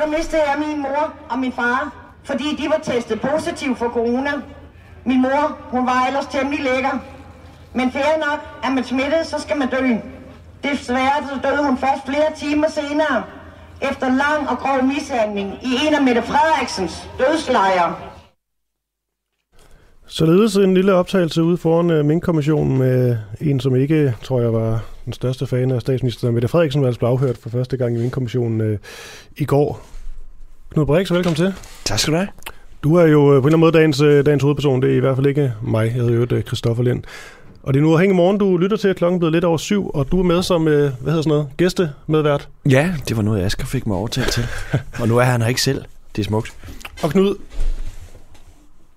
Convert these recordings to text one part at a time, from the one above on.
der mistede jeg min mor og min far, fordi de var testet positiv for corona. Min mor, hun var ellers temmelig lækker. Men fair nok, er man smittet, så skal man dø. Desværre så døde hun først flere timer senere, efter lang og grov mishandling i en af Mette Frederiksens dødslejre. Således en lille optagelse ude foran uh, Mink-kommissionen med øh, en, som ikke, tror jeg, var den største fan af statsminister Mette Frederiksen, var altså blevet afhørt for første gang i Mink-kommissionen uh, i går. Knud Brix, velkommen til. Tak skal du have. Du er jo uh, på en eller anden måde dagens, dagens hovedperson. Det er i hvert fald ikke mig. Jeg hedder jo Christoffer Lind. Og det er nu afhængig morgen, du lytter til, klokken blevet lidt over syv, og du er med som, hvad hedder sådan noget, gæstemedvært. Ja, det var noget, Asger fik mig overtalt til. og nu er han her ikke selv. Det er smukt. Og Knud,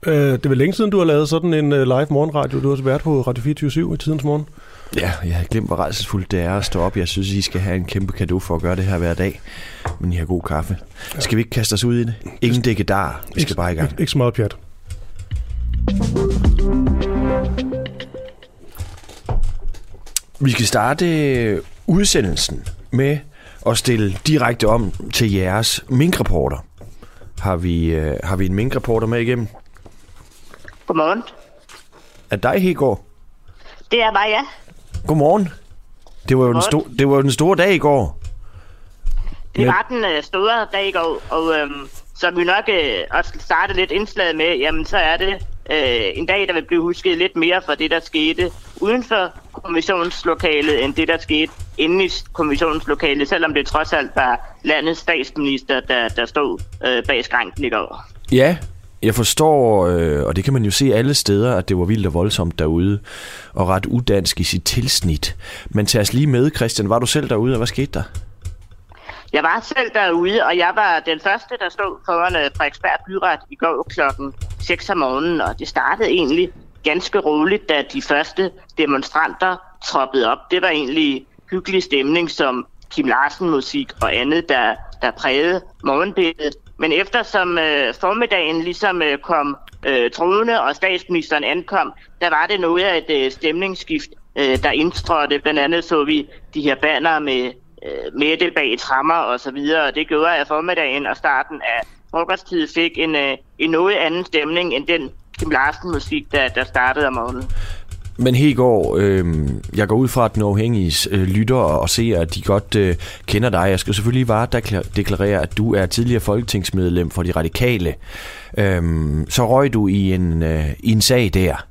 Øh, det er vel længe siden, du har lavet sådan en live morgenradio. Du har været på Radio 24 i tidens morgen. Ja, jeg har glemt, hvor rejsesfuldt det er at stå op. Jeg synes, I skal have en kæmpe gave for at gøre det her hver dag. Men I har god kaffe. Ja. Skal vi ikke kaste os ud i det? Ingen dække der. Vi skal bare i gang. Ikke, ikke så meget pjat. Vi skal starte udsendelsen med at stille direkte om til jeres minkreporter. Har vi, øh, har vi en minkreporter med igennem? Godmorgen. Er dig Hegård? Det er mig, ja. Godmorgen. Det var jo den, sto- det var den store dag i går. Det var den uh, store dag i går, og øhm, som vi nok øh, også starte lidt indslaget med, jamen så er det øh, en dag, der vil blive husket lidt mere for det, der skete uden for kommissionslokalet, end det, der skete inde i kommissionslokalet, selvom det trods alt var landets statsminister, der, der stod øh, bag skranken i går. Ja, jeg forstår, øh, og det kan man jo se alle steder, at det var vildt og voldsomt derude, og ret udansk i sit tilsnit. Men tag os lige med, Christian. Var du selv derude, og hvad skete der? Jeg var selv derude, og jeg var den første, der stod foran Frederiksberg Byret i går klokken 6 om morgenen, og det startede egentlig ganske roligt, da de første demonstranter troppede op. Det var egentlig hyggelig stemning, som Kim Larsen-musik og andet, der, der prægede morgenbilledet. Men eftersom øh, formiddagen ligesom øh, kom øh, troende, og statsministeren ankom, der var det noget af et øh, stemningsskift, øh, der indtrådte. Blandt andet så vi de her banner med øh, Mette bag trammer og så videre. Det gjorde, at formiddagen og starten af frokosttid fik en, øh, en noget anden stemning end den Kim Larsen-musik, der, der startede om morgenen. Men Hegård, øh, jeg går ud fra, at den uafhængige øh, lytter og ser, at de godt øh, kender dig. Jeg skal selvfølgelig bare deklarere, at du er tidligere folketingsmedlem for de radikale. Øh, så røg du i en, øh, i en sag der,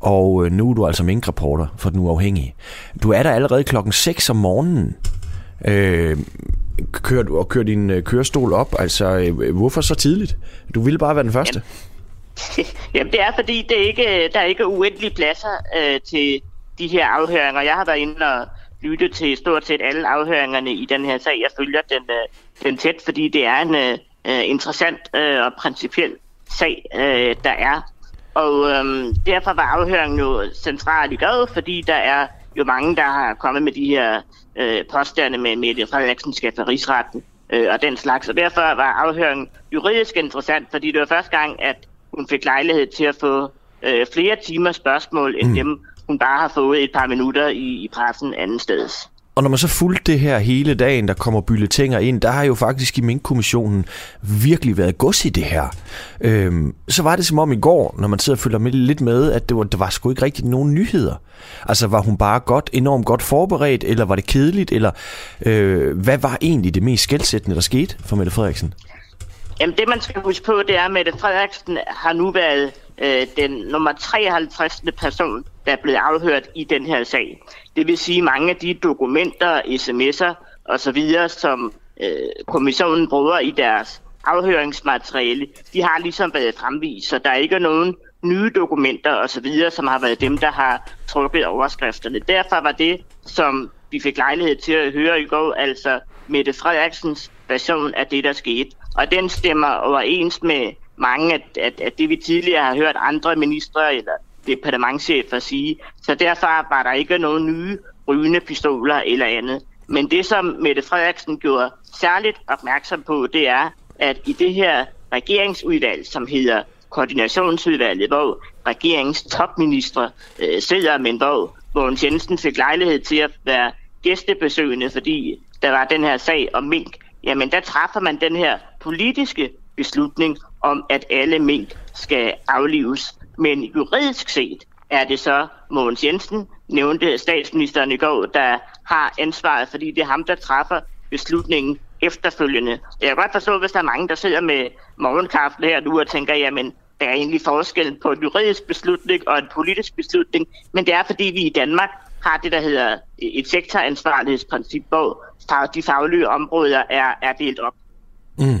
og øh, nu er du altså minkreporter for den uafhængige. Du er der allerede klokken 6 om morgenen. Øh, kører du og kører din øh, kørestol op? Altså, øh, hvorfor så tidligt? Du ville bare være den første. Ja. Jamen det er fordi, det er ikke, øh, der er ikke uendelige pladser øh, til de her afhøringer. Jeg har været inde og lytte til stort set alle afhøringerne i den her sag. Jeg følger den, øh, den tæt, fordi det er en øh, øh interessant øh, og principiel sag, øh, der er. Og øh, derfor var afhøringen jo central i går, fordi der er jo mange, der har kommet med de her øh, påstande med Mette Frederiksen skal for rigsretten øh, og den slags. Og derfor var afhøringen juridisk interessant, fordi det var første gang, at hun fik lejlighed til at få øh, flere timer spørgsmål, end mm. dem, hun bare har fået et par minutter i, i pressen anden steds. Og når man så fulgte det her hele dagen, der kommer bylletænger ind, der har jo faktisk i Mink-kommissionen virkelig været gods i det her. Øhm, så var det som om i går, når man sidder og følger med lidt med, at det var, der var sgu ikke rigtig nogen nyheder. Altså var hun bare godt, enormt godt forberedt, eller var det kedeligt, eller øh, hvad var egentlig det mest skældsættende, der skete for Mette Frederiksen? Jamen det man skal huske på, det er, at Mette Frederiksen har nu været øh, den nummer 53. person, der er blevet afhørt i den her sag. Det vil sige, mange af de dokumenter, sms'er osv., som øh, kommissionen bruger i deres afhøringsmateriale, de har ligesom været fremvist, så der er ikke nogen nye dokumenter osv., som har været dem, der har trukket overskrifterne. Derfor var det, som vi fik lejlighed til at høre i går, altså Mette Frederiksens version af det, der skete. Og den stemmer overens med mange af, af, af det, vi tidligere har hørt andre ministre eller departementchefer sige. Så derfor var der ikke nogen nye rygende pistoler eller andet. Men det, som Mette Frederiksen gjorde særligt opmærksom på, det er, at i det her regeringsudvalg, som hedder koordinationsudvalget, hvor regeringens topministre øh, sidder, men hvor Mogens Jensen fik lejlighed til at være gæstebesøgende, fordi der var den her sag om mink jamen der træffer man den her politiske beslutning om, at alle mink skal aflives. Men juridisk set er det så Mogens Jensen, nævnte statsministeren i går, der har ansvaret, fordi det er ham, der træffer beslutningen efterfølgende. Jeg kan godt forstå, hvis der er mange, der sidder med morgenkaffen her nu og tænker, jamen, der er egentlig forskel på en juridisk beslutning og en politisk beslutning, men det er, fordi vi i Danmark har det, der hedder et sektoransvarlighedsprincip, hvor de faglige områder er, er delt op. Mm.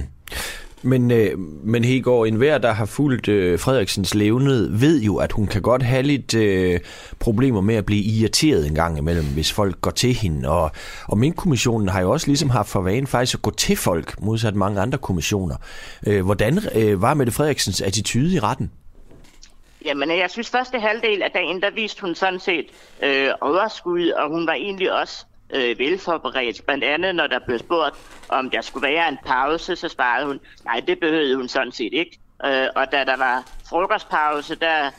Men, øh, men Hegård, enhver, der har fulgt øh, Frederiksens levned, ved jo, at hun kan godt have lidt øh, problemer med at blive irriteret en gang imellem, hvis folk går til hende. Og, og Mink-kommissionen har jo også ligesom haft for vane faktisk at gå til folk, modsat mange andre kommissioner. Øh, hvordan øh, var Mette Frederiksens attitude i retten? Jamen, jeg synes første halvdel af dagen, der viste hun sådan set øh, overskud, og hun var egentlig også øh, velforberedt. Blandt andet, når der blev spurgt, om der skulle være en pause, så svarede hun, nej, det behøvede hun sådan set ikke. Øh, og da der var frokostpause, der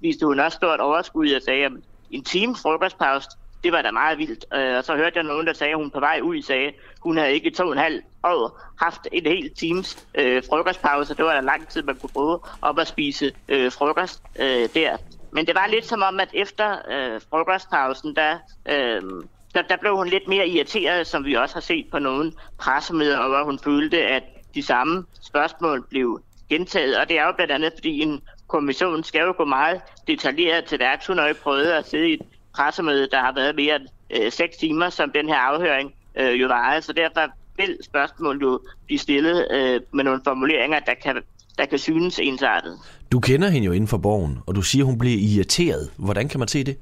viste hun også stort overskud og sagde, at en time frokostpause, det var da meget vildt. Øh, og så hørte jeg nogen, der sagde, at hun på vej ud sagde, hun havde ikke to og en halv år haft en hel times øh, frokostpause. Det var da lang tid, man kunne bruge op at spise øh, frokost øh, der. Men det var lidt som om, at efter øh, frokostpausen, der, øh, der, der blev hun lidt mere irriteret, som vi også har set på nogle pressemøder, hvor hun følte, at de samme spørgsmål blev gentaget. Og det er jo blandt andet, fordi en kommission skal jo gå meget detaljeret til værks. Hun har jo prøvet at sidde i et pressemøde, der har været mere end øh, 6 timer, som den her afhøring øh, jo varede. Så derfor vil spørgsmål jo blive stillet øh, med nogle formuleringer, der kan, der kan synes ensartet. Du kender hende jo inden for borgen, og du siger, hun bliver irriteret. Hvordan kan man se det?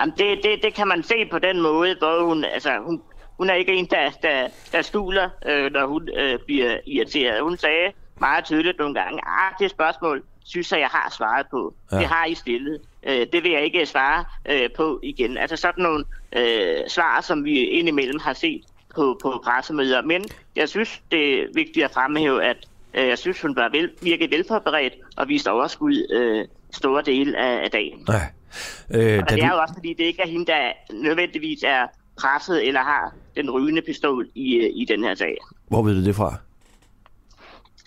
Jamen, det, det, det kan man se på den måde, hvor hun, altså, hun, hun er ikke en, der, der, der stuler, øh, når hun øh, bliver irriteret. Hun sagde meget tydeligt nogle gange, ah, det spørgsmål synes jeg, jeg har svaret på. Ja. Det har I stillet. Øh, det vil jeg ikke svare øh, på igen. Altså sådan nogle øh, svar, som vi indimellem har set på, på pressemøder. Men jeg synes, det er vigtigt at fremhæve, at øh, jeg synes, hun var vel, virkelig velforberedt og viste overskud øh, store dele af, af dagen. Ja. Øh, og det er jo også, fordi det ikke er hende, der nødvendigvis er presset eller har den rygende pistol i, øh, i den her sag. Hvor ved du det fra?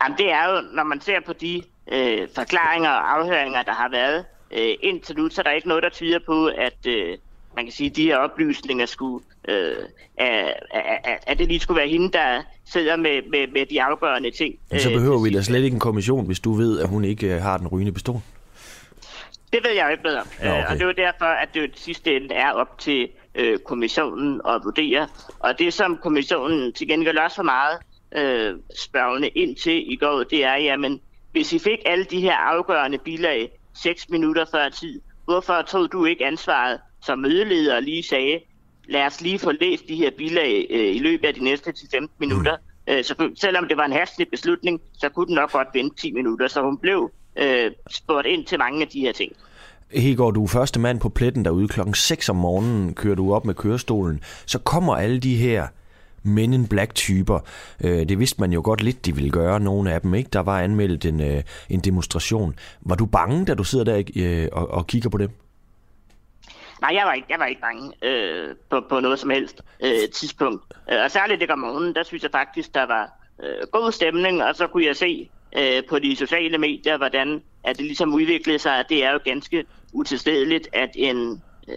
Jamen, det er jo, når man ser på de øh, forklaringer og afhøringer, der har været øh, indtil nu, så er der ikke noget, der tyder på, at øh, man kan sige, at de her oplysninger skulle, øh, at, at, at det lige skulle være hende, der sidder med, med, med de afgørende ting. Men så behøver øh, vi da slet ikke en kommission, hvis du ved, at hun ikke øh, har den rygende pistol. Det ved jeg jo ikke bedre. Ja, okay. Og det er jo derfor, at det jo det sidste ende er op til øh, kommissionen at vurdere. Og det, som kommissionen til gengæld også for meget øh, spørgende ind til i går, det er, jamen, hvis I fik alle de her afgørende bilag 6 minutter før tid, hvorfor tog du ikke ansvaret som mødeleder lige sagde, lad os lige få læst de her bilag øh, i løbet af de næste 10-15 minutter. Mm. Øh, så selvom det var en hastelig beslutning, så kunne den nok godt vente 10 minutter, så hun blev øh, spurgt ind til mange af de her ting. Hegård, du er første mand på pletten derude klokken 6 om morgenen, kører du op med kørestolen. Så kommer alle de her Men in Black-typer. Øh, det vidste man jo godt lidt, de ville gøre, nogle af dem. ikke. Der var anmeldt en, øh, en demonstration. Var du bange, da du sidder der øh, og, og kigger på dem? Nej, jeg var ikke, jeg var ikke bange øh, på, på noget som helst øh, tidspunkt. Øh, og særligt det om morgenen, der synes jeg faktisk, der var øh, god stemning, og så kunne jeg se øh, på de sociale medier, hvordan at det ligesom udviklede sig, at det er jo ganske utilstedeligt, at en øh,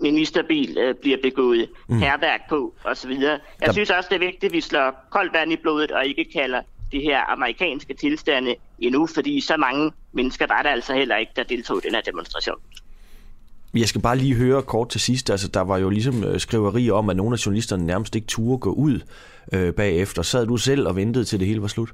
ministerbil øh, bliver begået mm. herværk på osv. Jeg der... synes også, det er vigtigt, at vi slår koldt vand i blodet og ikke kalder det her amerikanske tilstande endnu, fordi så mange mennesker var der altså heller ikke, der deltog i den her demonstration. Jeg skal bare lige høre kort til sidst, altså der var jo ligesom øh, skriverier om, at nogle af journalisterne nærmest ikke turde gå ud øh, bagefter. Sad du selv og ventede til det hele var slut?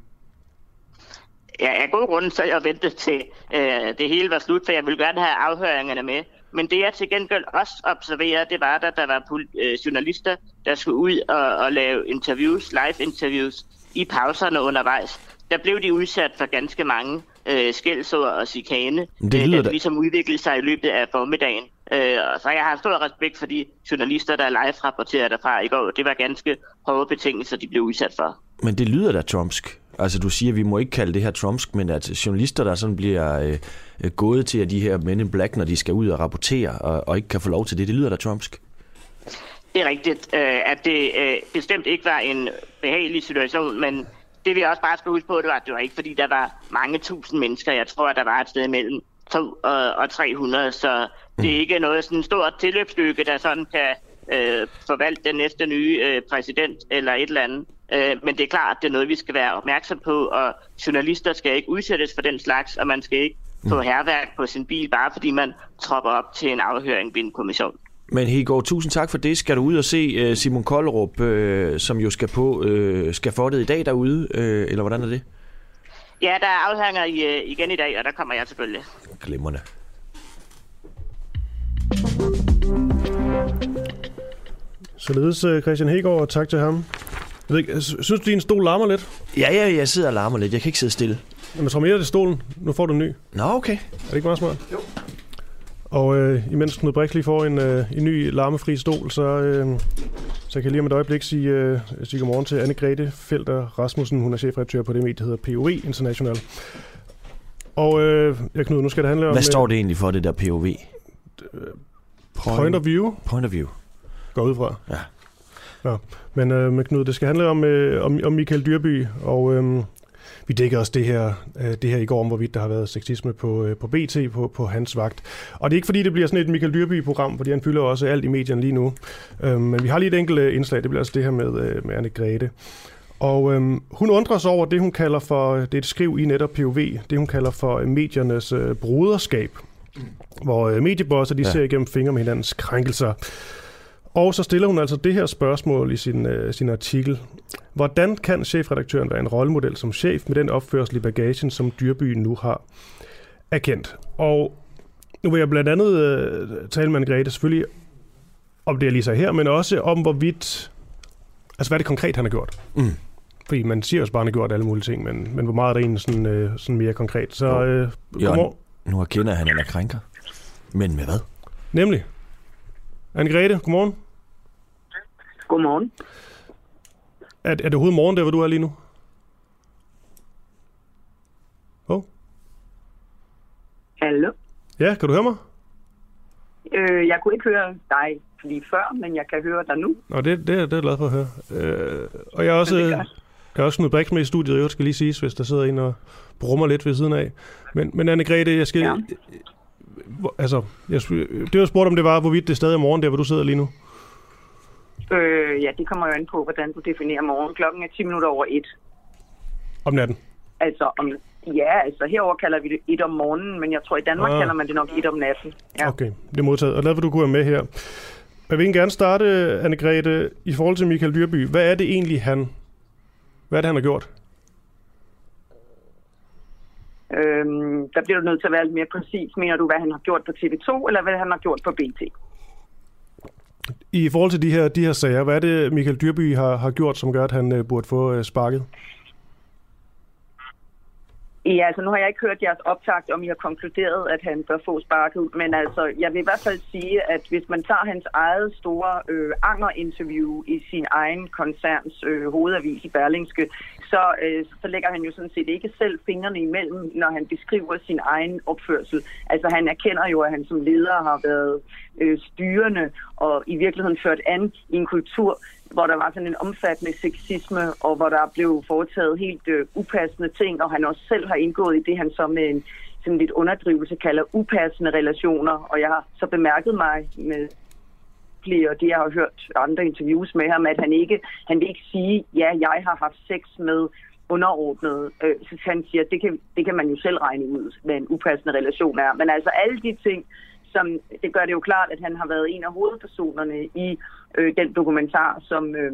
Ja, af gode grunde så jeg ventet til øh, det hele var slut, for jeg ville gerne have afhøringerne med. Men det jeg til gengæld også observerede, det var, at der var øh, journalister, der skulle ud og, og lave interviews, live interviews, i pauserne undervejs. Der blev de udsat for ganske mange øh, skældsord og chikane, det øh, lyder der ligesom udviklede sig i løbet af formiddagen. Øh, så jeg har stor respekt for de journalister, der live rapporterede derfra i går. Det var ganske hårde betingelser, de blev udsat for. Men det lyder da trumpsk. Altså du siger, at vi må ikke kalde det her trumpsk, men at journalister, der sådan bliver øh, gået til, at de her men in black, når de skal ud og rapportere, og, og ikke kan få lov til det, det lyder da trumpsk. Det er rigtigt, øh, at det øh, bestemt ikke var en behagelig situation, men det vi også bare skal huske på, det var, at det var ikke fordi, der var mange tusind mennesker. Jeg tror, at der var et sted mellem 2 og, og 300, så det er ikke noget sådan stort tilløbsstykke, der sådan kan øh, forvalte den næste nye øh, præsident eller et eller andet. Øh, men det er klart, at det er noget, vi skal være opmærksom på, og journalister skal ikke udsættes for den slags, og man skal ikke få herværk på sin bil, bare fordi man tropper op til en afhøring ved en kommission. Men Hegård, tusind tak for det. Skal du ud og se uh, Simon Koldrup, uh, som jo skal på skal få det i dag derude, uh, eller hvordan er det? Ja, der er afhænger i, igen i dag, og der kommer jeg selvfølgelig. Glimrende. Således Christian Hegård, tak til ham. Jeg ved ikke, synes du, din stol larmer lidt? Ja, ja, jeg sidder og larmer lidt. Jeg kan ikke sidde stille. Jamen, så mere til stolen. Nu får du en ny. Nå, okay. Er det ikke meget smart? Jo. Og øh, imens Knud Brix lige får en, øh, en ny larmefri stol, så, øh, så kan jeg lige om et øjeblik sige, øh, sige godmorgen til Anne-Grethe Felter Rasmussen. Hun er chefredaktør på det medie, der hedder POV International. Og øh, ja, Knud, nu skal det handle om... Hvad står det egentlig for, det der POV? Point, point of view, Point of view. går ud fra. Ja. Nå. Men, øh, men Knud, det skal handle om, øh, om, om Michael Dyrby, og øh, vi dækker også det her, øh, det her i går om, hvorvidt der har været sexisme på, øh, på BT på, på hans vagt. Og det er ikke fordi, det bliver sådan et Michael Dyrby-program, fordi han fylder også alt i medierne lige nu. Øh, men vi har lige et enkelt øh, indslag, det bliver altså det her med, øh, med Anne-Grethe. Og øhm, hun undrer sig over det, hun kalder for, det er et skriv i netop POV, det hun kalder for øh, mediernes øh, broderskab, hvor øh, mediebosser de ja. ser igennem fingre med hinandens krænkelser. Og så stiller hun altså det her spørgsmål i sin, øh, sin artikel. Hvordan kan chefredaktøren være en rollemodel som chef med den opførsel i bagagen, som Dyrbyen nu har erkendt? Og nu vil jeg blandt andet øh, tale med Anne-Grethe selvfølgelig om det, jeg lige sagde her, men også om hvorvidt, altså hvad er det konkret, han har gjort? Mm. Fordi man siger også bare, han har gjort alle mulige ting, men, men hvor meget er det egentlig sådan, øh, sådan mere konkret? Så Jo. øh, Jørgen, nu erkender han, at han er krænker. Men med hvad? Nemlig. Anne-Grethe, godmorgen. Godmorgen. Er, er det overhovedet morgen, der hvor du er lige nu? Oh. Hallo. Ja, kan du høre mig? Øh, jeg kunne ikke høre dig lige før, men jeg kan høre dig nu. Nå, det, det, er- det er jeg glad for at høre. Øh, og jeg er også, det er jeg er også Knud Brix med i studiet, jeg skal lige sige, hvis der sidder en og brummer lidt ved siden af. Men, men Anne-Grethe, jeg skal... Ja. Altså, jeg, det jeg spurgte om, det var, hvorvidt det stadig er morgen, der hvor du sidder lige nu. Øh, ja, det kommer jo an på, hvordan du definerer morgen. Klokken er 10 minutter over et. Om natten. Altså, om, ja, altså herover kalder vi det et om morgenen, men jeg tror, i Danmark Ah. kalder man det nok et om natten. Ja. Okay, det er modtaget. Og lad du kunne være med her. Jeg vil gerne starte, Anne-Grethe, i forhold til Michael Dyrby. Hvad er det egentlig, han... Hvad er det, han har gjort? Øhm, der bliver du nødt til at være lidt mere præcis. Mener du, hvad han har gjort på TV2, eller hvad han har gjort på BT? I forhold til de her, de her sager, hvad er det, Michael Dyrby har, har gjort, som gør, at han øh, burde få øh, sparket? Ja, altså nu har jeg ikke hørt jeres optagt, om I har konkluderet, at han bør få sparket, men altså, jeg vil i hvert fald sige, at hvis man tager hans eget store øh, anger-interview i sin egen koncerns øh, hovedavis i Berlingske, så, øh, så lægger han jo sådan set ikke selv fingrene imellem, når han beskriver sin egen opførsel. Altså han erkender jo, at han som leder har været øh, styrende og i virkeligheden ført an i en kultur, hvor der var sådan en omfattende sexisme, og hvor der blev foretaget helt øh, upassende ting, og han også selv har indgået i det, han så med en sådan lidt underdrivelse kalder upassende relationer. Og jeg har så bemærket mig med flere, og det jeg har hørt andre interviews med ham, at han ikke, han vil ikke sige, ja, jeg har haft sex med underordnet. Øh, så han siger, det kan, det kan man jo selv regne ud, hvad en upassende relation er. Men altså alle de ting, som, det gør det jo klart, at han har været en af hovedpersonerne i øh, den dokumentar, som øh,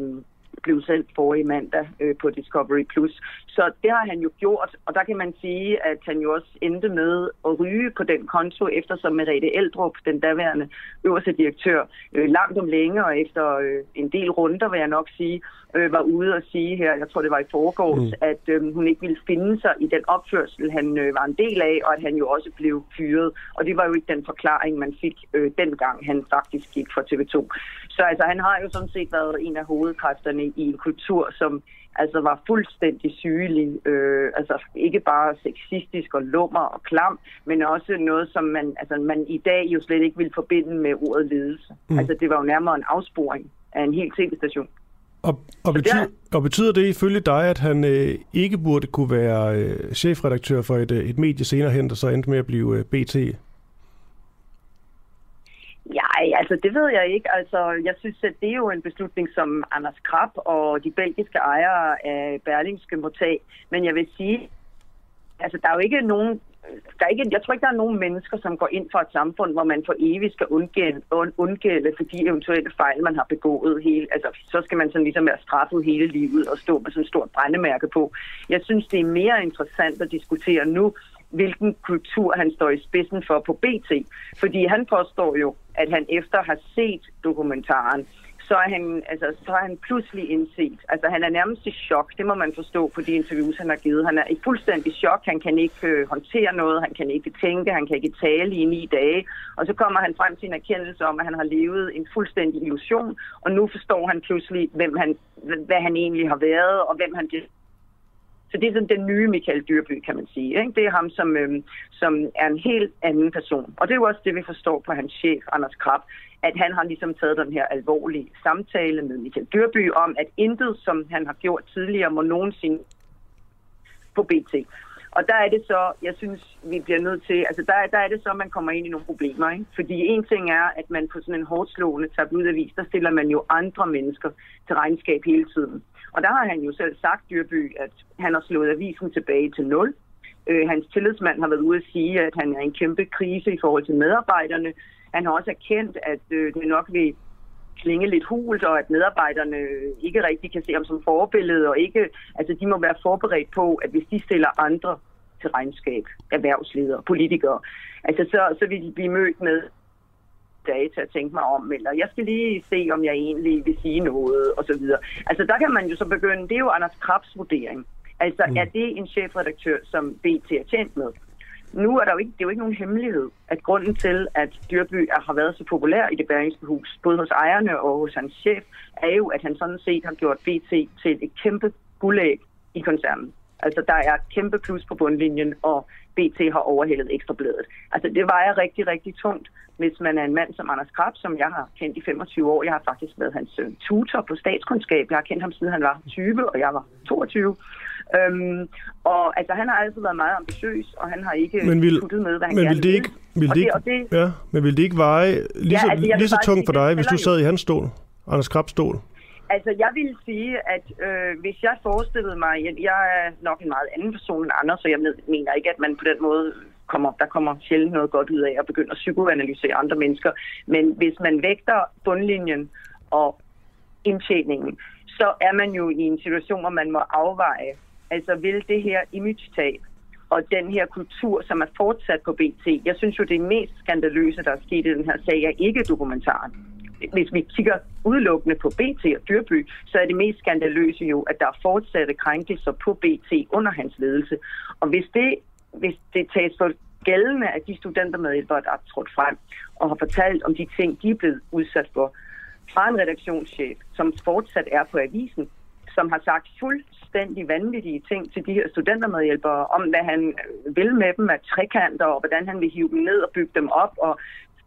blev sendt forrige mandag øh, på Discovery+. Plus. Så det har han jo gjort, og der kan man sige, at han jo også endte med at ryge på den konto, eftersom Merete Eldrup, den daværende øverste direktør, øh, langt om længe og efter øh, en del runder, vil jeg nok sige, øh, var ude og sige her, jeg tror det var i forgårs, mm. at øh, hun ikke ville finde sig i den opførsel, han øh, var en del af, og at han jo også blev fyret. Og det var jo ikke den forklaring, man fik øh, dengang, han faktisk gik fra TV2. Så altså, han har jo sådan set været en af hovedkræfterne i en kultur, som altså var fuldstændig sygelig, øh, altså ikke bare sexistisk og lummer og klam, men også noget, som man, altså, man i dag jo slet ikke vil forbinde med ordet ledelse. Mm. Altså det var jo nærmere en afsporing. af en hel tv-station. Og, og, betyder, og betyder det ifølge dig, at han øh, ikke burde kunne være øh, chefredaktør for et, øh, et medie senere hen, der så endte med at blive øh, BT? Nej, altså det ved jeg ikke. Altså, jeg synes, at det er jo en beslutning, som Anders Krab og de belgiske ejere af Berlingske må tage. Men jeg vil sige, altså der er jo ikke nogen der er ikke, jeg tror ikke, der er nogen mennesker, som går ind for et samfund, hvor man for evigt skal undgælde, undgælde for de eventuelle fejl, man har begået. Hele, altså, så skal man sådan ligesom være straffet hele livet og stå med sådan et stort brændemærke på. Jeg synes, det er mere interessant at diskutere nu, hvilken kultur han står i spidsen for på BT. Fordi han påstår jo, at han efter har set dokumentaren, så er han, altså, så er han pludselig indset. Altså, han er nærmest i chok. Det må man forstå på de interviews, han har givet. Han er i fuldstændig chok. Han kan ikke øh, håndtere noget. Han kan ikke tænke. Han kan ikke tale i ni dage. Og så kommer han frem til en erkendelse om, at han har levet en fuldstændig illusion. Og nu forstår han pludselig, hvem han, hvad han egentlig har været, og hvem han så det er sådan den nye Michael Dyrby, kan man sige. Ikke? Det er ham, som, øhm, som er en helt anden person. Og det er jo også det, vi forstår på hans chef, Anders Krab, at han har ligesom taget den her alvorlige samtale med Michael Dyrby om, at intet, som han har gjort tidligere, må nogensinde på BT. Og der er det så, jeg synes, vi bliver nødt til, altså der, der er det så, at man kommer ind i nogle problemer. Ikke? Fordi en ting er, at man på sådan en hårdslående tabloidavis, der stiller man jo andre mennesker til regnskab hele tiden. Og der har han jo selv sagt, Dyrby, at han har slået avisen tilbage til nul. Øh, hans tillidsmand har været ude at sige, at han er i en kæmpe krise i forhold til medarbejderne. Han har også erkendt, at øh, det nok vil klinge lidt hult, og at medarbejderne ikke rigtig kan se ham som forbillede, og ikke, altså de må være forberedt på, at hvis de stiller andre til regnskab, erhvervsledere, politikere, altså så, så vil de blive mødt med dage til at tænke mig om, eller jeg skal lige se, om jeg egentlig vil sige noget, og så videre. Altså der kan man jo så begynde, det er jo Anders Krabs vurdering. Altså mm. er det en chefredaktør, som BT er tjent med? Nu er der jo ikke, det er jo ikke nogen hemmelighed, at grunden til, at Dyrby har været så populær i det bæringske hus, både hos ejerne og hos hans chef, er jo, at han sådan set har gjort BT til et kæmpe guldæg i koncernen. Altså, der er kæmpe plus på bundlinjen, og BT har overhældet ekstrabladet. Altså, det vejer rigtig, rigtig tungt, hvis man er en mand som Anders Krab, som jeg har kendt i 25 år. Jeg har faktisk været hans øh, tutor på statskundskab. Jeg har kendt ham siden han var 20, og jeg var 22. Øhm, og altså, han har altid været meget ambitiøs, og han har ikke men vil, puttet med, hvad han men vil det ikke, vil det, ikke, det, ja, men vil det ikke veje lige, ja, så, altså, lige så tungt for dig, hvis du sad i hans stol, Anders Krabs stol? Altså, jeg vil sige, at øh, hvis jeg forestillede mig, jeg, jeg er nok en meget anden person end andre, så jeg mener ikke, at man på den måde kommer, der kommer sjældent noget godt ud af at begynde at psykoanalysere andre mennesker. Men hvis man vægter bundlinjen og indtjeningen, så er man jo i en situation, hvor man må afveje, altså vil det her image-tab og den her kultur, som er fortsat på BT. Jeg synes jo, det mest skandaløse, der er sket i den her sag, er ikke dokumentaren hvis vi kigger udelukkende på BT og Dyrby, så er det mest skandaløse jo, at der er fortsatte krænkelser på BT under hans ledelse. Og hvis det, hvis det tages for gældende af de studentermedhjælpere, der er trådt frem og har fortalt om de ting, de er blevet udsat for, fra en redaktionschef, som fortsat er på avisen, som har sagt fuldstændig vanvittige ting til de her studentermedhjælpere, om hvad han vil med dem af trekanter, og hvordan han vil hive dem ned og bygge dem op, og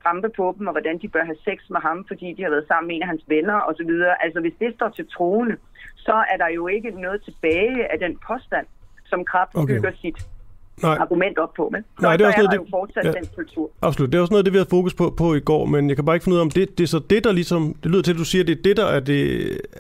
trampe på dem, og hvordan de bør have sex med ham, fordi de har været sammen med en af hans venner osv. Altså hvis det står til troende, så er der jo ikke noget tilbage af den påstand, som Krab okay. bygger sit Nej. argument op på. Men så, Nej, det er, også noget, er det, jo fortsat ja, den kultur. Absolut. Det er også noget, det vi har fokus på, på i går, men jeg kan bare ikke finde ud af, om det, det er så det, der ligesom... Det lyder til, at du siger, at det er det, der er det,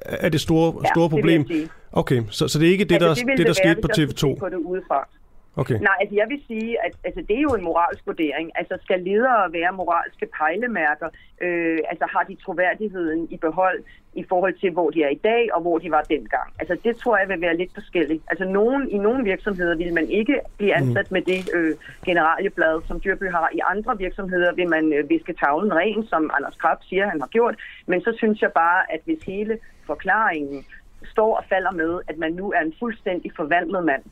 er det store, ja, store problem. Det okay, så, så det er ikke det, altså, der, det, det, der skete på TV2? På det udefra. Okay. Nej, altså jeg vil sige, at altså, det er jo en moralsk vurdering. Altså skal ledere være moralske pejlemærker? Øh, altså har de troværdigheden i behold i forhold til, hvor de er i dag og hvor de var dengang? Altså det tror jeg vil være lidt forskelligt. Altså nogen, i nogle virksomheder vil man ikke blive mm. ansat mm. med det øh, generalieblad, som Dyrby har. I andre virksomheder vil man øh, viske tavlen ren, som Anders Krab siger, han har gjort. Men så synes jeg bare, at hvis hele forklaringen står og falder med, at man nu er en fuldstændig forvandlet mand,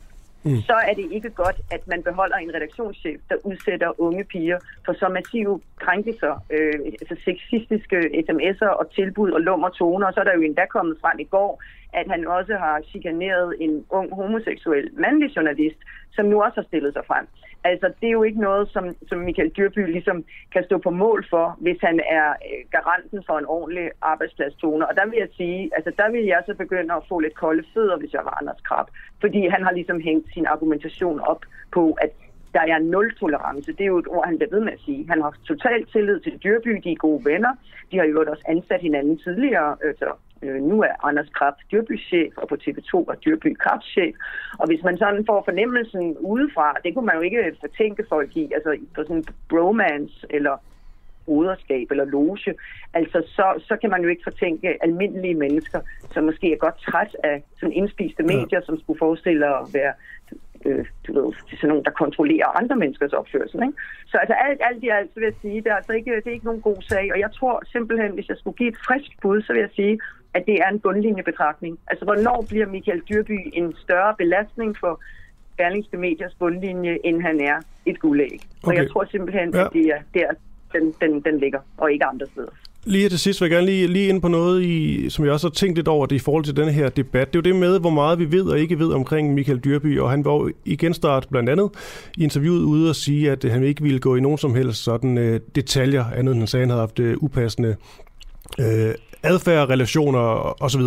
mm. så er det ikke godt, at man beholder en redaktionschef, der udsætter unge piger for så massive krænkelser, øh, altså sexistiske sms'er og tilbud og lummer toner. Og så er der jo endda kommet frem i går, at han også har chikaneret en ung homoseksuel mandlig journalist, som nu også har stillet sig frem. Altså, det er jo ikke noget, som, som Michael Dyrby ligesom kan stå på mål for, hvis han er øh, garanten for en ordentlig arbejdspladstone. Og der vil jeg sige, altså der vil jeg så begynde at få lidt kolde fødder, hvis jeg var Anders Krab. Fordi han har ligesom hængt sin argumentation op på, at der er nul tolerance. Det er jo et ord, han bliver ved med at sige. Han har totalt tillid til Dyrby, de er gode venner. De har jo også ansat hinanden tidligere, altså Øh, nu er Anders Krab Dyrby-chef, og på TV2 er Dyrby Krabs-chef. Og hvis man sådan får fornemmelsen udefra, det kunne man jo ikke fortænke folk i, altså på sådan en bromance eller broderskab eller loge, altså så, så kan man jo ikke fortænke almindelige mennesker, som måske er godt træt af sådan indspiste medier, ja. som skulle forestille at være øh, du ved, sådan nogen, der kontrollerer andre menneskers opførsel. Ikke? Så altså alt, alt i alt, så vil jeg sige, det er, altså ikke, det er ikke nogen god sag, og jeg tror simpelthen, hvis jeg skulle give et frisk bud, så vil jeg sige, at det er en bundlinjebetragtning. Altså, hvornår bliver Michael Dyrby en større belastning for Berlingske Mediers bundlinje, end han er et guldæg? Okay. Og jeg tror simpelthen, ja. at det er der, den, den, den ligger, og ikke andre steder. Lige til sidst vil jeg gerne lige, lige ind på noget, i, som jeg også har tænkt lidt over det i forhold til den her debat. Det er jo det med, hvor meget vi ved og ikke ved omkring Michael Dyrby, og han var igen start blandt andet i interviewet ude og sige, at han ikke ville gå i nogen som helst sådan uh, detaljer, andet end han sagde, han havde haft uh, upassende uh, adfærd, relationer osv.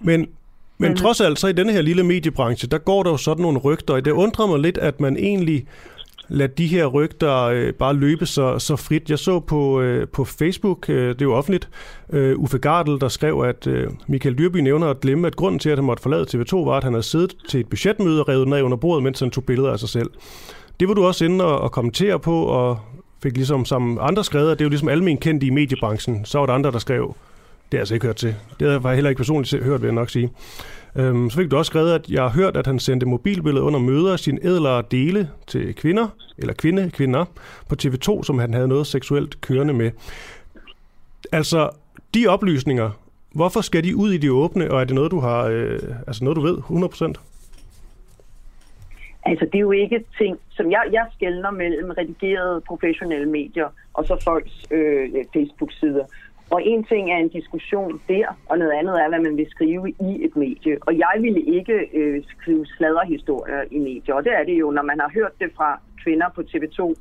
Men men mm. trods alt, så i denne her lille mediebranche, der går der jo sådan nogle rygter, og det undrer mig lidt, at man egentlig lade de her rygter øh, bare løbe så, så frit. Jeg så på, øh, på Facebook, øh, det er jo offentligt, øh, Uffe Gardel, der skrev, at øh, Michael Dyrby nævner at glemme, at grunden til, at han måtte forlade TV2, var, at han havde siddet til et budgetmøde og revet ned under bordet, mens han tog billeder af sig selv. Det var du også inde og, og kommentere på, og fik ligesom som andre skrevet, at det er jo ligesom almen kendt i mediebranchen. Så var der andre, der skrev, det har jeg altså ikke hørt til. Det har jeg heller ikke personligt hørt, vil jeg nok sige. Øhm, så fik du også skrevet, at jeg har hørt, at han sendte mobilbilleder under møder af sine ædlere dele til kvinder, eller kvinde, kvinder, på TV2, som han havde noget seksuelt kørende med. Altså, de oplysninger, hvorfor skal de ud i det åbne, og er det noget, du har, øh, altså noget, du ved 100%? Altså, det er jo ikke ting, som jeg, jeg skældner mellem redigerede professionelle medier og så folks øh, Facebook-sider. Og en ting er en diskussion der, og noget andet er, hvad man vil skrive i et medie. Og jeg ville ikke øh, skrive sladderhistorier i medier, og det er det jo, når man har hørt det fra kvinder på TV2,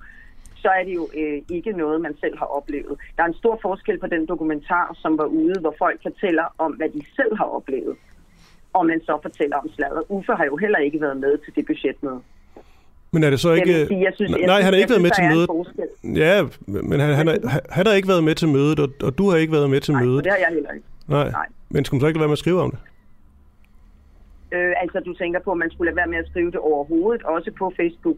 så er det jo øh, ikke noget, man selv har oplevet. Der er en stor forskel på den dokumentar, som var ude, hvor folk fortæller om, hvad de selv har oplevet, og man så fortæller om sladder. Uffe har jo heller ikke været med til det budgetmøde. Men er det så ikke... Jeg sige, jeg synes, nej, han har ikke været med til mødet. Ja, men han, han, har, han har ikke været med til mødet, og, og du har ikke været med til nej, mødet. det har jeg heller ikke. Nej. nej. Men skulle man så ikke lade være med at skrive om det? Øh, altså, du tænker på, at man skulle lade være med at skrive det overhovedet, også på Facebook?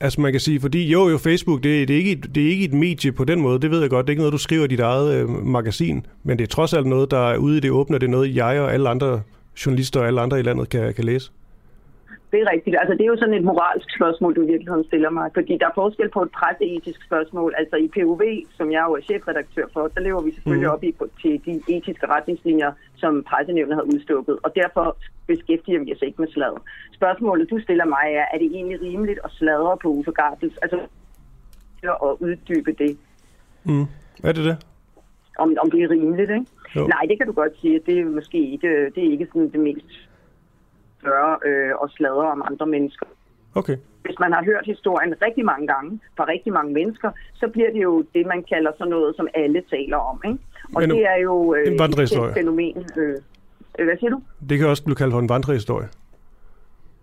Altså man kan sige, fordi jo, jo, Facebook, det, det, er ikke, det er ikke et medie på den måde, det ved jeg godt, det er ikke noget, du skriver i dit eget øh, magasin, men det er trods alt noget, der er ude i det åbne, det er noget, jeg og alle andre journalister og alle andre i landet kan, kan læse det er rigtigt. Altså, det er jo sådan et moralsk spørgsmål, du virkelig stiller mig. Fordi der er forskel på et presseetisk spørgsmål. Altså i POV, som jeg jo er chefredaktør for, der lever vi selvfølgelig mm. op i, til de etiske retningslinjer, som pressenævnet har udstukket. Og derfor beskæftiger vi os ikke med sladder. Spørgsmålet, du stiller mig, er, er det egentlig rimeligt at sladre på Uffe Gardels? Altså, at uddybe det. Mm. Er det det? Om, om det er rimeligt, ikke? Jo. Nej, det kan du godt sige. Det er måske ikke, det er ikke sådan det mest gøre øh, og sladre om andre mennesker. Okay. Hvis man har hørt historien rigtig mange gange fra rigtig mange mennesker, så bliver det jo det, man kalder sådan noget, som alle taler om. Ikke? Og Men, det er jo øh, en et fænomen. Øh, øh, hvad siger du? Det kan også blive kaldt for en vandrehistorie.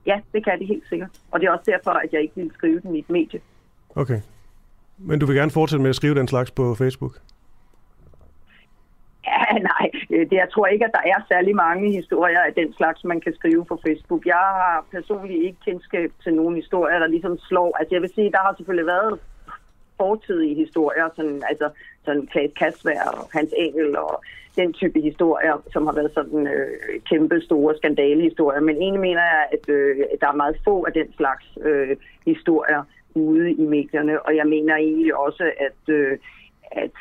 Ja, det kan det helt sikkert. Og det er også derfor, at jeg ikke vil skrive den i et medie. Okay. Men du vil gerne fortsætte med at skrive den slags på Facebook? Ja, nej, øh, det, jeg tror ikke, at der er særlig mange historier af den slags, man kan skrive på Facebook. Jeg har personligt ikke kendskab til nogen historier, der ligesom slår. Altså jeg vil sige, der har selvfølgelig været fortidige historier, sådan, altså sådan Klaas Kasvær og Hans Engel og den type historier, som har været sådan øh, kæmpe store skandalehistorier. Men egentlig mener jeg, at øh, der er meget få af den slags øh, historier ude i medierne, og jeg mener egentlig også, at, øh, at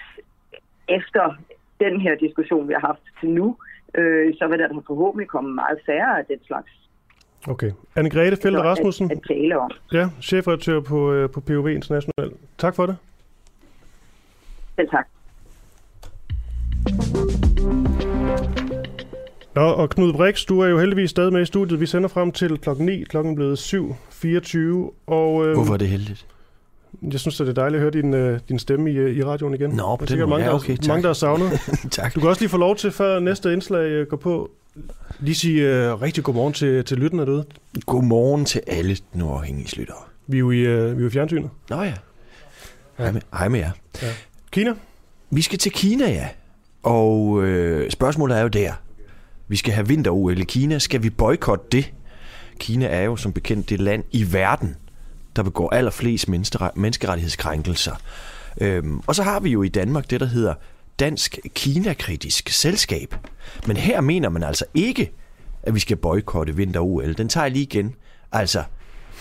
efter den her diskussion, vi har haft til nu, øh, så vil der forhåbentlig komme meget færre af den slags. Okay. Anne-Grethe Felder Rasmussen. At, at tale om. Ja, chefredaktør på, øh, på POV International. Tak for det. Selv tak. Nå, og Knud Brix, du er jo heldigvis stadig med i studiet. Vi sender frem til klokken 9, klokken blevet 7.24. Og, øh, Hvorfor er det heldigt? Jeg synes, det er dejligt at høre din, øh, din stemme i, øh, i radioen igen. Nå, på den måde. mange, Ja, der- okay, tak. mange, der har savnet. tak. Du kan også lige få lov til, før næste indslag øh, går på, lige sige øh, rigtig godmorgen til, til lytterne derude. Godmorgen til alle den uafhængige lyttere. Vi er jo i, øh, vi er jo fjernsynet. Nå ja. Hej med, hej med jer. Kina? Vi skal til Kina, ja. Og øh, spørgsmålet er jo der. Vi skal have vinter-OL i Kina. Skal vi boykotte det? Kina er jo som bekendt det land i verden, der begår allerflest menneskeret- menneskerettighedskrænkelser. Øhm, og så har vi jo i Danmark det, der hedder Dansk Kina-kritisk Selskab. Men her mener man altså ikke, at vi skal boykotte vinter-OL. Den tager jeg lige igen. Altså,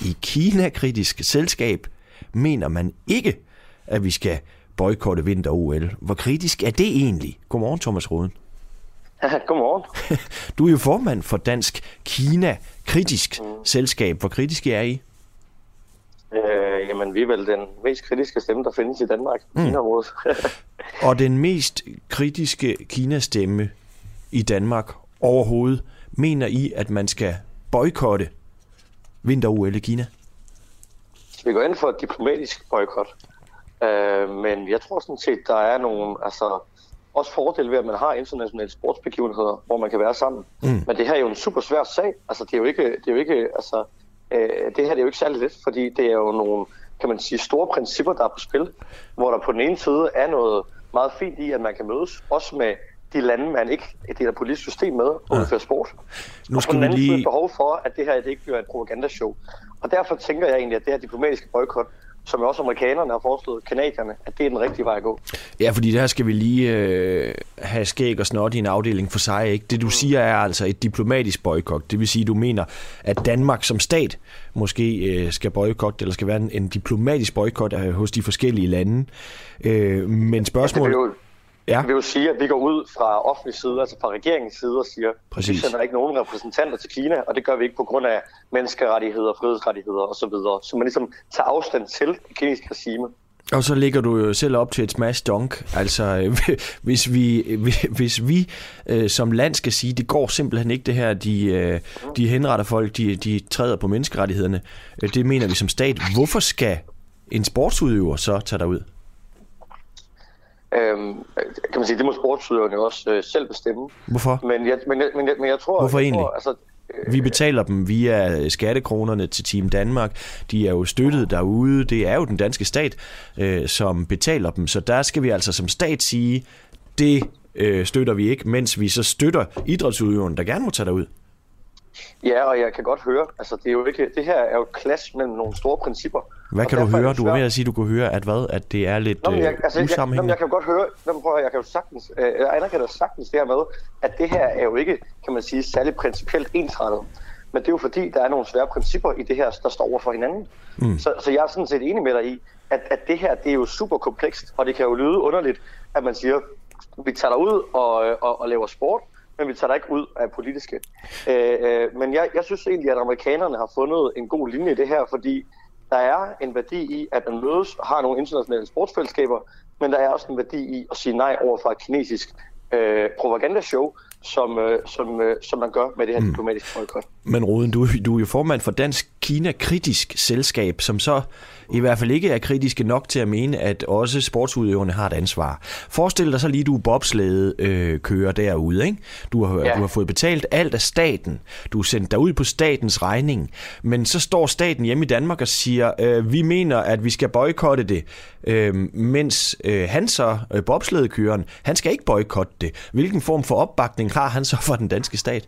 i Kina-kritisk Selskab mener man ikke, at vi skal boykotte vinter-OL. Hvor kritisk er det egentlig? Godmorgen, Thomas Roden. Godmorgen. Du er jo formand for Dansk Kina Kritisk Selskab. Hvor kritisk er I? Øh, jamen, vi er vel den mest kritiske stemme, der findes i Danmark, mm. Kina-området. Og den mest kritiske Kina-stemme i Danmark overhovedet, mener I, at man skal boykotte vinter-OL i Kina? vi går ind for et diplomatisk boykot. Øh, men jeg tror sådan set, der er nogle, altså, også fordele ved, at man har internationale sportsbegivenheder, hvor man kan være sammen. Mm. Men det her er jo en super svær sag. Altså, det er jo ikke, det er jo ikke, altså, øh, det her det er jo ikke særlig let, fordi det er jo nogle, kan man sige, store principper, der er på spil, hvor der på den ene side er noget meget fint i, at man kan mødes, også med de lande, man ikke deler politisk system med, og udføre sport. Nu og på skal den anden side lige... et behov for, at det her det ikke bliver et propagandashow. Og derfor tænker jeg egentlig, at det her diplomatiske boykot, som også amerikanerne har foreslået, kanadierne, at det er den rigtige vej at gå. Ja, fordi der skal vi lige øh, have skæg og snot i en afdeling for sig. Ikke? Det du siger er altså et diplomatisk boykot. Det vil sige, du mener, at Danmark som stat måske øh, skal boykotte, eller skal være en, en diplomatisk boykot øh, hos de forskellige lande. Øh, men vil spørgsmålet... jo, Ja. det vil jo sige, at vi går ud fra offentlig side, altså fra regeringens side og siger, Præcis. vi sender ikke nogen repræsentanter til Kina, og det gør vi ikke på grund af menneskerettigheder, frihedsrettigheder osv. Så man ligesom tager afstand til det kinesiske regime. Og så ligger du jo selv op til et smash dunk. Altså, øh, hvis vi, hvis vi øh, som land skal sige, det går simpelthen ikke det her, de, øh, de henretter folk, de, de træder på menneskerettighederne, øh, det mener vi som stat. Hvorfor skal en sportsudøver så tage derud? Øhm, kan man sige, det må sportsudøverne jo også øh, selv bestemme. Hvorfor? Men jeg, men, jeg, men, jeg, men jeg tror... Hvorfor jeg egentlig? Tror, altså, Vi betaler dem via skattekronerne til Team Danmark. De er jo støttet derude. Det er jo den danske stat, øh, som betaler dem. Så der skal vi altså som stat sige, det øh, støtter vi ikke, mens vi så støtter idrætsudøveren, der gerne må tage derud. Ja, og jeg kan godt høre, altså det, er jo ikke, det her er jo et clash mellem nogle store principper. Hvad kan du er høre? Du svært. ved at sige, du kunne høre, at hvad? At det er lidt Nå, men jeg, øh, altså, jeg, nå, usammenhængende? jeg kan jo godt høre, nå, prøv at jeg kan jo sagtens, øh, jeg anerkender sagtens det her med, at det her er jo ikke, kan man sige, særlig principielt ensrettet. Men det er jo fordi, der er nogle svære principper i det her, der står over for hinanden. Mm. Så, så jeg er sådan set enig med dig i, at, at det her, det er jo super komplekst, og det kan jo lyde underligt, at man siger, vi tager dig ud og, og, og laver sport, men vi tager dig ikke ud af politiske. Øh, øh, men jeg, jeg synes egentlig, at amerikanerne har fundet en god linje i det her, fordi der er en værdi i, at man mødes og har nogle internationale sportsfællesskaber, men der er også en værdi i at sige nej over for et kinesisk øh, propagandashow, som, øh, som, øh, som man gør med det her mm. diplomatiske boykot. Men Roden, du, du er jo formand for Dansk Kina Kritisk Selskab, som så i hvert fald ikke er kritiske nok til at mene, at også sportsudøverne har et ansvar. Forestil dig så lige, du er bobslæde øh, kører derude. Ikke? Du, har, ja. Du har fået betalt alt af staten. Du er sendt derud på statens regning. Men så står staten hjemme i Danmark og siger, øh, vi mener, at vi skal boykotte det. Øh, mens øh, han så, øh, bobslædekøreren, han skal ikke boykotte det. Hvilken form for opbakning har han så fra den danske stat?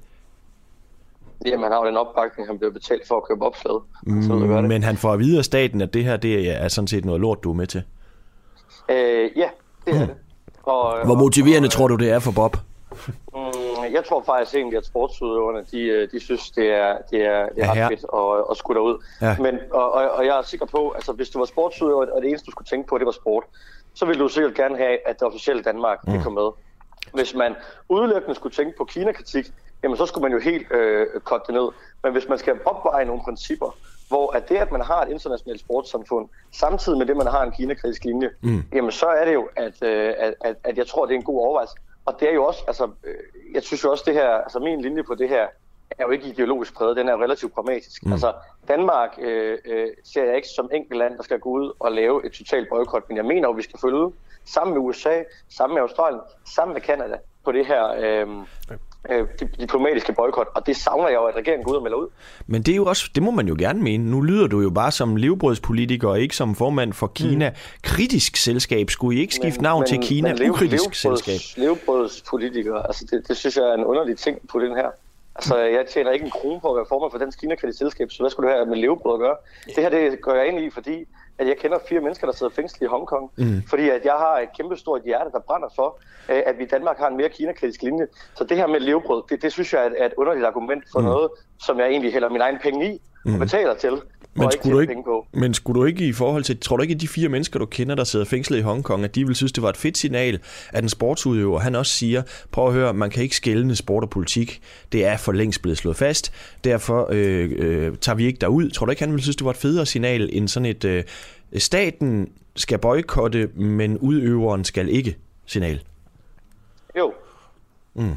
Jamen, han har jo den opbakning, han bliver betalt for at købe opslaget. Så jeg gør det. Men han får at vide af staten, at det her det er sådan set noget lort, du er med til. Øh, ja, det er det. Og, Hvor motiverende tror du, det er for Bob? Mm, jeg tror faktisk egentlig, at sportsudøverne, de, øh, de synes, det er, det er, det Ja, er her. ret fedt at, at skulle derud. Ja. Men, og, og, og jeg er sikker på, altså hvis du var sportsudøver, og det eneste, du skulle tænke på, det var sport, så ville du sikkert gerne have, at det officielle Danmark mm. det kom med. Hvis man udelukkende skulle tænke på Kina-kritik, jamen så skulle man jo helt øh, kotte det ned. Men hvis man skal opveje nogle principper, hvor at det, at man har et internationalt sportssamfund, samtidig med det, man har en Kina-kritisk linje, mm. jamen så er det jo, at, øh, at, at, jeg tror, det er en god overvejelse. og det er jo også, altså, øh, jeg synes jo også det her, altså min linje på det her, er jo ikke ideologisk præget, den er relativt pragmatisk. Mm. Altså, Danmark øh, øh, ser jeg ikke som enkelt land, der skal gå ud og lave et totalt boykot, men jeg mener jo, at vi skal følge sammen med USA, sammen med Australien, sammen med Kanada på det her øh, øh, diplomatiske boykot, og det savner jeg jo, at regeringen går ud og melder ud. Men det er jo også, det må man jo gerne mene. Nu lyder du jo bare som levebrødspolitiker, og ikke som formand for Kina. Mm. Kritisk selskab, skulle I ikke skifte men, navn men, til Kina? Men Ukritisk selskab. Levebrødspolitiker, altså det, det synes jeg er en underlig ting på den her. Altså, jeg tjener ikke en krone på at være formand for den Kina selskab, så hvad skulle det have med levebrød at gøre? Det her, det gør jeg ind i, fordi at jeg kender fire mennesker, der sidder fængslet i Hongkong, mm. fordi at jeg har et kæmpe stort hjerte, der brænder for, øh, at vi i Danmark har en mere kinakritisk linje. Så det her med levebrød, det, det synes jeg er et underligt argument for mm. noget, som jeg egentlig hælder min egen penge i og mm. betaler til. Men skulle, du ikke, på. men skulle du ikke i forhold til, tror du ikke, at de fire mennesker, du kender, der sidder fængslet i Hongkong, at de vil synes, det var et fedt signal, at en sportsudøver, han også siger, prøv at høre, man kan ikke skælne sport og politik. Det er for længst blevet slået fast. Derfor øh, øh, tager vi ikke derud. Tror du ikke, han vil synes, det var et federe signal end sådan et, øh, staten skal boykotte, men udøveren skal ikke signal? Jo. Mm.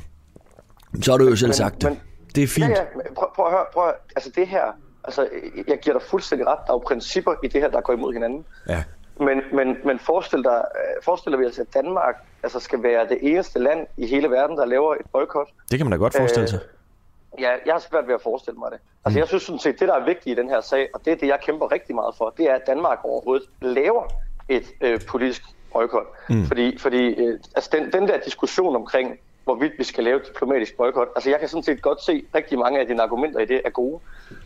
Så har du jo selv men, sagt det. Men, det er fint. Ja, ja. Prøv, prøv at høre, prøv at. Altså det her, altså jeg giver dig fuldstændig ret. Der er jo principper i det her, der går imod hinanden. Ja. Men, men, men forestil dig, øh, forestiller vi os, at Danmark altså skal være det eneste land i hele verden, der laver et boykot. Det kan man da godt forestille sig. Øh, ja, jeg har svært ved at forestille mig det. Altså mm. jeg synes sådan set, det der er vigtigt i den her sag, og det er det, jeg kæmper rigtig meget for, det er, at Danmark overhovedet laver et øh, politisk boykot. Mm. Fordi, fordi øh, altså den, den der diskussion omkring, hvorvidt vi skal lave et diplomatisk boykot, altså jeg kan sådan set godt se rigtig mange af dine argumenter i det er gode.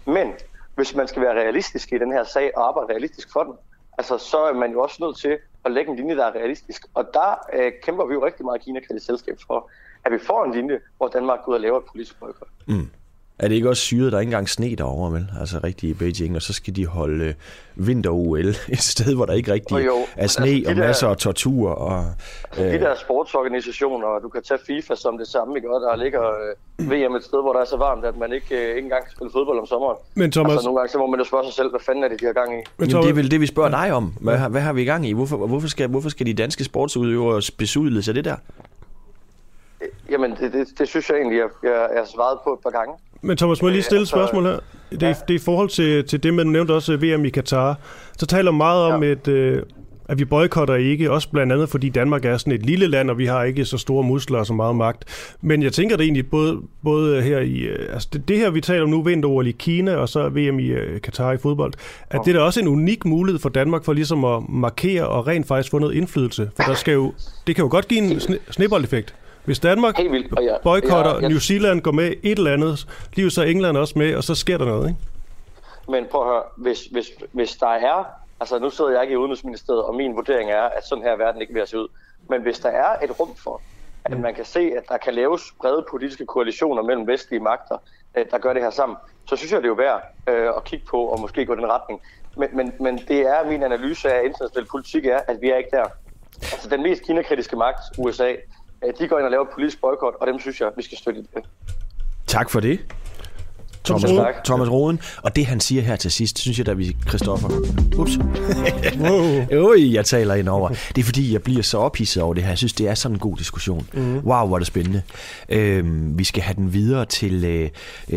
Men hvis man skal være realistisk i den her sag og arbejde realistisk for den, altså, så er man jo også nødt til at lægge en linje, der er realistisk. Og der øh, kæmper vi jo rigtig meget i Kina selskab for, at vi får en linje, hvor Danmark går ud og laver et politisk boykot. Mm. Er det ikke også syret, der er ikke engang sne derovre, vel? Altså rigtig i Beijing, og så skal de holde øh, vinter-OL et sted, hvor der ikke rigtig jo, er sne altså, og masser af tortur. Og, altså, øh... De der sportsorganisationer, og du kan tage FIFA som det samme, ikke? Og der ligger øh, VM et sted, hvor der er så varmt, at man ikke, øh, ikke engang kan spille fodbold om sommeren. Men Thomas... Altså nogle gange så må man jo spørge sig selv, hvad fanden er det, de har gang i? Men Jamen, det er vel det, vi spørger dig om. Hvad, hvad har vi i gang i? Hvorfor, hvorfor, skal, hvorfor skal de danske sportsudøvere besudles af det der? Jamen, det, det, det synes jeg egentlig, jeg, jeg, jeg har svaret på et par gange. Men Thomas, må jeg lige stille et spørgsmål her? Det, ja. det er i forhold til, til det, man nævnte også VM i Katar. Så taler meget om, ja. et, øh, at vi boykotter ikke, også blandt andet fordi Danmark er sådan et lille land, og vi har ikke så store muskler og så meget magt. Men jeg tænker det egentlig både, både her i, øh, altså det, det her vi taler om nu, vinter i Kina, og så VM i uh, Katar i fodbold, at det er da også en unik mulighed for Danmark for ligesom at markere og rent faktisk få noget indflydelse. For der skal jo, det kan jo godt give en sne, sneboldeffekt. Hvis Danmark ja, boykotter, ja, ja. New Zealand går med et eller andet, lige så England også med, og så sker der noget, ikke? Men prøv at høre, hvis, hvis, hvis der er, altså nu sidder jeg ikke i Udenrigsministeriet, og min vurdering er, at sådan her er verden ikke vil se ud. Men hvis der er et rum for, at man kan se, at der kan laves brede politiske koalitioner mellem vestlige magter, øh, der gør det her sammen, så synes jeg, det er jo værd øh, at kigge på og måske gå den retning. Men, men, men det er min analyse af international politik er, at vi er ikke der. Altså den mest kinakritiske magt, USA, de går ind og laver et politisk boykot, og dem synes jeg, vi skal støtte i det. Tak for det. Thomas, Rode. Thomas Roden. Og det, han siger her til sidst, synes jeg, da vi Christoffer. Ups. wow. Ui, jeg taler ind over. Det er fordi, jeg bliver så ophidset over det her. Jeg synes, det er sådan en god diskussion. Mm. Wow, hvor er det spændende. Øhm, vi skal have den videre til øh,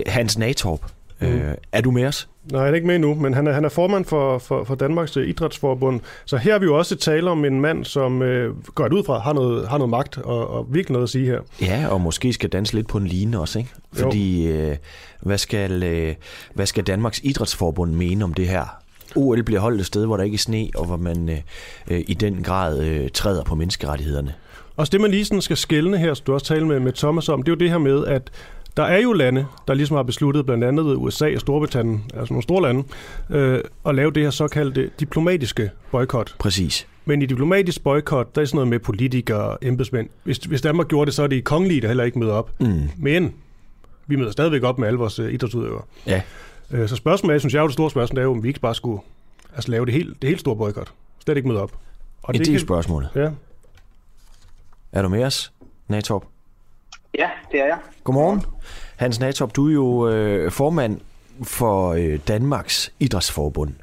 Hans Natorp. Mm. Øh, er du med os? Nej, han er ikke med nu, men han er, han er formand for, for, for Danmarks øh, Idrætsforbund. Så her er vi jo også tale om en mand, som øh, går ud fra, har noget, har noget magt og, og virkelig noget at sige her. Ja, og måske skal danse lidt på en line også, ikke? Fordi øh, hvad, skal, øh, hvad skal Danmarks Idrætsforbund mene om det her? OL bliver holdt et sted, hvor der ikke er sne, og hvor man øh, øh, i den grad øh, træder på menneskerettighederne. Og det, man lige sådan skal skælne her, som du også talte med, med Thomas om, det er jo det her med, at der er jo lande, der ligesom har besluttet, blandt andet USA og Storbritannien, altså nogle store lande, øh, at lave det her såkaldte diplomatiske boykot. Præcis. Men i diplomatisk boykot, der er sådan noget med politikere og embedsmænd. Hvis, hvis Danmark gjorde det, så er det i kongelige, der heller ikke møder op. Mm. Men vi møder stadigvæk op med alle vores uh, idrætsudøvere. Ja. Øh, så spørgsmålet, synes jeg, er det store spørgsmål, er jo, om vi ikke bare skulle altså, lave det helt, det helt store boykot. Slet ikke møde op. Og det, det er spørgsmålet. Ja. Er du med os, Natorp? Ja, det er jeg. Godmorgen. Hans Natop, du er jo øh, formand for øh, Danmarks Idrætsforbund.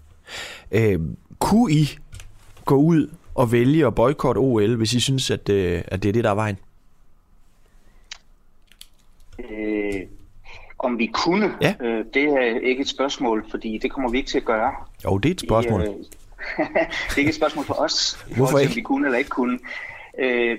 Øh, kunne I gå ud og vælge at boykotte OL, hvis I synes, at, øh, at det er det, der er vejen? Øh, om vi kunne, ja. øh, det er ikke et spørgsmål, fordi det kommer vi ikke til at gøre. Jo, det er et spørgsmål. I, øh, det er ikke et spørgsmål for os, Hvorfor ikke? om vi kunne eller ikke kunne. Øh,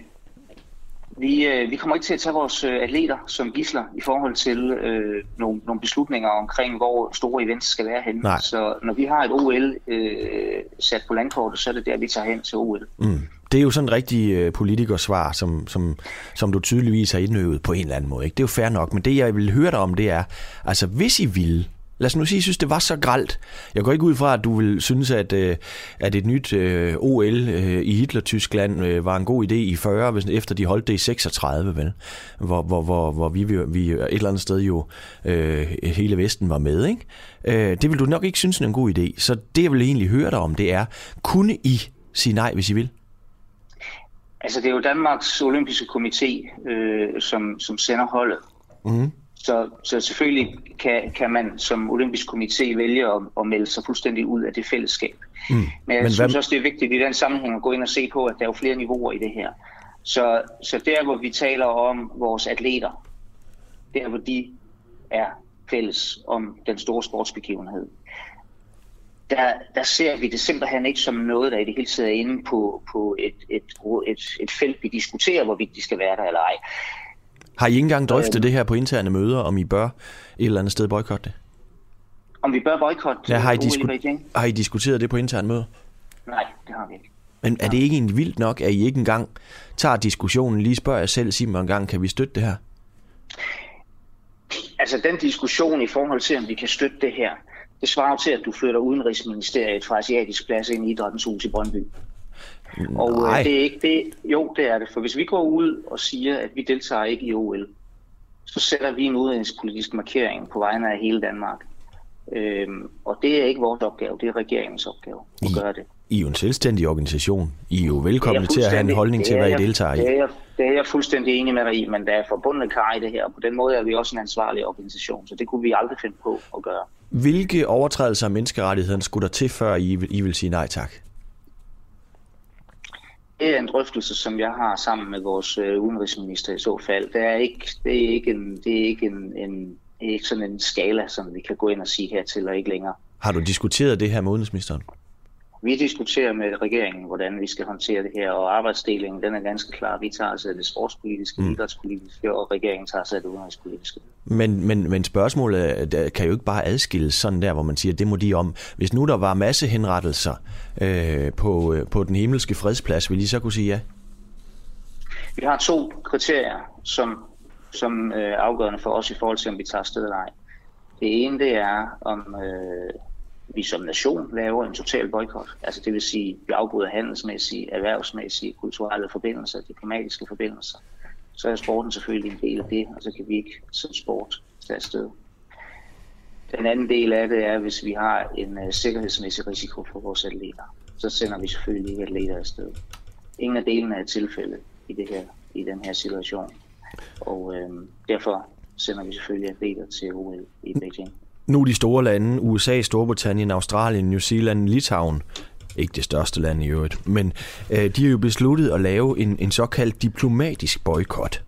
vi, øh, vi kommer ikke til at tage vores øh, atleter som gisler i forhold til øh, nogle, nogle beslutninger omkring, hvor store events skal være henne. Nej. Så når vi har et OL øh, sat på landkortet, så er det der, vi tager hen til OL. Mm. Det er jo sådan en rigtig øh, politikersvar, som, som, som du tydeligvis har indøvet på en eller anden måde. Ikke? Det er jo fair nok, men det jeg vil høre dig om, det er, altså hvis I ville, lad os nu sige, I synes, det var så gralt. Jeg går ikke ud fra, at du vil synes, at, øh, at et nyt øh, OL øh, i Hitler-Tyskland var en god idé i 40, hvis, efter de holdt det i 36, vel? Hvor, hvor, hvor, hvor vi, vi et eller andet sted jo øh, hele Vesten var med, ikke? Det vil du nok ikke synes er en god idé. Så det, jeg vil egentlig høre dig om, det er, kunne I sige nej, hvis I vil? Altså, det er jo Danmarks Olympiske Komité, øh, som, som sender holdet. Mhm. Så, så selvfølgelig kan, kan man som olympisk komité vælge at, at melde sig fuldstændig ud af det fællesskab. Mm. Men jeg Men synes hvad- også, det er vigtigt i den sammenhæng at gå ind og se på, at der er jo flere niveauer i det her. Så, så der, hvor vi taler om vores atleter, der hvor de er fælles om den store sportsbegivenhed, der, der ser vi det simpelthen ikke som noget, der i det hele taget er inde på, på et, et, et, et felt, vi diskuterer, hvorvidt de skal være der eller ej. Har I ikke engang drøftet Øhm. det her på interne møder, om I bør et eller andet sted boykotte det? Om vi bør boykotte Ja, har, I disku- har I diskuteret det på interne møder? Nej, det har vi ikke. Men er det ikke egentlig vildt nok, at I ikke engang tager diskussionen, lige spørger jer selv, sig mig en gang, kan vi støtte det her? Altså den diskussion i forhold til, om vi kan støtte det her, det svarer til, at du flytter Udenrigsministeriet fra Asiatisk Plads ind i Idrættens Hus i Brøndby. Og øh, det er ikke det. Jo, det er det. For hvis vi går ud og siger, at vi deltager ikke i OL, så sætter vi en udenrigspolitisk markering på vegne af hele Danmark. Øhm, og det er ikke vores opgave, det er regeringens opgave at I- gøre det. I er jo en selvstændig organisation. I er jo Det er til at have en holdning til, hvad I jeg- deltager i. Det er, jeg, det er jeg fuldstændig enig med dig i, men der er forbundne kar i det her, og på den måde er vi også en ansvarlig organisation, så det kunne vi aldrig finde på at gøre. Hvilke overtrædelser af menneskerettighederne skulle der til, før I, I vil sige nej tak? Det er en drøftelse, som jeg har sammen med vores øh, udenrigsminister i så fald. Det er ikke, det er ikke, en, det er ikke, en, en, ikke sådan en skala, som vi kan gå ind og sige hertil og ikke længere. Har du diskuteret det her med udenrigsministeren? Vi diskuterer med regeringen, hvordan vi skal håndtere det her, og arbejdsdelingen den er ganske klar. Vi tager os af det sportspolitiske, mm. idrætspolitiske, og regeringen tager sig af det udenrigspolitiske. Men, men, men spørgsmålet der kan jo ikke bare adskilles sådan der, hvor man siger, det må de om. Hvis nu der var masse henrettelser øh, på, øh, på den himmelske fredsplads, vil I så kunne sige ja? Vi har to kriterier, som, som øh, afgørende for os i forhold til, om vi tager afsted eller ej. Det ene, det er, om øh, vi som nation laver en total boykot. Altså det vil sige, at vi afbryder handelsmæssige, erhvervsmæssige, kulturelle forbindelser, diplomatiske forbindelser. Så er sporten selvfølgelig en del af det, og så kan vi ikke som sport tage afsted. Den anden del af det er, hvis vi har en uh, sikkerhedsmæssig risiko for vores atleter, så sender vi selvfølgelig ikke atleter afsted. Ingen af delene er tilfældet i, det her, i den her situation. Og øh, derfor sender vi selvfølgelig atleter til OL i Beijing. Nu de store lande, USA, Storbritannien, Australien, New Zealand, Litauen, ikke det største land i øvrigt, men øh, de har jo besluttet at lave en, en såkaldt diplomatisk boykot.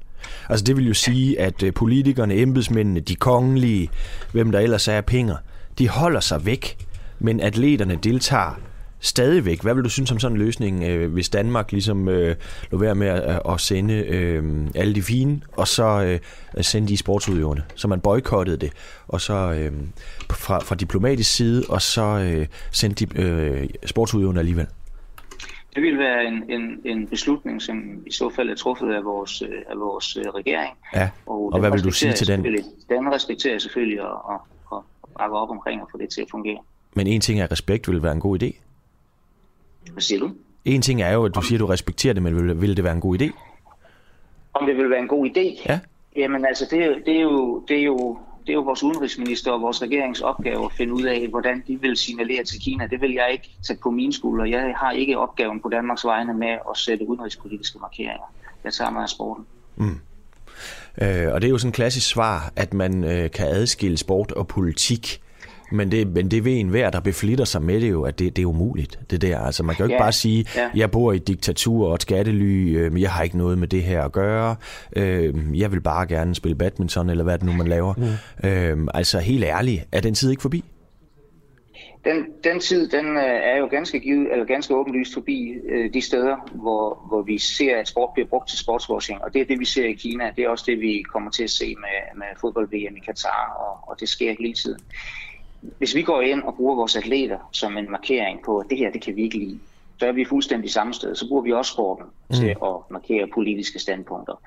Altså det vil jo sige, at øh, politikerne, embedsmændene, de kongelige, hvem der ellers er penge, de holder sig væk, men atleterne deltager stadigvæk. Hvad vil du synes om sådan en løsning, øh, hvis Danmark ligesom øh, lå være med at, at sende øh, alle de fine, og så øh, sende de sportsudøverne, så man boykottede det, og så øh, fra, fra diplomatisk side, og så øh, sendte de øh, sportsudøverne alligevel. Det vil være en, en, en beslutning, som i så fald er truffet af vores, øh, af vores øh, regering. Ja, og den hvad vil du sige til den? Den respekterer jeg selvfølgelig og, og, og bakker op omkring at få det til at fungere. Men en ting er, respekt vil være en god idé. Hvad siger du? En ting er jo, at du siger, at du respekterer det, men vil, vil det være en god idé? Om det vil være en god idé? Ja. Jamen altså, det, er- det, er jo, det, er jo, det er jo vores udenrigsminister og vores regerings opgave at finde ud af, hvordan de vil signalere til Kina. Det vil jeg ikke tage på mine skuldre. Jeg har ikke opgaven på Danmarks vegne med at sætte udenrigspolitiske markeringer. Jeg tager mig af sporten. Øh, og det er jo sådan et klassisk svar, at man øh, kan adskille sport og politik. Men det, men det ved en hver, der beflitter sig med det jo, at det, det er umuligt, det der. Altså man kan jo ikke Ja, bare sige, ja. jeg bor i et diktatur og et skattely, øh, jeg har ikke noget med det her at gøre, øh, jeg vil bare gerne spille badminton, eller hvad det nu man laver. Mm. Øh, altså helt ærligt, er den tid ikke forbi? Den, den tid, den øh, er jo ganske, givet, eller ganske åbenlyst forbi øh, de steder, hvor, hvor vi ser, at sport bliver brugt til sportswashing. Og det er det, vi ser i Kina. Det er også det, vi kommer til at se med, med fodbold-VM i Katar, og, og det sker hele tiden. Hvis vi går ind og bruger vores atleter som en markering på, at det her, det kan vi ikke lide, så er vi fuldstændig samme sted. Så bruger vi også sporten mm. til at markere politiske standpunkter.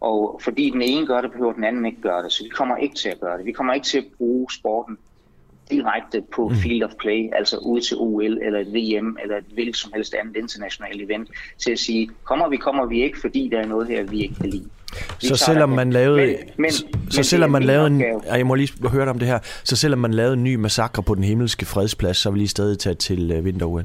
Og fordi den ene gør det, behøver den anden ikke gøre det. Så vi kommer ikke til at gøre det. Vi kommer ikke til at bruge sporten direkte på mm. field of play, altså ude til OL eller et VM eller et hvilket som helst andet internationalt event, til at sige, kommer vi, kommer vi ikke, fordi der er noget her, vi ikke kan lide. Vi Så selvom man lavede, Men- men- så, men så selvom man lavede en. Ej, jeg må lige høre dig om det her, så selvom man lavede en ny massakre på den himmelske fredsplads, så vil I stadig tage til øh, vinter-OL?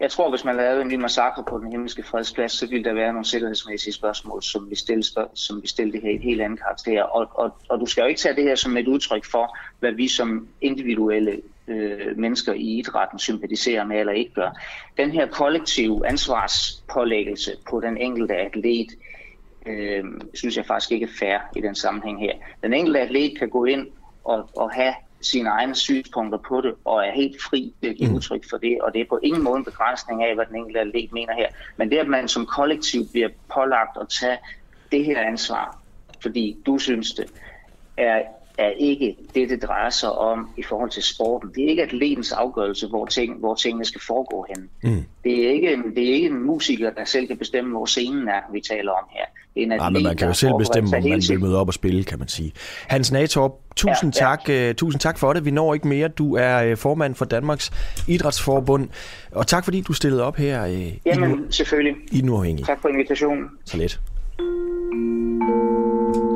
Jeg tror, hvis man lavede en ny massakre på den himmelske fredsplads, så ville der være nogle sikkerhedsmæssige spørgsmål, som vi stille, spørg- som vi stille det her i et helt andet karakter. Og, og, og du skal jo ikke tage det her som et udtryk for, hvad vi som individuelle øh, mennesker i idrætten sympatiserer med eller ikke gør. Den her kollektive ansvarspålæggelse på den enkelte atlet, øh, synes jeg faktisk ikke er fair i den sammenhæng her. Den enkelte atlet kan gå ind og, og have sine egne synspunkter på det, og er helt fri til at give udtryk for det, og det er på ingen måde en begrænsning af, hvad den enkelte atlet mener her. Men det, at man som kollektiv bliver pålagt at tage det her ansvar, fordi du synes det, er, er ikke det, det drejer sig om i forhold til sporten. Det er ikke atletens afgørelse, hvor, ting, hvor tingene skal foregå hen. Mm. Det, er ikke en, det er ikke en musiker, der selv kan bestemme, hvor scenen er, vi taler om her. Det er en Nej, atlet, men man kan jo selv bestemme, om man vil møde op og spille, kan man sige. Hans Natorp, tusind, Ja, ja, tak, uh, tusind tak for det. Vi når ikke mere. Du er uh, formand for Danmarks Idrætsforbund. Og tak fordi du stillede op her uh, i, nu, Jamen, selvfølgelig. i Den Uafhængige. Tak for invitationen. Så lidt.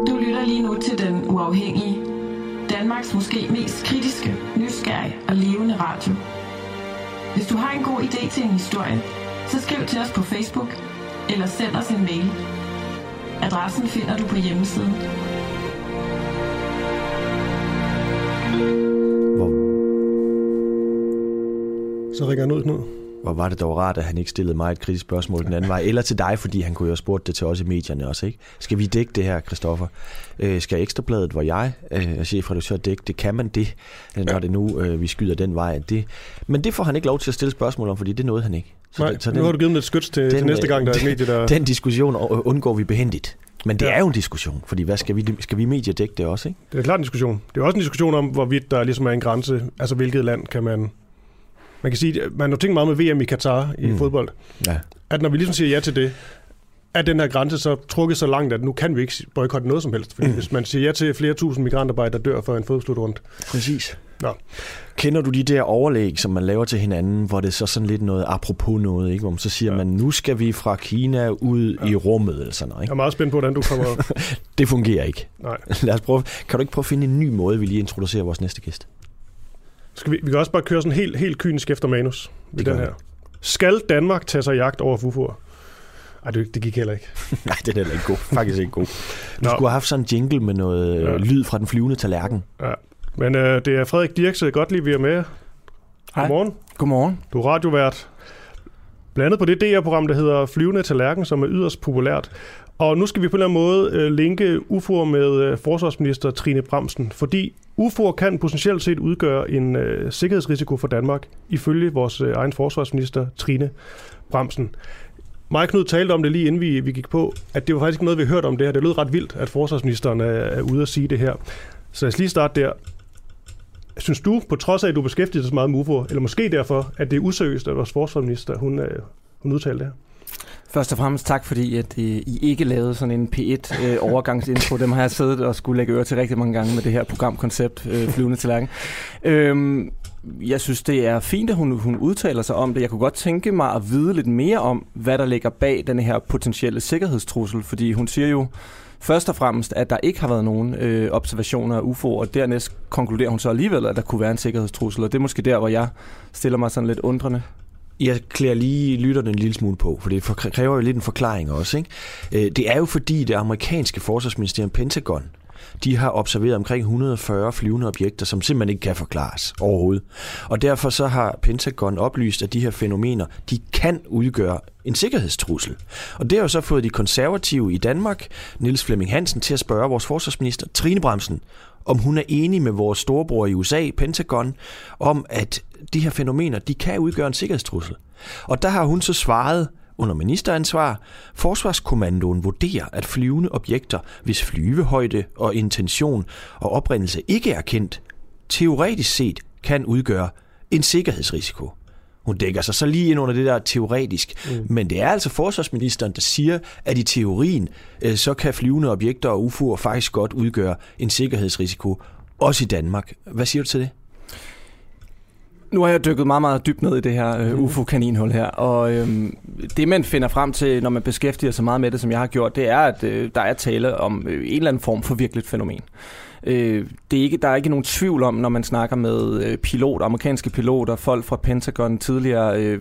Du lytter lige nu til Den Uafhængige. Danmarks måske mest kritiske, nysgerrige og levende radio. Hvis du har en god idé til en historie, så skriv til os på Facebook eller send os en mail. Adressen finder du på hjemmesiden. Hvor, Så ringer han ud nu hvor var det dog rart, at han ikke stillede mig et kritisk spørgsmål den anden vej. Eller til dig, fordi han kunne jo have spurgt det til os i medierne også. Ikke? Skal vi dække det her, Christoffer? Øh, skal Ekstrabladet, hvor jeg øh, er chefredaktør, dække det? Kan man det, øh, når det nu øh, vi skyder den vej? Det, men det får han ikke lov til at stille spørgsmål om, fordi det nåede han ikke. Nej, den- nu har du givet dem et skyts til, til næste gang, der er et medie, der... Den diskussion undgår vi behendigt. Men det Ja. er jo en diskussion, fordi hvad skal vi, skal vi medier dække det også, ikke? Det er klart en diskussion. Det er også en diskussion om, hvorvidt der ligesom er en grænse. Altså, hvilket land kan man... Man kan sige, man har tænkt meget med VM i Katar i mm. fodbold. Ja. At når vi ligesom siger ja til det, er den her grænse så trukket så langt, at nu kan vi ikke boykotte noget som helst. Fordi mm. hvis man siger ja til flere tusind migrantarbejdere, der dør for en fodboldslutrunde. Præcis. Nå. Kender du de der overlæg, som man laver til hinanden, hvor det er så sådan lidt noget apropos noget, ikke? hvor man så siger ja. man, nu skal vi fra Kina ud ja. i rummet, eller sådan noget. Jeg Ikke? er meget spændt på, hvordan du kommer... Det fungerer ikke. Nej. Lad os prøve. Kan du ikke prøve at finde en ny måde, vi lige introducerer vores næste gæst? Skal vi, vi kan også bare køre sådan helt, helt kynisk efter manus Det den her. Skal Danmark tage sig jagt over FUFO'er? Ej, det, det gik heller ikke. Nej, det er heller ikke god. Faktisk ikke god. Du Nå. skulle have haft sådan en jingle med noget Ja. ja. lyd fra den flyvende tallerken. Ja. Men øh, det er Frederik Dirkse Gottlieb, vi er med. Hej. Godmorgen. Godmorgen. Du er radiovært. Blandt andet på det DR-program, der hedder Flyvende Tallerken, som er yderst populært. Og nu skal vi på en eller anden måde øh, linke UFO'er med øh, forsvarsminister Trine Bramsen, fordi UFO'er kan potentielt set udgøre en øh, sikkerhedsrisiko for Danmark, ifølge vores øh, egen forsvarsminister Trine Bramsen. Mig Knud talte om det lige inden vi, vi gik på, at det var faktisk noget, vi hørte om det her. Det lød ret vildt, at forsvarsministeren er, er ude at sige det her. Så lad os lige starte der. Synes du, på trods af, at du beskæftiger dig så meget med UFO'er, eller måske derfor, at det er useriøst, at vores forsvarsminister, hun, øh, hun udtalte det her? Først og fremmest tak, fordi at, øh, I ikke lavede sådan en P1 øh. Dem har jeg siddet og skulle lægge øre til rigtig mange gange med det her programkoncept, øh, Flyvende Tallerken. Øhm, jeg synes, det er fint, at hun, hun udtaler sig om det. Jeg kunne godt tænke mig at vide lidt mere om, hvad der ligger bag den her potentielle sikkerhedstrussel, fordi hun siger jo først og fremmest, at der ikke har været nogen øh, observationer af UFO, og dernæst konkluderer hun så alligevel, at der kunne være en sikkerhedstrussel, og det er måske der, hvor jeg stiller mig sådan lidt undrende. Jeg klæder lige lytterne en lille smule på, for det kræver jo lidt en forklaring også. Ikke? Øh, det er jo fordi det amerikanske forsvarsministerium Pentagon de har observeret omkring 140 flyvende objekter, som simpelthen ikke kan forklares overhovedet. Og derfor så har Pentagon oplyst, at de her fænomener, de kan udgøre en sikkerhedstrussel. Og det har jo så fået de konservative i Danmark, Niels Flemming Hansen, til at spørge vores forsvarsminister, Trine Bremsen, om hun er enig med vores storebror i USA, Pentagon, om at de her fænomener, de kan udgøre en sikkerhedstrussel. Og der har hun så svaret, under ministeransvar, Forsvarskommandoen vurderer, at flyvende objekter, hvis flyvehøjde og intention og oprindelse ikke er kendt, teoretisk set kan udgøre en sikkerhedsrisiko. Hun dækker sig så lige ind under det der teoretisk. Mm. Men det er altså forsvarsministeren, der siger, at i teorien, øh, så kan flyvende objekter og UFO'er faktisk godt udgøre en sikkerhedsrisiko, også i Danmark. Hvad siger du til det? Nu har jeg dykket meget, meget dybt ned i det her uh, UFO-kaninhul her, og øhm, det man finder frem til, når man beskæftiger sig meget med det, som jeg har gjort, det er, at øh, der er tale om øh, en eller anden form for virkeligt fænomen. Øh, det er ikke, der er ikke nogen tvivl om, når man snakker med øh, piloter, amerikanske piloter, folk fra Pentagon, tidligere øh,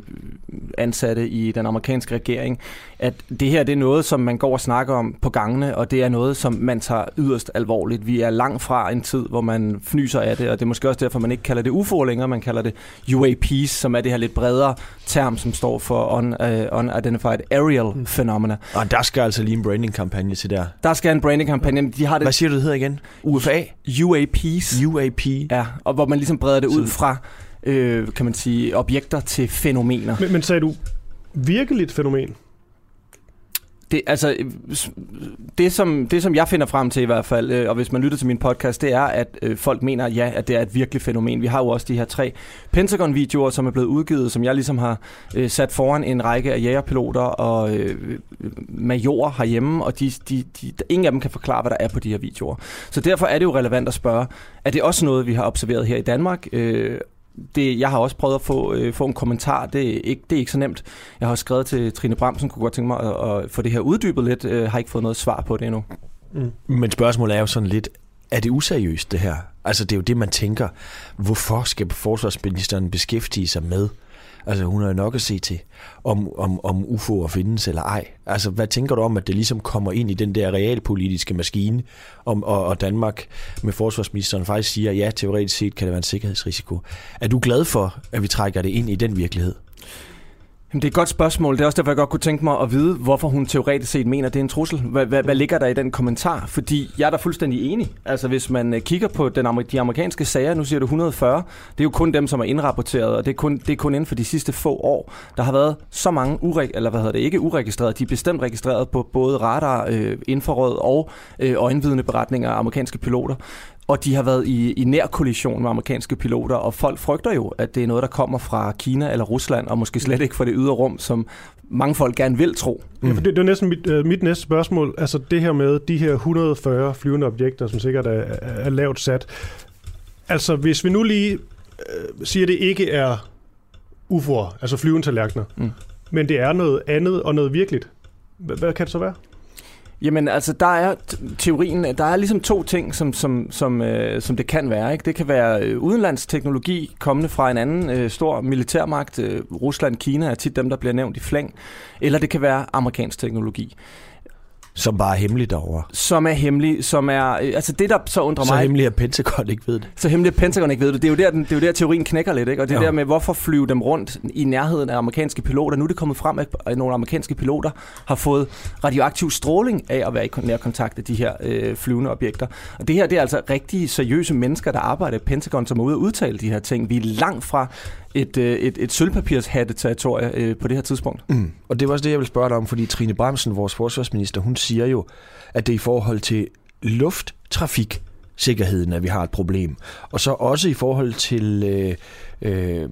ansatte i den amerikanske regering, at det her det er noget, som man går og snakker om på gangene, og det er noget, som man tager yderst alvorligt. Vi er langt fra en tid, hvor man fnyser af det, og det er måske også derfor, man ikke kalder det UFO længere, man kalder det UAPs, som er det her lidt bredere term, som står for un, uh, Unidentified Aerial Phenomena. Og der skal altså lige en branding-kampagne til der. Der skal en branding-kampagne. De har det, Hvad siger du, det hedder igen? UFA? UAPs. UAP. Ja, og hvor man ligesom breder det ud fra, øh, kan man sige, objekter til fænomener. Men, men sagde du virkeligt fænomen? Det, altså, det som, det som jeg finder frem til i hvert fald, øh, og hvis man lytter til min podcast, det er, at øh, folk mener, ja, at det er et virkelig fænomen. Vi har jo også de her tre Pentagon-videoer, som er blevet udgivet, som jeg ligesom har øh, sat foran en række af jægerpiloter og øh, majorer herhjemme, og de, de, de, ingen af dem kan forklare, hvad der er på de her videoer. Så derfor er det jo relevant at spørge, er det også noget, vi har observeret her i Danmark? Øh, det, jeg har også prøvet at få, øh, få en kommentar. Det er, ikke, det er ikke så nemt. Jeg har også skrevet til Trine Bramsen, kunne godt tænke mig at, at få det her uddybet lidt. Jeg har ikke fået noget svar på det endnu. Mm. Men spørgsmålet er jo sådan lidt, er det useriøst det her? Altså det er jo det, man tænker. Hvorfor skal forsvarsministeren beskæftige sig med Altså hun har nok at se til, om, om, om UFO'er findes eller ej. Altså hvad tænker du om, at det ligesom kommer ind i den der realpolitiske maskine, om, og, og Danmark med forsvarsministeren faktisk siger, ja, teoretisk set kan det være en sikkerhedsrisiko. Er du glad for, at vi trækker det ind i den virkelighed? Jamen, det er et godt spørgsmål. Det er også derfor, jeg godt kunne tænke mig at vide, hvorfor hun teoretisk set mener, at det er en trussel. Hvad, hvad, hvad ligger der i den kommentar? Fordi jeg er da fuldstændig enig. Altså, hvis man øh, kigger på den, de amerikanske sager, nu siger du 140, det er jo kun dem, som er indrapporteret, og det er kun, det er kun inden for de sidste få år. Der har været så mange, ureg- eller hvad hedder det, ikke uregistreret, de er bestemt registreret på både radar, øh, infrarød og øh, øjenvidende beretninger af amerikanske piloter og de har været i, i nær kollision med amerikanske piloter, og folk frygter jo, at det er noget, der kommer fra Kina eller Rusland, og måske slet ikke fra det ydre rum, som mange folk gerne vil tro. Mm. Ja, for det, det er næsten mit, uh, mit næste spørgsmål. Altså det her med de her 140 flyvende objekter, som sikkert er, er lavt sat. Altså hvis vi nu lige uh, siger, at det ikke er UFO'er, altså flyvende tallerkener, mm. men det er noget andet og noget virkeligt. Hvad, hvad kan det så være? Jamen altså, der er teorien, der er ligesom to ting, som, som, som, øh, som det kan være. Ikke? Det kan være øh, udenlandsteknologi kommende fra en anden øh, stor militærmagt. Øh, Rusland, Kina er tit dem, der bliver nævnt i flæng. Eller det kan være amerikansk teknologi. Som bare er hemmelig derovre. Som er hemmelig, som er... Øh, altså det, der så undrer så mig... Så hemmelig, at Pentagon ikke ved det. Så hemmelig, at Pentagon ikke ved det. Det er jo der, den, det er jo der teorien knækker lidt, ikke? Og det er ja. der med, hvorfor flyve dem rundt i nærheden af amerikanske piloter. Nu er det kommet frem, at nogle amerikanske piloter har fået radioaktiv stråling af at være i nær kontakt af de her øh, flyvende objekter. Og det her, det er altså rigtig seriøse mennesker, der arbejder i Pentagon, som er ude at udtale de her ting. Vi er langt fra et, øh, et, et sølvpapirshatte-territorie øh, på det her tidspunkt. Mm. Og det var også det, jeg vil spørge dig om, fordi Trine Bremsen, vores forsvarsminister, hun siger jo, at det er i forhold til lufttrafik, sikkerheden, at vi har et problem. Og så også i forhold til øh, øh,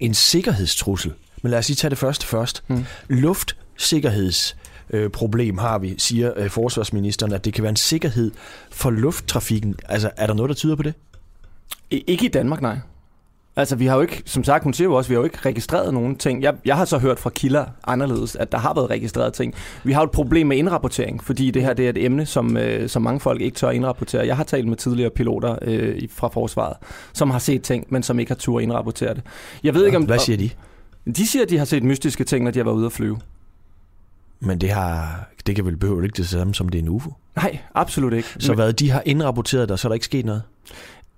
en sikkerhedstrussel. Men lad os lige tage det første først. Mm. Luftsikkerheds øh, problem har vi, siger øh, forsvarsministeren, at det kan være en sikkerhed for lufttrafikken. Altså, er der noget, der tyder på det? Ikke i Danmark, nej. Altså, vi har jo ikke, som sagt, hun siger jo også, vi har jo ikke registreret nogen ting. Jeg, jeg har så hørt fra kilder anderledes, at der har været registreret ting. Vi har jo et problem med indrapportering, fordi det her det er et emne, som, øh, som mange folk ikke tør indrapportere. Jeg har talt med tidligere piloter øh, fra forsvaret, som har set ting, men som ikke har tur indrapportere det. Jeg ved ja, ikke, om, hvad siger de? De siger, at de har set mystiske ting, når de har været ude at flyve. Men det, har, det kan vel behøve ikke det samme, som det er en UFO? Nej, absolut ikke. Så Men... hvad, de har indrapporteret dig, så er der ikke sket noget?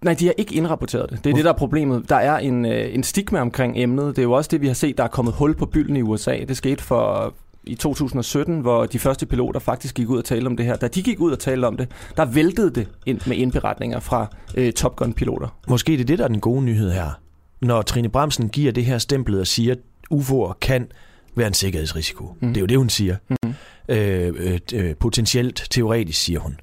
Nej, de har ikke indrapporteret det. Det er Hvorfor? det, der er problemet. Der er en, øh, en stigma omkring emnet. Det er jo også det, vi har set, der er kommet hul på bylden i USA. Det skete for i 2017, hvor de første piloter faktisk gik ud og talte om det her. Da de gik ud og talte om det, der væltede det ind med indberetninger fra øh, Top Gun-piloter. Måske det er det, der er den gode nyhed her. Når Trine Bremsen giver det her stemplet og siger, at UFO'er kan være en sikkerhedsrisiko. Mm. Det er jo det, hun siger. Mm. Øh, øh, øh, potentielt teoretisk, siger hun.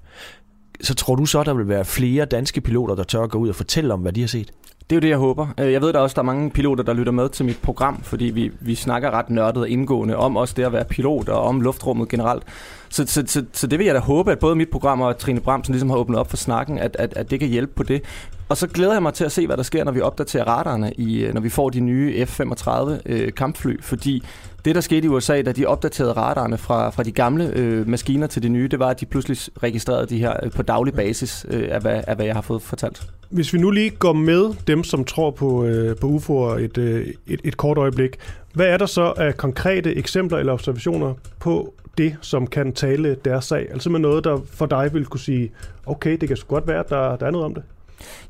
Så tror du så, der vil være flere danske piloter, der tør at gå ud og fortælle om, hvad de har set? Det er jo det, jeg håber. Øh, jeg ved der også, der er mange piloter, der lytter med til mit program, fordi vi, vi snakker ret nørdet og indgående om også det at være pilot og om luftrummet generelt. Så, så, så, så det vil jeg da håbe, at både mit program og Trine Bramsen ligesom har åbnet op for snakken, at, at, at det kan hjælpe på det. Og så glæder jeg mig til at se, hvad der sker, når vi opdaterer radarerne, i, når vi får de nye F-35 øh, kampfly, fordi det, der skete i USA, da de opdaterede radarerne fra, fra de gamle øh, maskiner til de nye, det var, at de pludselig registrerede de her øh, på daglig basis, øh, af, hvad, af hvad jeg har fået fortalt. Hvis vi nu lige går med dem, som tror på, øh, på UFO'er et, øh, et, et kort øjeblik, hvad er der så af konkrete eksempler eller observationer på det, som kan tale deres sag? Altså med noget, der for dig vil kunne sige, okay, det kan så godt være, at der, der er noget om det.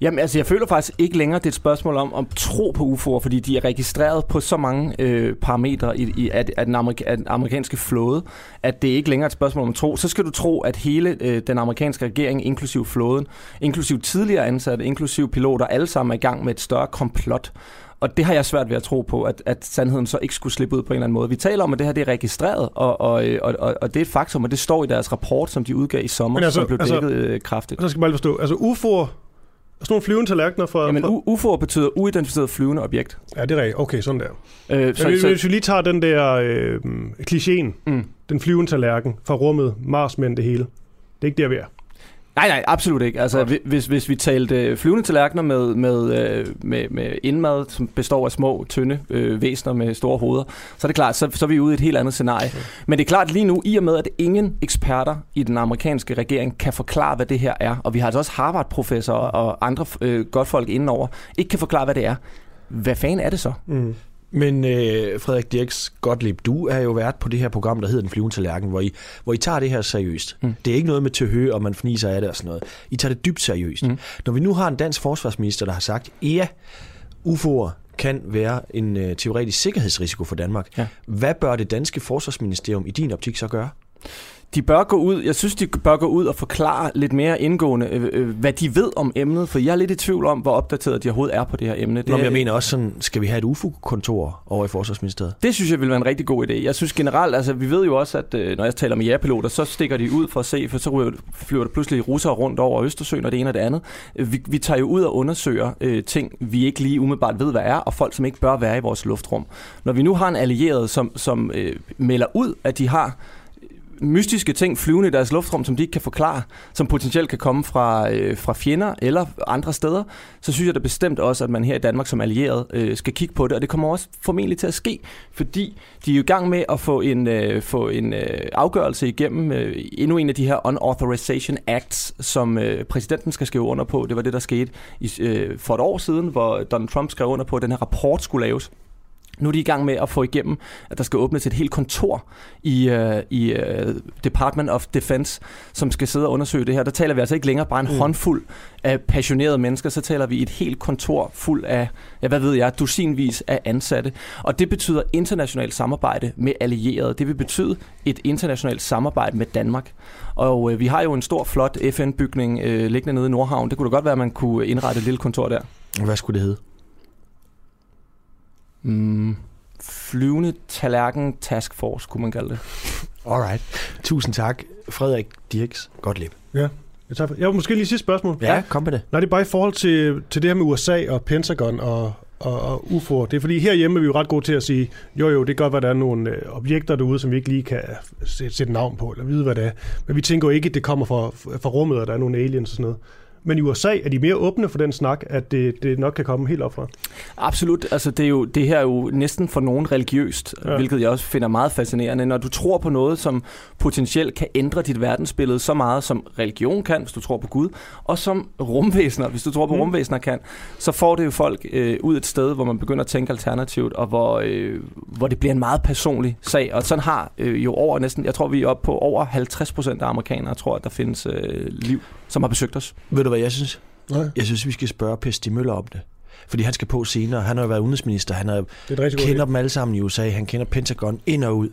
Jamen, altså, jeg føler faktisk ikke længere, det er et spørgsmål om at tro på UFO'er, fordi de er registreret på så mange øh, parametre i, i, af, af, den amerika, af den amerikanske flåde, at det er ikke længere et spørgsmål om at tro. Så skal du tro, at hele øh, den amerikanske regering, inklusiv flåden, inklusiv tidligere ansatte, inklusiv piloter, alle sammen er i gang med et større komplot. Og det har jeg svært ved at tro på, at, at sandheden så ikke skulle slippe ud på en eller anden måde. Vi taler om, at det her det er registreret, og, og, og, og det er et faktum, og det står i deres rapport, som de udgav i sommer, altså, som blev altså, dækket øh, kraftigt. Så skal man bare forstå, altså UFO'er sådan nogle flyvende tallerkener fra... Jamen, UFO betyder uidentificeret flyvende objekt. Ja, det er rigtigt. Okay, sådan der. Øh, så, så, hvis vi lige tager den der øh, klichéen, mm. den flyvende tallerken fra rummet, Marsmænd, det hele. Det er ikke der, vi er. Nej, nej, absolut ikke. Altså, hvis, hvis vi talte flyvende tallerkener med, med, øh, med, med indmad, som består af små, tynde øh, væsener med store hoveder, så er det klart, så, så er vi ude i et helt andet scenarie. Okay. Men det er klart lige nu, i og med, at ingen eksperter i den amerikanske regering kan forklare, hvad det her er, og vi har altså også Harvard-professorer og andre øh, godt folk indenover, ikke kan forklare, hvad det er. Hvad fanden er det så? Mm. Men øh, Frederik Dirks Gottlieb, du er jo vært på det her program, der hedder Den flyvende tallerken, hvor I, hvor I tager det her seriøst. Mm. Det er ikke noget med til hø, og man fniser af det og sådan noget. I tager det dybt seriøst. Mm. Når vi nu har en dansk forsvarsminister, der har sagt, ja, UFO'er kan være en øh, teoretisk sikkerhedsrisiko for Danmark. Ja. Hvad bør det danske forsvarsministerium i din optik så gøre? De bør gå ud, jeg synes, de bør gå ud og forklare lidt mere indgående, øh, øh, hvad de ved om emnet, for jeg er lidt i tvivl om, hvor opdateret de overhovedet er på det her emne. Det Nå, men jeg mener også sådan, skal vi have et UFO-kontor over i Forsvarsministeriet? Det synes jeg vil være en rigtig god idé. Jeg synes generelt, altså vi ved jo også, at øh, når jeg taler med jægerpiloter, så stikker de ud for at se, for så flyver der pludselig russere rundt over Østersøen og det ene og det andet. Vi, vi tager jo ud og undersøger øh, ting, vi ikke lige umiddelbart ved, hvad er, og folk, som ikke bør være i vores luftrum. Når vi nu har en allieret, som, som øh, melder ud, at de har mystiske ting flyvende i deres luftrum, som de ikke kan forklare, som potentielt kan komme fra, øh, fra fjender eller andre steder, så synes jeg da bestemt også, at man her i Danmark som allieret øh, skal kigge på det, og det kommer også formentlig til at ske, fordi de er jo i gang med at få en, øh, få en øh, afgørelse igennem øh, endnu en af de her Unauthorization Acts, som øh, præsidenten skal skrive under på. Det var det, der skete i, øh, for et år siden, hvor Donald Trump skrev under på, at den her rapport skulle laves. Nu er de i gang med at få igennem, at der skal åbnes et helt kontor i, uh, i uh, Department of Defense, som skal sidde og undersøge det her. Der taler vi altså ikke længere bare en mm. håndfuld af passionerede mennesker, så taler vi et helt kontor fuld af, ja, hvad ved jeg, dusinvis af ansatte. Og det betyder internationalt samarbejde med allierede. Det vil betyde et internationalt samarbejde med Danmark. Og uh, vi har jo en stor, flot FN-bygning uh, liggende nede i Nordhavn. Det kunne da godt være, at man kunne indrette et lille kontor der. Hvad skulle det hedde? Mm, flyvende tallerken task force, kunne man kalde det. Alright. Tusind tak, Frederik Dirks. Godt liv. Ja. Jeg har måske lige sidste spørgsmål. Ja, kom med det. Nej, det er bare i forhold til, til det her med USA og Pentagon og, og, og UFO. Det er fordi herhjemme er vi jo ret gode til at sige, jo jo, det kan godt være, der er nogle øh, objekter derude, som vi ikke lige kan sætte, sætte navn på, eller vide, hvad det er. Men vi tænker jo ikke, at det kommer fra, fra rummet, og der er nogle aliens og sådan noget. Men i USA er de mere åbne for den snak, at det, det nok kan komme helt op fra. Absolut. Altså, det, er jo, det her er jo næsten for nogen religiøst, ja. hvilket jeg også finder meget fascinerende. Når du tror på noget, som potentielt kan ændre dit verdensbillede så meget, som religion kan, hvis du tror på Gud, og som rumvæsener, hvis du tror på mm. rumvæsener kan, så får det jo folk øh, ud et sted, hvor man begynder at tænke alternativt, og hvor, øh, hvor det bliver en meget personlig sag. Og sådan har øh, jo over næsten, jeg tror vi er oppe på over 50 procent af amerikanere, tror at der findes øh, liv, som har besøgt os. Ved du hvad jeg synes? Nej. Jeg synes, vi skal spørge Per Stig Møller om det. Fordi han skal på senere. Han har jo været udenrigsminister. Han har, kender dem alle sammen i USA. Han kender Pentagon ind og ud.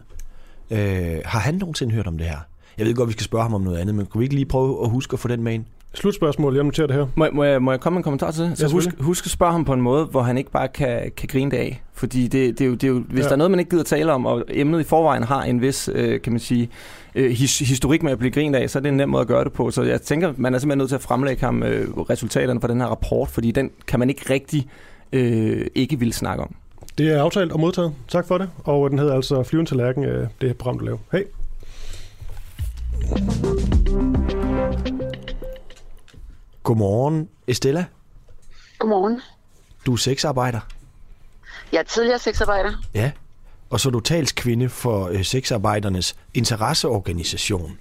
Øh, har han nogensinde hørt om det her? Jeg ved godt, vi skal spørge ham om noget andet, men kunne vi ikke lige prøve at huske at få den med ind? Slutspørgsmål, jeg noterer det her. Må, må, jeg, må jeg komme med en kommentar til det? Så ja, husk, husk at spørge ham på en måde, hvor han ikke bare kan, kan grine det af. Fordi det, det, er jo, det er jo, hvis ja. der er noget, man ikke gider tale om, og emnet i forvejen har en vis, øh, kan man sige, øh, his, historik med at blive grint af, så er det en nem måde at gøre det på. Så jeg tænker, man er simpelthen nødt til at fremlægge ham øh, resultaterne fra den her rapport, fordi den kan man ikke rigtig øh, ikke vil snakke om. Det er aftalt og modtaget. Tak for det. Og den hedder altså Flyven til Lærken, øh, det program, du laver. Hej. Godmorgen, Estella. Godmorgen. Du er sexarbejder. Jeg er tidligere sexarbejder. Ja, og så du talskvinde for øh, sexarbejdernes interesseorganisation.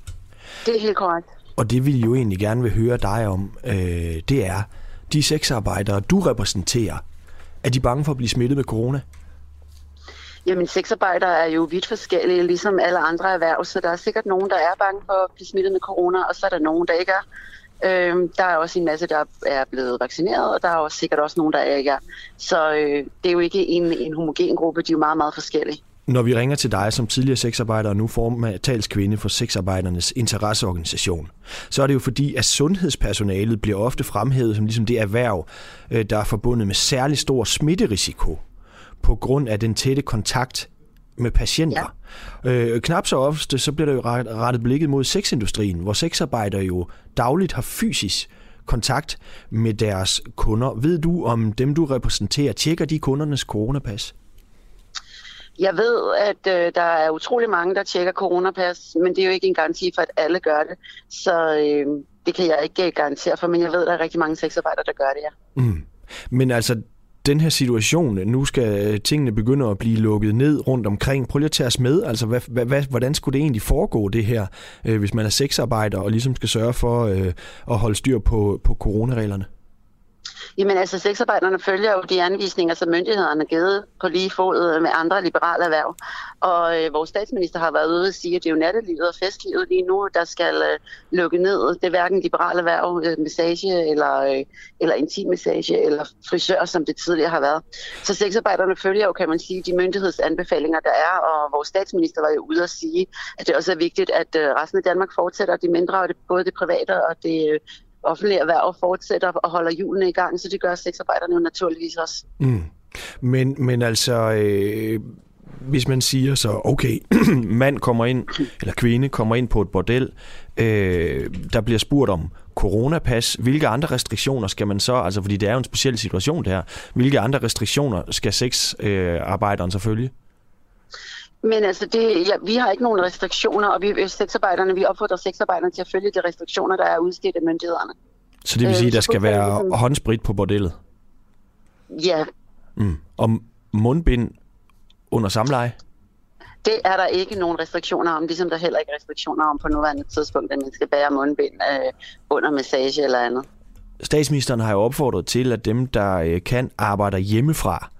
Det er helt korrekt. Og det vil jo egentlig gerne vil høre dig om, øh, det er, de sexarbejdere, du repræsenterer, er de bange for at blive smittet med corona? Jamen, sexarbejdere er jo vidt forskellige, ligesom alle andre erhverv, så der er sikkert nogen, der er bange for at blive smittet med corona, og så er der nogen, der ikke er. Øh, der er også en masse, der er blevet vaccineret, og der er også sikkert også nogen, der ikke er. Så øh, det er jo ikke en, en homogen gruppe, de er jo meget, meget forskellige. Når vi ringer til dig som tidligere sexarbejder og nu talskvinde for sexarbejdernes interesseorganisation, så er det jo fordi, at sundhedspersonalet bliver ofte fremhævet som ligesom det erhverv, øh, der er forbundet med særlig stor smitterisiko på grund af den tætte kontakt med patienter. Ja. Øh, knap så ofte, så bliver der jo rettet blikket mod sexindustrien, hvor sexarbejdere jo dagligt har fysisk kontakt med deres kunder. Ved du, om dem, du repræsenterer, tjekker de kundernes coronapas? Jeg ved, at øh, der er utrolig mange, der tjekker coronapas, men det er jo ikke en garanti for, at alle gør det. Så øh, det kan jeg ikke garantere for, men jeg ved, at der er rigtig mange sexarbejdere, der gør det, ja. Mm. Men altså, den her situation, nu skal øh, tingene begynde at blive lukket ned rundt omkring. Prøv lige at tage os med, altså hvad, hvad, hvordan skulle det egentlig foregå det her, øh, hvis man er sexarbejder og ligesom skal sørge for øh, at holde styr på, på coronareglerne? Jamen altså, sexarbejderne følger jo de anvisninger, som myndighederne har givet på lige fod øh, med andre liberale erhverv. Og øh, vores statsminister har været ude og sige, at det er jo nattelivet og festlivet lige nu, der skal øh, lukke ned. Det er hverken liberale erhverv, øh, massage eller, øh, eller intimmassage eller frisør, som det tidligere har været. Så sexarbejderne følger jo, kan man sige, de myndighedsanbefalinger, der er. Og vores statsminister var jo ude og sige, at det også er vigtigt, at øh, resten af Danmark fortsætter de mindre, og det, både det private og det øh, offentlige erhverv fortsætter og holder hjulene i gang, så det gør sexarbejderne jo naturligvis også. Mm. Men, men altså, øh, hvis man siger så, okay, mand kommer ind, eller kvinde kommer ind på et bordel, øh, der bliver spurgt om coronapas, hvilke andre restriktioner skal man så, altså fordi det er jo en speciel situation det her, hvilke andre restriktioner skal sexarbejderen øh, selvfølgelig? Men altså, det, ja, vi har ikke nogen restriktioner, og vi, sexarbejderne, vi opfordrer sexarbejderne til at følge de restriktioner, der er udstedt af myndighederne. Så det vil sige, at der øh, skal være ligesom... håndsprit på bordellet? Ja. Mm. Og mundbind under samleje? Det er der ikke nogen restriktioner om, ligesom der heller ikke restriktioner om på nuværende tidspunkt, at man skal bære mundbind øh, under massage eller andet. Statsministeren har jo opfordret til, at dem, der øh, kan, arbejder hjemmefra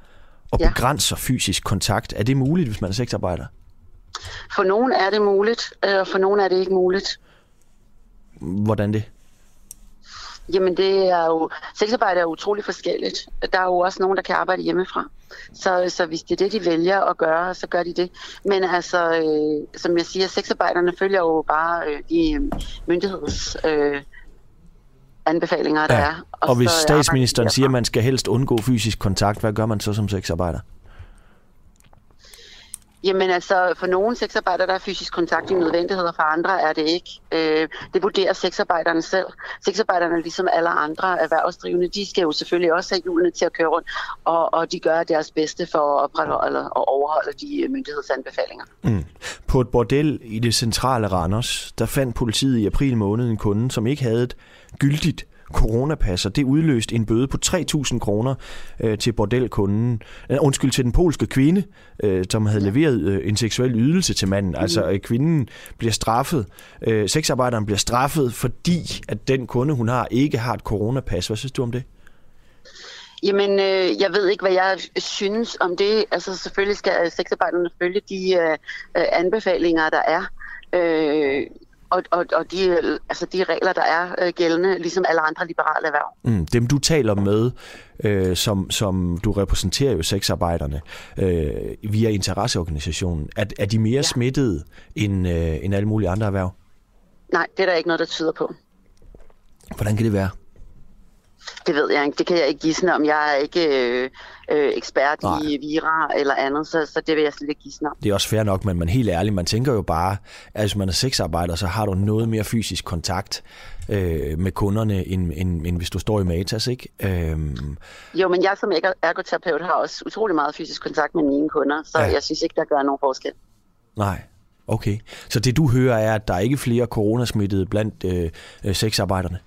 og ja. begrænser fysisk kontakt. Er det muligt, hvis man er sexarbejder? For nogen er det muligt, øh, og for nogen er det ikke muligt. Hvordan det? Jamen det er jo, sexarbejde er utrolig forskelligt. Der er jo også nogen, der kan arbejde hjemmefra. Så, så hvis det er det, de vælger at gøre, så gør de det. Men altså, øh, som jeg siger, sexarbejderne følger jo bare øh, de øh, myndigheds... Øh, anbefalinger, der ja. er. Og, og hvis statsministeren siger, at man skal helst undgå fysisk kontakt, hvad gør man så som sexarbejder? Jamen altså, for nogle sexarbejdere, der er fysisk kontakt i nødvendighed, og for andre er det ikke. Øh, det vurderer sexarbejderne selv. Sexarbejderne, ligesom alle andre erhvervsdrivende, de skal jo selvfølgelig også have hjulene til at køre rundt, og, og de gør deres bedste for at opretholde og overholde de myndighedsanbefalinger. Mm. På et bordel i det centrale Randers, der fandt politiet i april måned en kunde, som ikke havde et gyldigt coronapas, og det udløste en bøde på 3.000 kroner øh, til bordelkunden, øh, undskyld, til den polske kvinde, øh, som havde leveret øh, en seksuel ydelse til manden. Mm. Altså øh, kvinden bliver straffet, øh, sexarbejderen bliver straffet, fordi at den kunde, hun har, ikke har et coronapas. Hvad synes du om det? Jamen, øh, jeg ved ikke, hvad jeg synes om det. Altså, selvfølgelig skal sexarbejderne følge de øh, øh anbefalinger, der er. Øh, og, og, og de, altså de regler, der er øh, gældende, ligesom alle andre liberale erhverv. Mm, dem du taler med, øh, som, som du repræsenterer jo sexarbejderne øh, via interesseorganisationen, er, er de mere ja. smittede end, øh, end alle mulige andre erhverv? Nej, det er der ikke noget, der tyder på. Hvordan kan det være? Det ved jeg ikke. Det kan jeg ikke gisne om. Jeg er ikke øh, øh, ekspert Nej. i vira eller andet, så, så det vil jeg slet ikke gisne om. Det er også fair nok, men man helt ærlig, man tænker jo bare, at hvis man er sexarbejder, så har du noget mere fysisk kontakt øh, med kunderne, end, end, end hvis du står i Matas, ikke? Øhm... Jo, men jeg som ergoterapeut har også utrolig meget fysisk kontakt med mine kunder, så ja. jeg synes ikke, der gør nogen forskel. Nej, okay. Så det du hører er, at der er ikke flere coronasmittede blandt øh, øh sexarbejderne?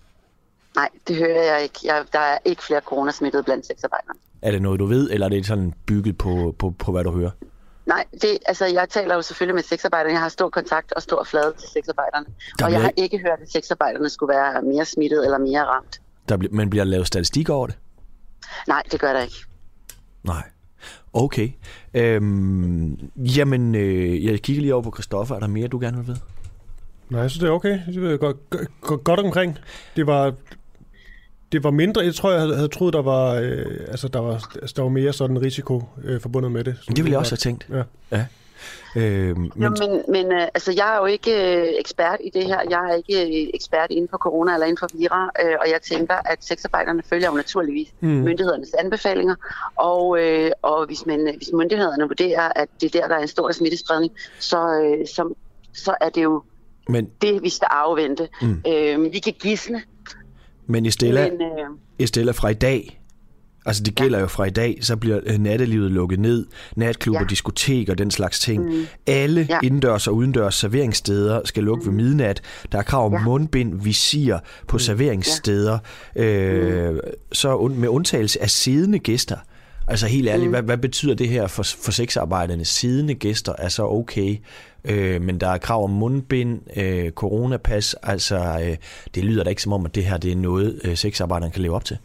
Nej, det hører jeg ikke. Jeg, der er ikke flere coronasmittede blandt sexarbejdere. Er det noget, du ved, eller er det sådan bygget på, på, på hvad du hører? Nej, det, altså, jeg taler jo selvfølgelig med sexarbejderne. Jeg har stor kontakt og stor flade til sexarbejderne. Der og jeg har ikke hørt, at sexarbejderne skulle være mere smittet eller mere ramt. Der bl- men bliver der lavet statistik over det? Nej, det gør der ikke. Nej. Okay. Øhm, jamen, øh, jeg kigger lige over på Christoffer. Er der mere, du gerne vil vide? Nej, jeg synes, det er okay. Det er godt, godt, godt omkring. Det var det var mindre, jeg tror, jeg havde, havde troet, der var, øh, altså, der var, altså, der var mere sådan risiko øh, forbundet med det. det ville jeg også have tænkt. Ja. ja. Øh, men jo, men, men øh, altså, jeg er jo ikke øh, ekspert i det her. Jeg er ikke øh, ekspert inden for corona eller inden for vira, øh, og jeg tænker, at sexarbejderne følger jo naturligvis mm. myndighedernes anbefalinger, og, øh, og hvis, man, hvis myndighederne vurderer, at det er der, der er en stor smittespredning, så, øh, så, så er det jo men, det, vi skal afvente. Mm. Øh, vi kan gisne, men Estella, Men, øh... Estella fra i dag, altså det gælder ja. jo fra i dag, så bliver øh, nattelivet lukket ned, natklubber, ja. diskoteker, den slags ting. Mm. Alle ja. indendørs og udendørs serveringssteder skal lukke mm. ved midnat. Der er krav om ja. mundbind, visir på mm. serveringssteder. Ja. Øh, mm. Så med undtagelse af siddende gæster. Altså helt ærligt, mm. hvad, hvad betyder det her for, for sexarbejderne? Siddende gæster er så okay. Øh, men der er krav om mundbind, øh, coronapas, altså øh, det lyder da ikke som om, at det her det er noget, øh, sexarbejderne kan leve op til.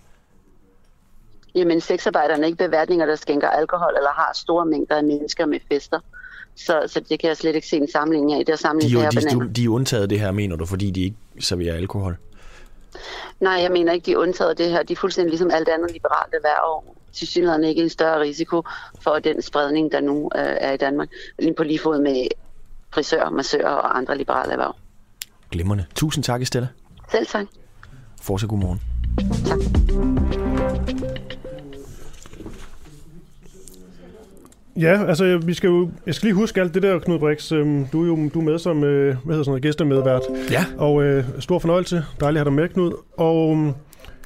Jamen sexarbejderne er ikke beværtninger, der skænker alkohol eller har store mængder af mennesker med fester. Så, så det kan jeg slet ikke se en sammenligning af. Det er sammenligning de, de, de, de er undtaget det her, mener du, fordi de ikke serverer alkohol? Nej, jeg mener ikke, de er undtaget det her. De er fuldstændig ligesom alt andet liberalt erhverv. Til synligheden ikke en større risiko for den spredning, der nu øh, er i Danmark. Lige på lige fod med frisører, massører og andre liberale erhverv. Glimmerne. Tusind tak, Estella. Selv tak. Fortsat god morgen. Tak. Ja, altså vi skal jo, jeg skal lige huske alt det der, Knud Brix. Øhm, du er jo du er med som øh, hvad hedder sådan noget, gæstemedvært. Ja. Og øh, stor fornøjelse. Dejligt at have dig med, Knud. Og øhm,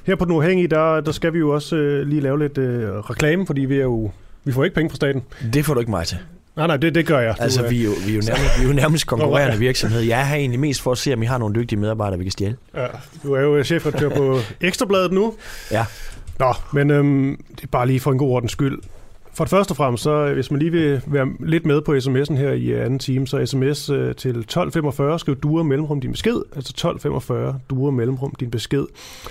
her på Den Uafhængige, der, der skal vi jo også øh, lige lave lidt øh, reklame, fordi vi er jo vi får ikke penge fra staten. Det får du ikke mig til. Nej, nej, det, det gør jeg. Altså, vi er jo, vi er jo nærmest, vi er jo nærmest konkurrerende virksomhed. Jeg er her egentlig mest for at se, om vi har nogle dygtige medarbejdere, vi kan stjæle. Ja, du er jo chefredaktør på Ekstrabladet nu. Ja. Nå, men øhm, det er bare lige for en god ordens skyld. For det første og fremmest, så hvis man lige vil være lidt med på sms'en her i anden time, så sms øh, til 1245, skriv duer mellemrum din besked. Altså 1245, duer mellemrum din besked.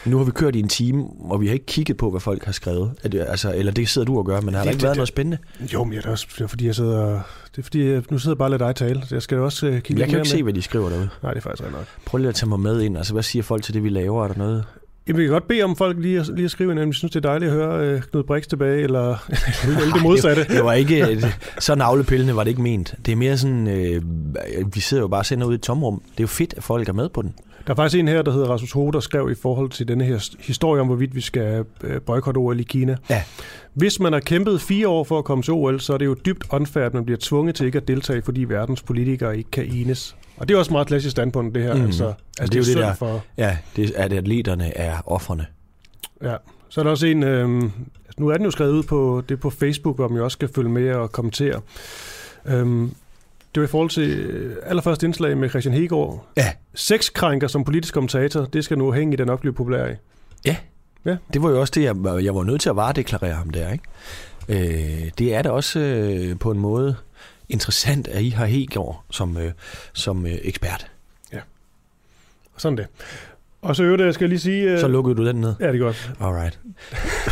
Nu har vi kørt i en time, og vi har ikke kigget på, hvad folk har skrevet. Det, altså, eller det sidder du og gør, men har det, der ikke det, været det, noget spændende? Jo, men det er, også, det er fordi, jeg sidder... Det er fordi, jeg, nu sidder jeg bare og lader dig tale. Jeg skal også uh, kigge Jeg kan ikke med. se, hvad de skriver derude. Nej, det er faktisk nok. Prøv lige at tage mig med ind. Altså, hvad siger folk til det, vi laver? Er der noget? Jamen, vi kan godt bede om folk lige at, lige at skrive ind, om de synes, det er dejligt at høre uh, Knud Brix tilbage, eller, eller det modsatte. det, det var ikke, så navlepillende var det ikke ment. Det er mere sådan, øh, vi sidder jo bare og sender ud i et tomrum. Det er jo fedt, at folk er med på den. Der er faktisk en her, der hedder Rasmus Hode, der skrev i forhold til denne her historie om, hvorvidt vi skal øh, boykotte OL i Kina. Ja. Hvis man har kæmpet fire år for at komme til OL, så er det jo dybt unfair, at man bliver tvunget til ikke at deltage, fordi verdens politikere ikke kan enes. Og det er også meget klassisk standpunkt, det her. Mm. Altså, altså, det, det er jo det der, for... ja, det er, at atleterne er offerne. Ja, så er der også en, øh, nu er den jo skrevet ud på, det på Facebook, hvor man jo også skal følge med og kommentere. Øhm, det var i forhold til øh, allerførste indslag med Christian Hegård. Ja. Sexkrænker som politisk kommentator, det skal nu hænge i den oplevet populær i. Ja. Ja. Det var jo også det, jeg, jeg var nødt til at varedeklarere ham der, ikke? Øh, det er da også øh, på en måde interessant, at I har Hegård som, øh, som øh, ekspert. Sådan det. Og så øvrigt, skal jeg lige sige... øh, Så lukkede du den ned. Ja, det er godt. Alright.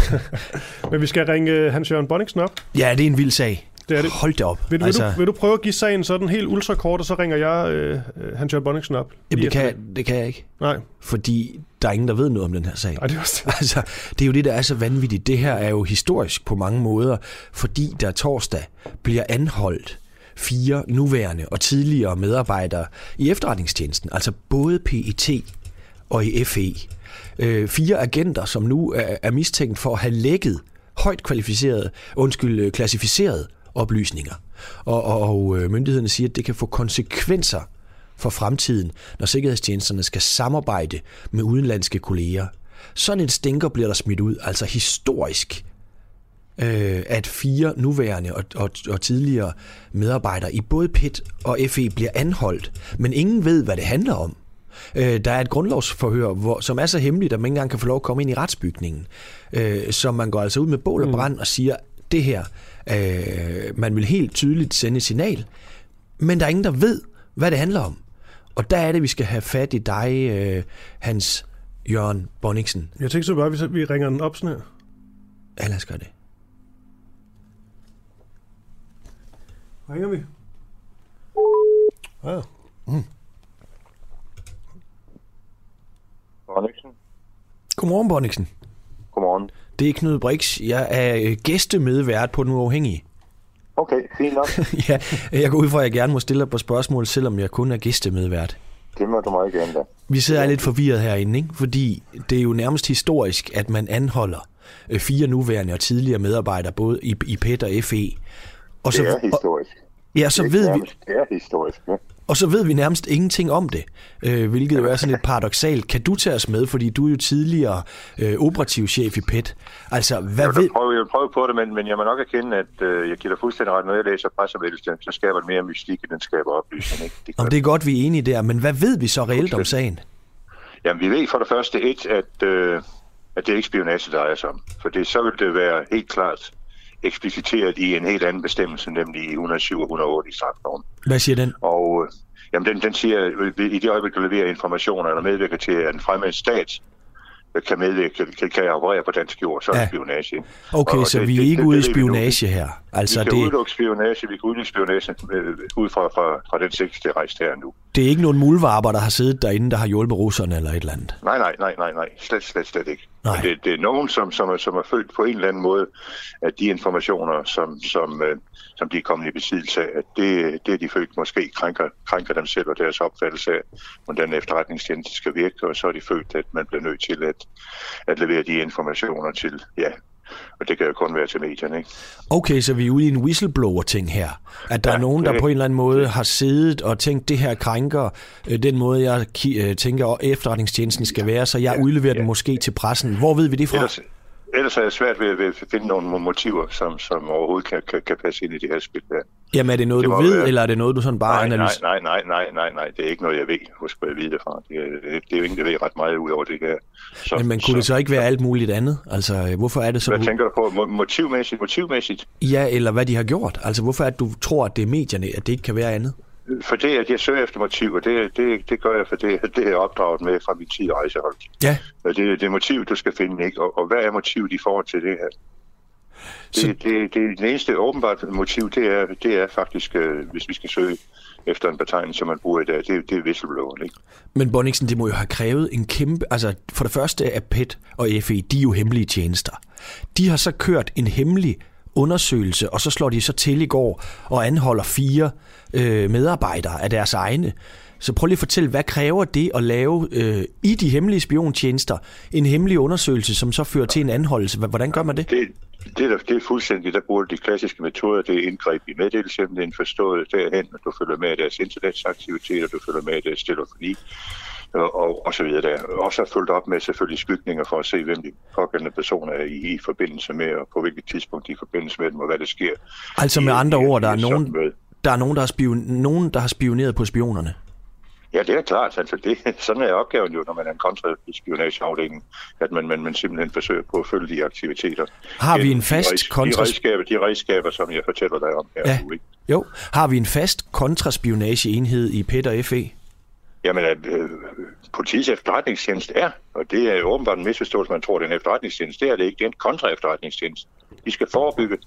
Men vi skal ringe øh, Hans-Jørgen Bonniksen op. Ja, det er en vild sag. Det er det. Hold det op. Vil, altså... vil, du, vil du prøve at give sagen sådan helt ultrakort, og så ringer jeg øh, øh, Hans-Jørgen Bonniksen op? Jamen, det, kan, det kan jeg ikke. Nej. Fordi der er ingen, der ved noget om den her sag. Nej, det er også det. Altså, det er jo det, der er så vanvittigt. Det her er jo historisk på mange måder, fordi der torsdag bliver anholdt fire nuværende og tidligere medarbejdere i efterretningstjenesten, altså både PET og i FE. Øh, fire agenter, som nu er, er mistænkt for at have lækket højt kvalificerede, undskyld, øh, klassificerede oplysninger. Og, og, og øh, myndighederne siger, at det kan få konsekvenser for fremtiden, når sikkerhedstjenesterne skal samarbejde med udenlandske kolleger. Sådan en stinker bliver der smidt ud, altså historisk, øh, at fire nuværende og, og, og tidligere medarbejdere i både PET og FE bliver anholdt, men ingen ved, hvad det handler om. Øh, der er et grundlovsforhør, hvor, som er så hemmeligt, at man ikke engang kan få lov at komme ind i retsbygningen. Øh, så man går altså ud med bål og brand og siger, det her, øh, man vil helt tydeligt sende signal, men der er ingen, der ved, hvad det handler om. Og der er det, vi skal have fat i dig, øh, Hans Jørgen Bonniksen. Jeg tænker så bare, hvis vi ringer den op sådan her. Ja, lad os gøre det. Ringer vi? Ja. Mm. Bonniksen. Godmorgen, Bonniksen. Godmorgen. Det er Knud Brix. Jeg er øh, gæstemedvært på Den Uafhængige. Okay, fint nok. ja, jeg går ud fra, at jeg gerne må stille dig på spørgsmål, selvom jeg kun er gæstemedvært. Det må du meget gerne da. Vi sidder lidt forvirret herinde, ikke? fordi det er jo nærmest historisk, at man anholder øh, fire nuværende og tidligere medarbejdere, både i, i PET og FE. Og det er historisk. Og, ja, så det er ved vi, Det er historisk, ja. Og så ved vi nærmest ingenting om det, øh, hvilket jo er sådan lidt paradoxalt. Kan du tage os med, fordi du er jo tidligere øh, operativ chef i PET. Altså, hvad Jeg ved... vil, prøve, jeg vil prøve på det, men, men jeg må nok erkende, at øh, jeg giver dig fuldstændig ret. Når jeg læser pressemeddelelsen, så skaber det mere mystik, end den skaber oplysning. Ikke? Det, Om det er godt, vi er enige der, men hvad ved vi så reelt om sagen? Jamen, vi ved for det første et, at, øh, at det er ikke spionage, der er sig om. For det, så vil det være helt klart ekspliciteret i en helt anden bestemmelse, nemlig i 107 og 108 i strafloven. Hvad siger den? Og øh, jamen, den, den siger, øh, i det øjeblik, du leverer informationer eller medvirker til, at en fremmede stat øh, kan medvirke, kan, kan operere på dansk jord, så er det spionage. Okay, Og så det- vi er det- ikke det- ude i vi nu. spionage her. Altså, vi kan det, udelukke spionage, vi kan udelukke spionage øh, ud fra, fra, fra den sigt, det er rejst her nu. det er ikke nogen muldvarper, der har siddet derinde, der har hjulpet russerne eller et eller andet. Nej, nej, nej, nej, nej. Slet, slet, slet ikke. Nej. Det, det er nogen, som, som, er, som er følt på en eller anden måde, at de informationer, som, som, øh, som de er kommet i besiddelse af, at det, det er de følt måske krænker, krænker dem selv og deres opfattelse af, hvordan efterretningstjeneste skal virke, og så er de følt, at man bliver nødt til at, at levere de informationer til, ja, og det kan jo kun være til medierne, ikke? Okay, så vi er ude i en whistleblower-ting her. At der ja, Ja, er nogen, der det- på en eller anden måde har siddet og tænkt, det her krænker øh, den måde, jeg ki- øh, tænker, at efterretningstjenesten skal være, så jeg udleverer den måske til pressen. Hvor ved vi det fra? Ellers, ellers er jeg svært ved, ved at finde nogle motiver, som, som overhovedet kan, kan, kan passe ind i det her spil der. Jamen er det noget, Det du ved, være- eller er det noget, du sådan bare nej, nej, analyserer? nej, nej, nej, nej, nej, det er ikke noget, jeg ved. Hvor skulle jeg vide det fra? Det er, det er jo ingen, der ved ret meget ud over det her. Så, Men, men kunne det så ikke være alt muligt andet? Altså, hvorfor er det så... Hvad du- tænker du på? Mo- Motivmæssigt? Motivmæssigt? Ja, eller hvad de har gjort. Altså, hvorfor er det, du tror, at det er medierne, at det ikke kan være andet? For det, at jeg søger efter motiver, det, det, det gør jeg, for det, det er jeg opdraget med fra min tid i rejsehold. Ja. Og det, det er motiv, du skal finde, ikke? Og, og hvad er motivet i forhold til det her? Det, Så- det, det, det eneste åbenbart motiv, det er, det er faktisk, øh, hvis vi skal søge efter en betegnelse, som man bruger i dag, det, det er whistlebloweren, ikke? Men Bonniksen, det må jo have krævet en kæmpe... Altså, for det første er PET og FE, de er jo hemmelige tjenester. De har så kørt en hemmelig undersøgelse, og så slår de så til i går og anholder fire øh, medarbejdere af deres egne. Så prøv lige at fortælle, hvad kræver det at lave øh, i de hemmelige spiontjenester en hemmelig undersøgelse, som så fører til en anholdelse? Hvordan gør man det? Det, det, er, der- det er fuldstændig, der bruger de klassiske metoder, det er indgreb i meddelelseshemmeligheden, forstået derhen, at du følger med deres internetsaktiviteter, du følger med deres telefoni, og, og, og så videre der. Også har fulgt op med selvfølgelig skygninger for at se, hvem de pågældende personer er i, i forbindelse med, og på hvilket tidspunkt de er i forbindelse med dem, og hvad der sker. Altså med andre ord, der er nogen, der er nogen, der har, spion, nogen, der har spioneret på spionerne. Ja, det er klart. Altså, det, sådan er opgaven jo, når man er en kontraspionageafdeling, at man, man, man simpelthen forsøger på at følge de aktiviteter. Har vi en fast de, kontra... de, redskaber, de redskaber, som jeg fortæller dig om her Ja. nu, ikke? Jo, har vi en fast kontraspionageenhed i PET og FE? Jamen, at øh, politiets efterretningstjeneste er, og det er jo åbenbart en misforståelse, man tror, det er en efterretningstjeneste. Det er det ikke. Det er en kontraefterretningstjeneste. De skal forebygge,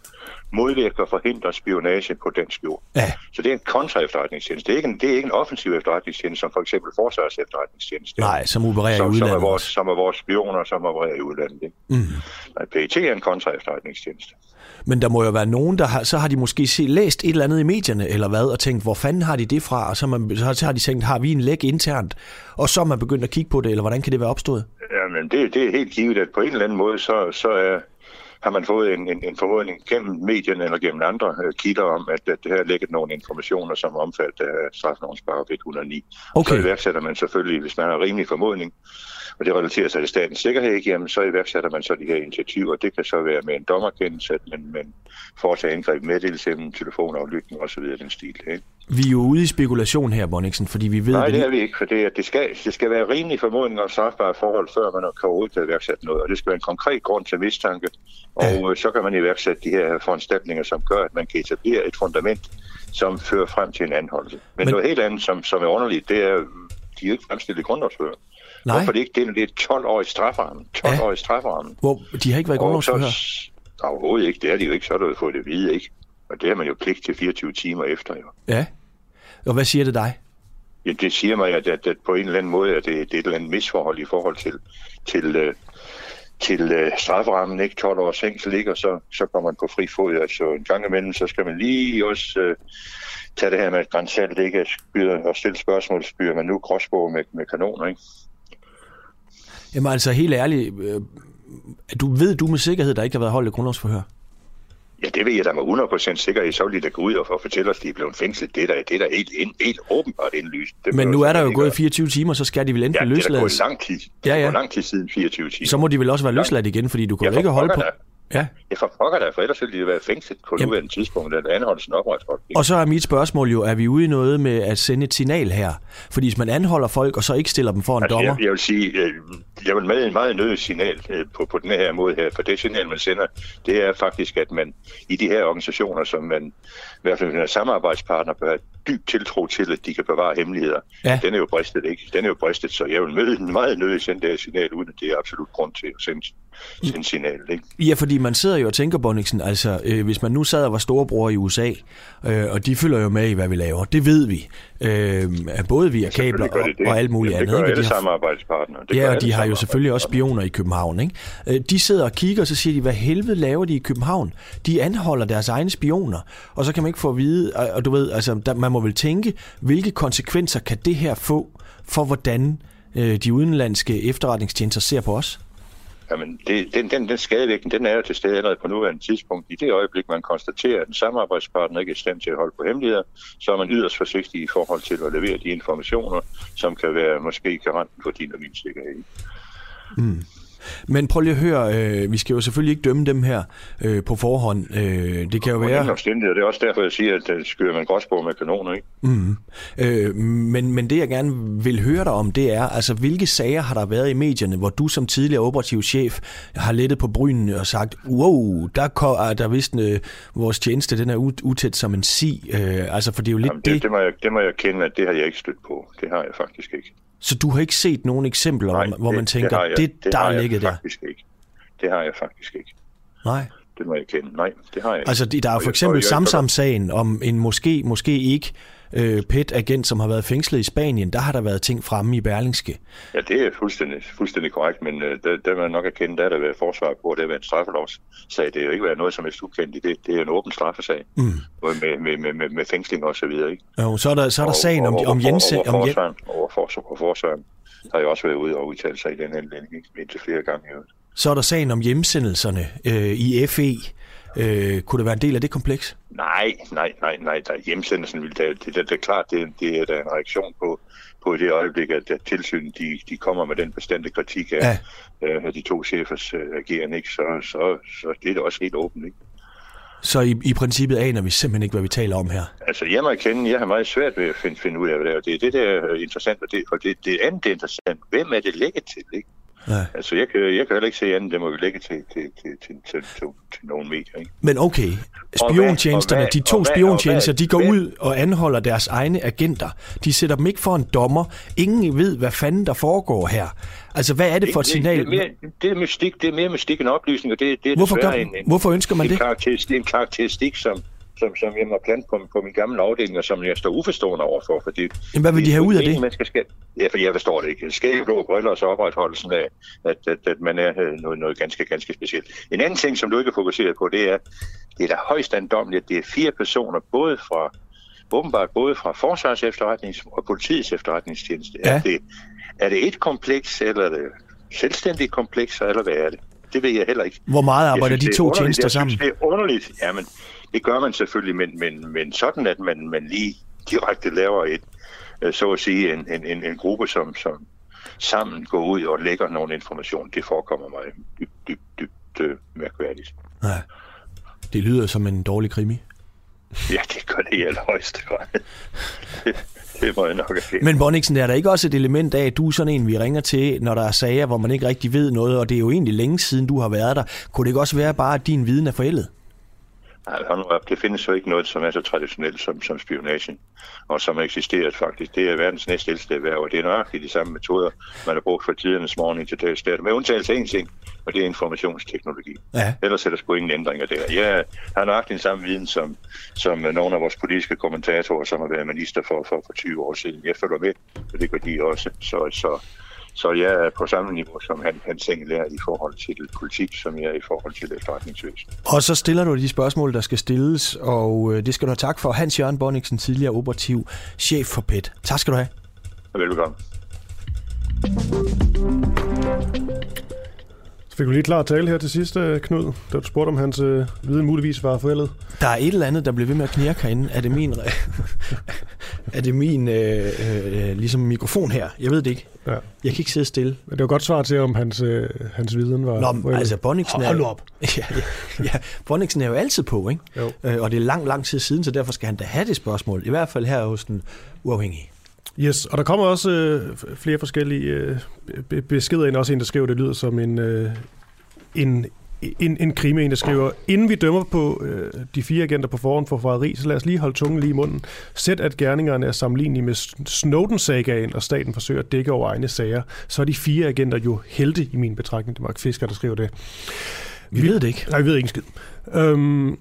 modvirke og forhindre spionage på dansk jord. Ja. Så det er en kontraefterretningstjeneste. Det er ikke en, det er ikke en offensiv efterretningstjeneste, som for eksempel Forsvarets efterretningstjeneste. Nej, som opererer i som, som, er udlandet vores, som er vores spioner, som opererer i udlandet. Ikke? Mm. Nej, PET er en kontraefterretningstjeneste. Men der må jo være nogen, der har, så har de måske se, læst et eller andet i medierne, eller hvad, og tænkt, hvor fanden har de det fra? Og så, har man, så har de tænkt, har vi en læk internt? Og så er man begyndt at kigge på det, eller hvordan kan det være opstået? Jamen, det, det er helt givet, at på en eller anden måde, så, så er, har man fået en, en, en formodning gennem medierne eller gennem andre øh, kilder om, at, at det her lægget nogle informationer, som omfatter af straflovens paragraf 109. Okay. Så iværksætter man selvfølgelig, hvis man har rimelig formodning, og det relaterer sig til statens sikkerhed, ikke, jamen, så iværksætter man så de her initiativer. Det kan så være med en dommerkendelse, at man, man foretager indgreb, meddelelse, telefonaflytning osv. den stil. Ikke? Vi er jo ude i spekulation her, Bonniksen, fordi vi ved... Nej, det er vi ikke, for det, er- det, skal, det skal være rimelig formodning om strafbare forhold, før man kan overhovedet iværksætte noget. Og det skal være en konkret grund til mistanke, og øh, så kan man iværksætte de her foranstaltninger, som gør, at man kan etablere et fundament, som fører frem til en anholdelse. Men, Men- noget helt andet, som, som er underligt, det er, de er jo ikke fremstillet grundlovsfører. Nej. Hvorfor det ikke det, det er 12-årig strafferamme? 12-årig strafferamme. Hvor, de har ikke været i grundlovsforhør. Overhovedet ikke, det er de jo ikke, så har du fået det at vide, ikke? Og det har man jo pligt til 24 timer efter, jo. Ja. Og hvad siger det dig? Ja, det siger mig, at, at, at på en eller anden måde at det, det er et eller andet misforhold i forhold til, til, øh, til øh, strafferammen, ikke 12 års fængsel, ikke? og så, så kommer man på fri fod. Altså en gang imellem, så skal man lige også øh, tage det her med et grænsalt, ikke? At og stille spørgsmål, spyrer man nu gråsbog med, med kanoner, ikke? Jamen altså helt ærligt, øh, du ved du med sikkerhed, der ikke har været holdt et grundlovsforhør? Ja, det ved jeg da med 100% sikkerhed, så vil de da gå ud og for- fortælle os, at de er blevet fængslet. Det er da, det er da helt, helt, helt åbenbart indlyst. Det Men nu er der jo gået at- 24 timer, så skal de vel enten Ja, det er da løslades. gået lang tid. Ja, Ja, ja. ja. lang tid siden 24 timer. Så må de vel også være løsladt igen, fordi du kan Ja, jo ikke holde på... da. Ja. Ja, for pokker da, for ellers ville de være fængslet på Jamen. nuværende tidspunkt, da anholdelsen opretholdt. Og så er mit spørgsmål jo, er vi ude i noget med at sende et signal her? Fordi hvis man anholder folk, og så ikke stiller dem for en Altså, dommer... jeg, jeg vil sige, øh, jeg vil med en meget nødig signal øh, på, på den her måde her, for det signal, man sender, det er faktisk, at man i de her organisationer, som man i hvert fald er samarbejdspartner, bør have dyb tiltro til, at de kan bevare hemmeligheder. Ja. Den er jo bristet, ikke? Den er jo bristet, så jeg vil med, meget nødig sende det signal, uden at det er absolut grund til at sende, sende signal, ikke? Ja, fordi man sidder jo og tænker, Bonniksen, altså øh, hvis man nu sad og var storebror i USA, øh, og de følger jo med i, hvad vi laver, det ved vi, øh, både via kabler og, det og alt muligt Jamen, andet. Det gør alle de har, samarbejdspartnere. Det ja, og de har jo selvfølgelig også spioner i København. Ikke? Øh, De sidder og kigger, og så siger de, hvad helvede laver de i København? De anholder deres egne spioner, og så kan man ikke få at vide, og, og du ved, altså, der, man må vel tænke, hvilke konsekvenser kan det her få for, hvordan øh, de udenlandske efterretningstjenester ser på os? Jamen, det, den, den, den skadevirkning, den er jo til stede allerede på nuværende tidspunkt. I det øjeblik, man konstaterer, at en samarbejdspartner ikke er i stand til at holde på hemmeligheder, så er man yderst forsigtig i forhold til at levere de informationer, som kan være måske garanten for din og min sikkerhed. Mm. Men prøv lige at høre, øh, vi skal jo selvfølgelig ikke dømme dem her øh, på forhånd. Øh, det kan jo være... Det er også derfor, jeg siger, at øh, skyder man gråsbog med kanoner, ikke? Mm. Øh, men, men det jeg gerne vil høre dig om, det er, altså hvilke sager har der været i medierne, hvor du som tidligere operativ chef har lettet på brynene og sagt, wow, der, kom, er der vist øh, vores tjeneste, den er ut- utæt som en si. Øh, altså for det er jo lidt Jamen, det, det, må jeg, det må jeg kende, at det har jeg ikke stødt på. Det har jeg faktisk ikke. Så du har ikke set nogen eksempler, Nej, hvor, hvor man tænker, det, har jeg, det, det der har er jeg ligget der? faktisk ikke. Det har jeg faktisk ikke. Nej. Det må jeg kende. Nej, det har jeg ikke. Altså, de- der er jo for eksempel Samsam-sagen om en måske, måske ikke øh, PET-agent, som har været fængslet i Spanien. Der har der været ting fremme i Berlingske. Ja, det er fuldstændig, fuldstændig korrekt, men øh, der, der man nok erkende, der er der været forsvar på, at det har været en straffelovssag. Det har jo ikke været noget, som er ukendt i det. Det er en åben straffesag, Mm. med, med, med, med, med fængsling og så videre. Ikke? Jo, så er der, så er der sagen om, om Jens... Over, Om over, forsvaren, over forsvaren, over forsvaren. Der har jeg også været ude og udtale sig i den anledning, indtil flere gange. Jo. så er der sagen om hjemsendelserne øh, i FE. Øh, kunne det være en del af det kompleks? Nej, nej, nej, nej. Der, hjemsendelsen vil det, det, det, det er klart, det, det er da en reaktion på, på det øjeblik, at, at tilsynet de, de kommer med den bestandte kritik af, ja. øh, af de to chefers øh, agerende, ikke? Så, så, så det er da også helt åbent. Ikke? Så i, i princippet aner vi simpelthen ikke, hvad vi taler om her. Altså, jeg må erkende, jeg har meget svært ved at finde, finde ud af, hvad det er. Det er det, der er interessant, og det, og det, det andet det er interessant. Hvem er det lægget til, ikke? Ja. Altså, jeg kan, jeg kan heller ikke se andet, det må vi lægge til, til, til, til, til, til, til nogle medier, ikke? Men okay, spiontjenesterne, de to spiontjenester, de går ud og anholder deres egne agenter. De sætter dem ikke for en dommer. Ingen ved, hvad fanden der foregår her. Altså, hvad er det for et signal? Det, det, er, mere, det er mystik, det er mere mystik end oplysning, og det, det er hvorfor, gør, en, en, hvorfor ønsker man en det? Karakteristik, en karakteristik, som, som, som jeg må plante på, på min gamle afdeling, og som jeg står uforstående overfor. Fordi Jamen, hvad vil de have ud af det? Man skal, skal, ja, for jeg forstår det ikke. Skæg, blå briller og så opretholdelsen af, at, at, at man er øh, noget, noget ganske, ganske specielt. En anden ting, som du ikke fokuserer på, det er, det er da højst andommeligt, at det er fire personer, både fra åbenbart både fra Forsvars efterretnings- og politiets efterretningstjeneste. Ja. Er, det, er det et kompleks, eller er det selvstændigt kompleks, eller hvad er det? Det ved jeg heller ikke. Hvor meget arbejder Jeg synes, de er to tjenester jeg sammen? Synes, det er underligt. Jamen, det gør man selvfølgelig, men, men, men sådan, at man, man lige direkte laver et, øh, så at sige, en, en, en, en gruppe, som, som sammen går ud og lægger nogle information, det forekommer mig dybt, dybt, dybt øh, mærkværdigt. Ja. Det lyder som en dårlig krimi. Ja, det gør det i allerhøjeste grad. det, det må jeg nok erkende. Men Bonniksen, er der ikke også et element af, at du er sådan en, vi ringer til, når der er sager, hvor man ikke rigtig ved noget, og det er jo egentlig længe siden, du har været der. Kunne det ikke også være bare, at din viden er forældet? Nej, hold nu op. Det findes jo ikke noget, som er så traditionelt som, som spionagen, og som har eksisteret faktisk. Det er verdens næstældste erhverv, og det er nøjagtigt de samme metoder, man har brugt fra tidernes morgen til dags dato. Med undtagelse af en ting, og det er informationsteknologi. Ja. Ellers er der sgu ingen ændringer der. Jeg har nøjagtigt den samme viden som, som nogle af vores politiske kommentatorer, som har været minister for, for, for 20 år siden. Jeg følger med, og det gør de også. Så, så, så jeg er på samme niveau som han, Hans Engel er i forhold til politik, som jeg er i forhold til efterretningsvæsen. Og så stiller du de spørgsmål, der skal stilles, og øh, det skal du have tak for. Hans Jørgen Bonniksen, tidligere operativ chef for PET. Tak skal du have. Velkommen. Så fik vi lige klar tale her til sidst, øh, Knud, da du spurgte, om hans øh, viden muligvis var forældet. Der er et eller andet, der bliver ved med at knirke herinde. Er det min, er det min øh, øh, ligesom mikrofon her? Jeg ved det ikke. Ja. Jeg kan ikke sidde stille. Men det var godt svar til, om hans, øh, hans viden var Nå, men altså Bonniksen er, Hold op. ja, ja, ja, Bonniksen er jo altid på, ikke? Jo. Øh, og det er lang, lang tid siden, så derfor skal han da have det spørgsmål. I hvert fald her hos den uafhængige. Yes, og der kommer også øh, flere forskellige øh, be- beskeder ind. Også en, der skriver, det lyder som en, øh, en, en, en krimi, en, der skriver, inden vi dømmer på øh, de fire agenter på forhånd for forræderi, så lad os lige holde tungen lige i munden. Sæt, at gerningerne er sammenlignelige med Snowden-sagaen, og staten forsøger at dække over egne sager, så er de fire agenter jo helte i min betragtning. Det er Mark Fisker, der skriver det. Vi ved det ikke. Nej, vi ved ikke en skid. Øhm,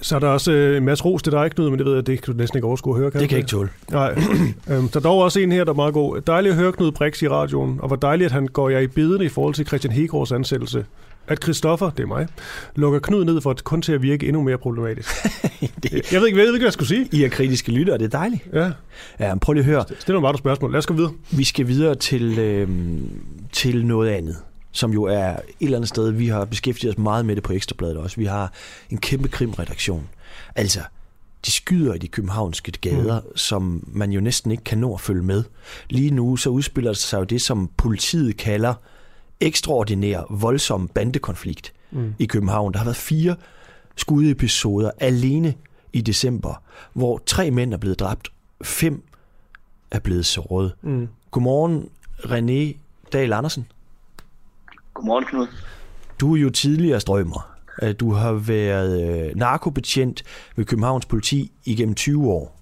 så er der også øh, en masse ros til dig, Knud, men det ved jeg, det kan du næsten ikke overskue at høre. Kan Det kan jeg ikke tåle. Nej. øhm, der er dog også en her, der er meget god. Dejligt at høre Knud Brix i radioen, og hvor dejligt, at han går jer i bedene i forhold til Christian Hegårds ansættelse. At Christoffer, det er mig, lukker Knud ned for at kun til at virke endnu mere problematisk. det, jeg ved ikke, jeg ved ikke, hvad jeg skulle sige. I er kritiske lyttere, det er dejligt. Ja. Ja, men prøv lige at høre. Stil nogle meget spørgsmål. Lad os gå videre. Vi skal videre til, øh, til noget andet, som jo er et eller andet sted, vi har beskæftiget os meget med det på Ekstrabladet også. Vi har en kæmpe krimredaktion. Altså, de skyder i de københavnske gader, mm. som man jo næsten ikke kan nå at følge med. Lige nu så udspiller sig jo det, som politiet kalder ekstraordinær, voldsom bandekonflikt mm. i København. Der har været fire skudepisoder alene i december, hvor tre mænd er blevet dræbt, fem er blevet såret. Mm. Godmorgen, René Dahl Andersen. Godmorgen, Knud. Du er jo tidligere strømmer. Øh, du har været øh, narkobetjent ved Københavns politi igennem 20 år.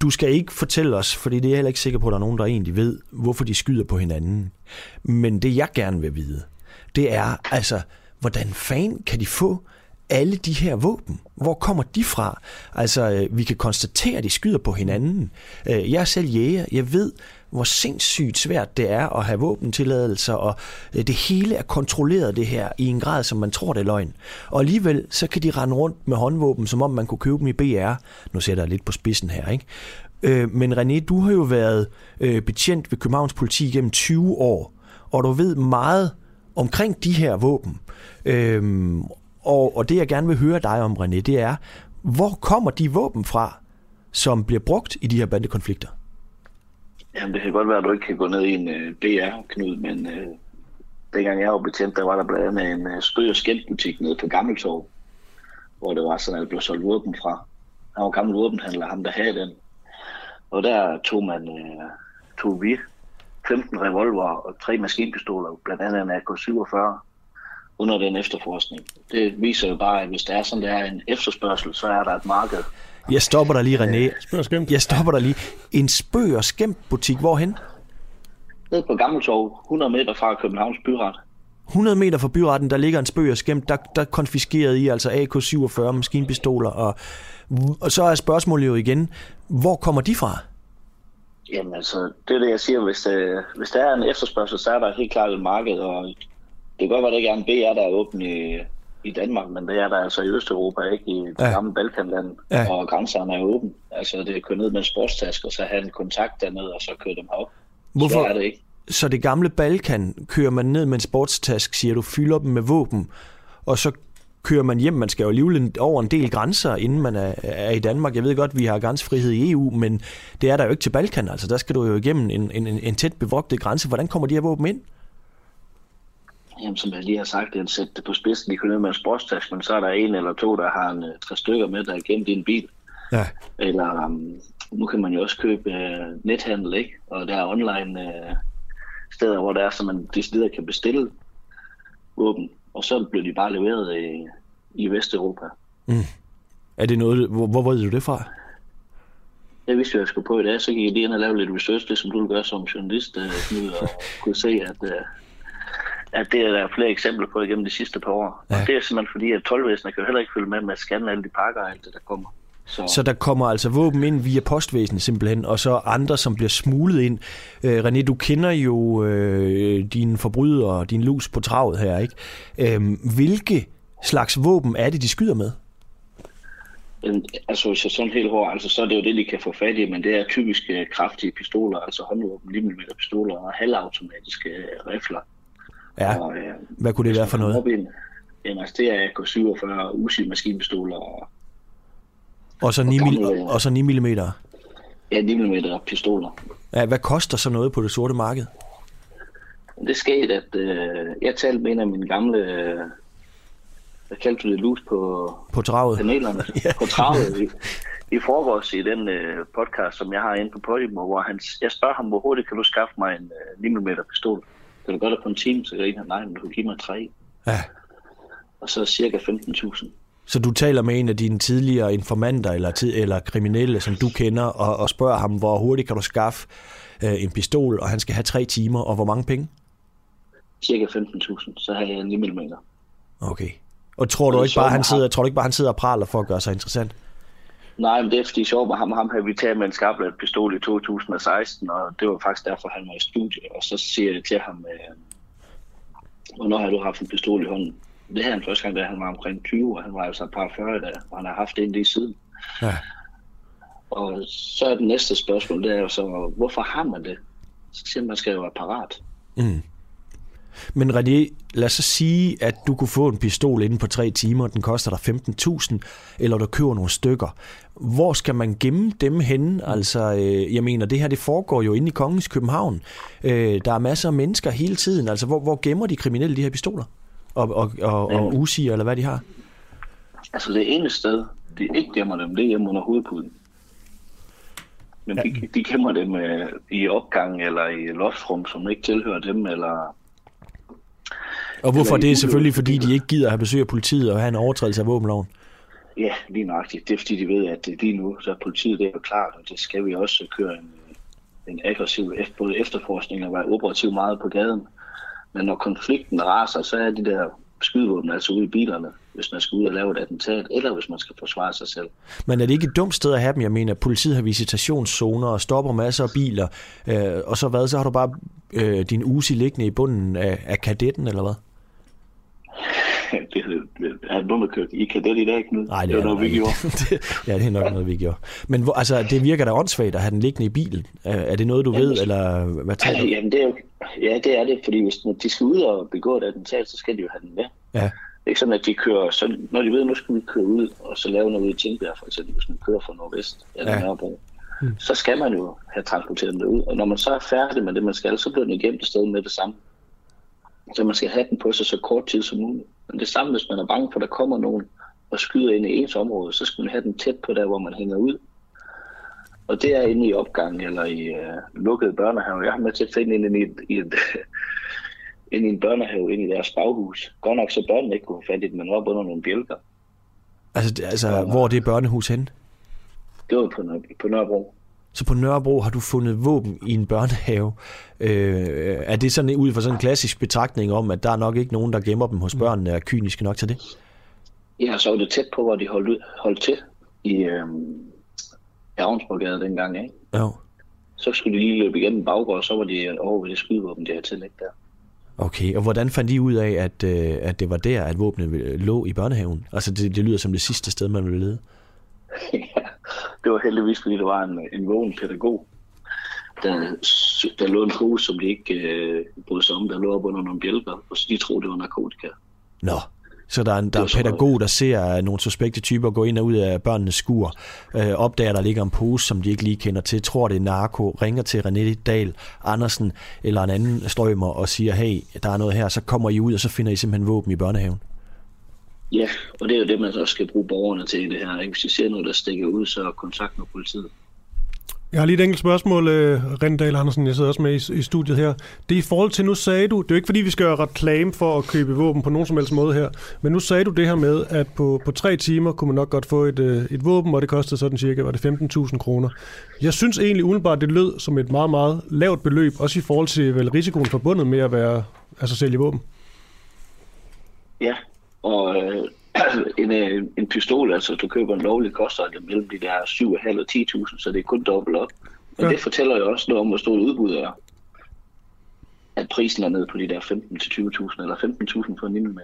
Du skal ikke fortælle os, fordi det er jeg heller ikke sikker på, at der er nogen, der egentlig ved, hvorfor de skyder på hinanden. Men det jeg gerne vil vide, det er altså, hvordan fanden kan de få alle de her våben? Hvor kommer de fra? Altså, øh, vi kan konstatere, at de skyder på hinanden. Jeg er selv jæger. Jeg ved, hvor sindssygt svært det er at have våbentilladelser, og øh, det hele er kontrolleret det her i en grad, som man tror, det er løgn. Og alligevel, så kan de rende rundt med håndvåben, som om man kunne købe dem i BR. Nu sætter jeg lidt på spidsen her, ikke? Øh, men René, du har jo været øh, betjent ved Københavns politi gennem 20 år, og du ved meget omkring de her våben. Og, og det, jeg gerne vil høre dig om, René, det er, hvor kommer de våben fra, som bliver brugt i de her bandekonflikter? Jamen, det kan godt være, at du ikke kan gå ned i en øh, uh, BR, Knud, men uh, dengang jeg var betjent, der var der blandt andet en øh, uh, stød- og skældbutik nede på Gammeltorv, hvor det var sådan, at der blev solgt våben fra. Han var gammel våbenhandler, ham der havde den. Og der tog man, øh, tog vi 15 revolver og tre maskinpistoler, blandt andet en AK-47, under den efterforskning. Det viser jo bare, at hvis der er sådan der er en efterspørgsel, så er der et marked. Jeg stopper dig lige, René. Spørg og skæmt. Jeg stopper dig lige. En spøg og skæmt butik, hvorhen? Nede på Gammeltorv, 100 meter fra Københavns Byret. 100 meter fra byretten, der ligger en spøg og skæmt. Der, der konfiskerede I altså AK-47 maskinpistoler. Og, og så er spørgsmålet jo igen, hvor kommer de fra? Jamen altså, det er det, jeg siger. Hvis, øh, hvis der er en efterspørgsel, så er der helt klart et marked, og det kan godt være, at det ikke er en BR, der er åben i, i Danmark, men det er der altså i Østeuropa, ikke i det Ja. gamle Balkanland, Ja. og grænserne er åben. Altså, det er køre ned med en sportstaske, og så have en kontakt dernede, og så køre dem op. Hvorfor? Så er det ikke. Så det gamle Balkan kører man ned med en sportstask, siger du, fylder dem med våben, og så kører man hjem. Man skal jo alligevel over en del grænser, inden man er, er i Danmark. Jeg ved godt, vi har grænsefrihed i EU, men det er der jo ikke til Balkan. Altså, der skal du jo igennem en, en, en- en tæt bevogtet grænse. Hvordan kommer de her våben ind? Jamen, som jeg lige har sagt, det er en sæt det på spidsen, de kører ned med en sportstaske, men så er der en eller to, der har en, øh, tre stykker med, der er gemt i en bil. Ja. Eller um, nu kan man jo også købe uh, nethandel, ikke? Og der er online uh, steder, hvor der er, så man decideret kan bestille våben. Og så bliver de bare leveret i, i Vesteuropa. Er det noget, hvor, hvor ved du det fra? Jeg vidste at jeg skulle på i dag, så gik jeg lige ind og lave lidt research, det som du gør som journalist, uh, og kunne se, at, uh, at det er der flere eksempler på igennem de sidste par år. Ja. Og det er simpelthen fordi, at 12 kan heller ikke følge med med at scanne alle de pakker og alt det, der kommer. Så, Så der kommer altså våben ind via postvæsenet simpelthen, og så andre, som bliver smuglet ind. Øh, René, du kender jo øh, dine forbrydere, din lus på travet her, ikke? Øh, hvilke slags våben er det, de skyder med? Altså hvis jeg sådan helt hård, altså så er det jo det, de kan få fat i, men det er typisk øh, kraftige pistoler, altså håndvåben, 9 mm pistoler og halvautomatiske øh, rifler. Ja, Og, øh, hvad kunne det være for noget? en- Jamen, altså det er AK-47 Uzi maskinpistoler og Og så 9, og mil, gamle- og så 9 mm. ja, 9 mm pistoler. Ja, hvad koster så noget på det sorte marked? Det skete, at øh, jeg talte med en af mine gamle, øh, hvad kaldte du det, lus på På travet? panelerne, Ja. på travet i, i forgårs i den øh, podcast, som jeg har inde på Podimo, hvor han, jeg spørger ham, hvor hurtigt kan du skaffe mig en øh, 9 mm pistol? Kan du gøre det på en time? Så griner han, nej, men du kan give mig tre. Ja. Og så cirka 15.000. Så du taler med en af dine tidligere informanter eller, tid, eller kriminelle, som du kender, og, og spørger ham, hvor hurtigt kan du skaffe øh, en pistol, og han skal have tre timer, og hvor mange penge? Cirka 15.000, så har jeg en 9 mm. Okay. Og tror du Og ikke bare, han har- sidder, tror du ikke bare, han sidder og praler for at gøre sig interessant? Nej, men det er fordi sjovt med ham. Ham havde vi taget med en skarpladt pistol i 2016, og det var faktisk derfor, han var i studie. Og så siger jeg til ham, øh, hvornår har du haft en pistol i hånden? Det havde han første gang, da han var omkring 20, og han var altså et par 40 da, og han har haft det lige siden. Ja. Og så er det næste spørgsmål, det er jo så, hvorfor har man det? Så siger man, man skal jo være parat. Mm. Men René, lad os så sige, at du kunne få en pistol inden på tre timer, den koster dig 15.000, eller du køber nogle stykker. Hvor skal man gemme dem henne? Altså, øh, jeg mener, det her det foregår jo inde i Kongens København. Øh, der er masser af mennesker hele tiden. Altså, hvor, hvor gemmer de kriminelle de her pistoler? Og, og, og, og Ja. Uzi, eller hvad de har? Altså det ene sted, de ikke gemmer dem, det er hjemme under hovedpuden. Men de, de gemmer dem øh, i opgang eller i loftsrum, som ikke tilhører dem, eller Og hvorfor? Det er selvfølgelig, fordi de ikke gider at have besøg af politiet og have en overtrædelse af våbenloven. Ja, lige nøjagtigt. Det er fordi, de ved, at det lige nu, så er politiet det er jo klart, og det skal vi også køre en, en aggressiv både efterforskning og være operativ meget på gaden. Men når konflikten raser, så er de der skydevåben altså ude i bilerne, hvis man skal ud og lave et attentat, eller hvis man skal forsvare sig selv. Men er det ikke et dumt sted at have dem? Jeg mener, politiet har visitationszoner og stopper masser af biler. Øh, og så hvad? Så har du bare øh, din Uzi liggende i bunden af, af kadetten, eller hvad? det, det, er med kørt i kadet i dag, Knud? Nej, det, det er var noget, vi gjorde. det, ja, det er nok noget, vi gjorde. Men hvor, altså, det virker da åndssvagt at have den liggende i bilen. Øh, Er det noget, du Ja, ved, eller hvad taler du? Jamen, det er jo, ja, det er det, fordi hvis når de skal ud og begå et attentat, så skal de jo have den med. Ja. Det er ikke sådan, at de kører, så, når de ved, nu skal vi køre ud, og så lave noget i Tingbjerg, for eksempel, hvis man kører fra Nordvest eller Ja. Nørrebro, hmm. så skal man jo have transporteret dem derud. Og når man så er færdig med det, man skal, så bliver den gemt et sted med det samme. Så man skal have den på sig så kort tid som muligt. Men det samme, hvis man er bange for, at der kommer nogen og skyder ind i ens område, så skal man have den tæt på der, hvor man hænger ud. Og det er inde i opgangen eller i uh, lukkede børnehave. Jeg har med til at finde ind i et, i et ind i en børnehave, ind i deres baghus. Godt nok så børnene ikke kunne få fat i det, men op under nogle bjælker. Altså, altså ja, hvor er det børnehus hen? Det var på, Nør- på Nørrebro. Så på Nørrebro har du fundet våben i en børnehave. Øh, er det sådan ud fra sådan en klassisk betragtning om, at der er nok ikke nogen, der gemmer dem hos børnene, er kyniske nok til det? Ja, så var det tæt på, hvor de holdt, ud, holdt til i øhm, Ravnsborgade dengang, ikke? Jo. Så skulle de lige løbe igennem baggård, så var de over ved det skydevåben, der til ligge der. Okay, og hvordan fandt I ud af, at, øh, at det var der, at våbnet lå i børnehaven? Altså, det, det lyder som det sidste sted, man ville lede. det var heldigvis, fordi der var en, en vågen pædagog, der, der lå en pose, som de ikke øh, brød sig om, der lå op under nogle bjælker, og så de troede, det var narkotika. Nå, så der er en, der er en pædagog, der ser nogle suspekte typer gå ind og ud af børnenes skur, øh, opdager, der ligger en pose, som de ikke lige kender til, tror det er narko, ringer til René Dahl Andersen eller en anden strømmer og siger, hey, der er noget her, så kommer I ud, og så finder I simpelthen våben i børnehaven. Ja, og det er jo det, man også skal bruge borgerne til i det her. Ikke? Hvis de ser noget, der stikker ud, så kontakt med politiet. Jeg har lige et enkelt spørgsmål, uh, Rendal Andersen, jeg sidder også med i, i studiet her. Det er i forhold til, nu sagde du, det er jo ikke fordi, vi skal gøre reklame for at købe våben på nogen som helst måde her, men nu sagde du det her med, at på, på tre timer kunne man nok godt få et, uh, et våben, og det kostede sådan cirka, var det 15.000 kroner. Jeg synes egentlig umiddelbart, det lød som et meget, meget lavt beløb, også i forhold til vel, risikoen forbundet med at være, altså sælge våben. Ja, og øh, en, øh, en pistol, altså du køber en lovlig, koster det mellem de der 7,5 og 10.000, så det er kun dobbelt op. Men ja. det fortæller jo også noget om, hvor stort udbud er. At prisen er nede på de der 15-20.000 eller 15.000 for en 9 mm.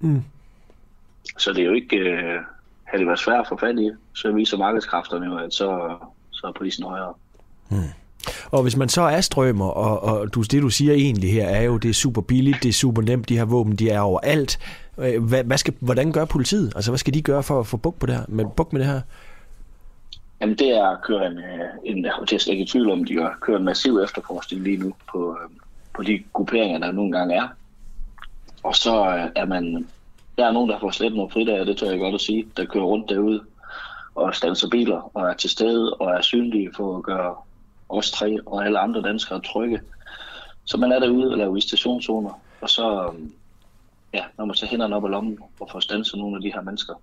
Mm. Så det er jo ikke, øh, havde det været svært at få fat i, så viser markedskræfterne jo, at så, så er prisen højere. Hmm. Og hvis man så er strømmer, og, og du, det du siger egentlig her, er jo, det er super billigt, det er super nemt, de her våben, de er overalt. Øh, hvad, hvad skal, hvordan gør politiet? Altså, hvad skal de gøre for at få buk på det her, med, buk med det her? Jamen, det er at køre en, en det er ikke i tvivl om, de gør, køre en massiv efterforskning lige nu på, øh, på de grupperinger, der nogle gange er. Og så øh, er man, der er nogen, der får slet nogle fridage, det tør jeg godt at sige, der kører rundt derude og standser biler og er til stede og er synlige for at gøre os tre og alle andre danskere trygge. Så man er derude og laver visitationszoner, og så, ja, når man tager hænderne op af lommen og får stanset nogle af de her mennesker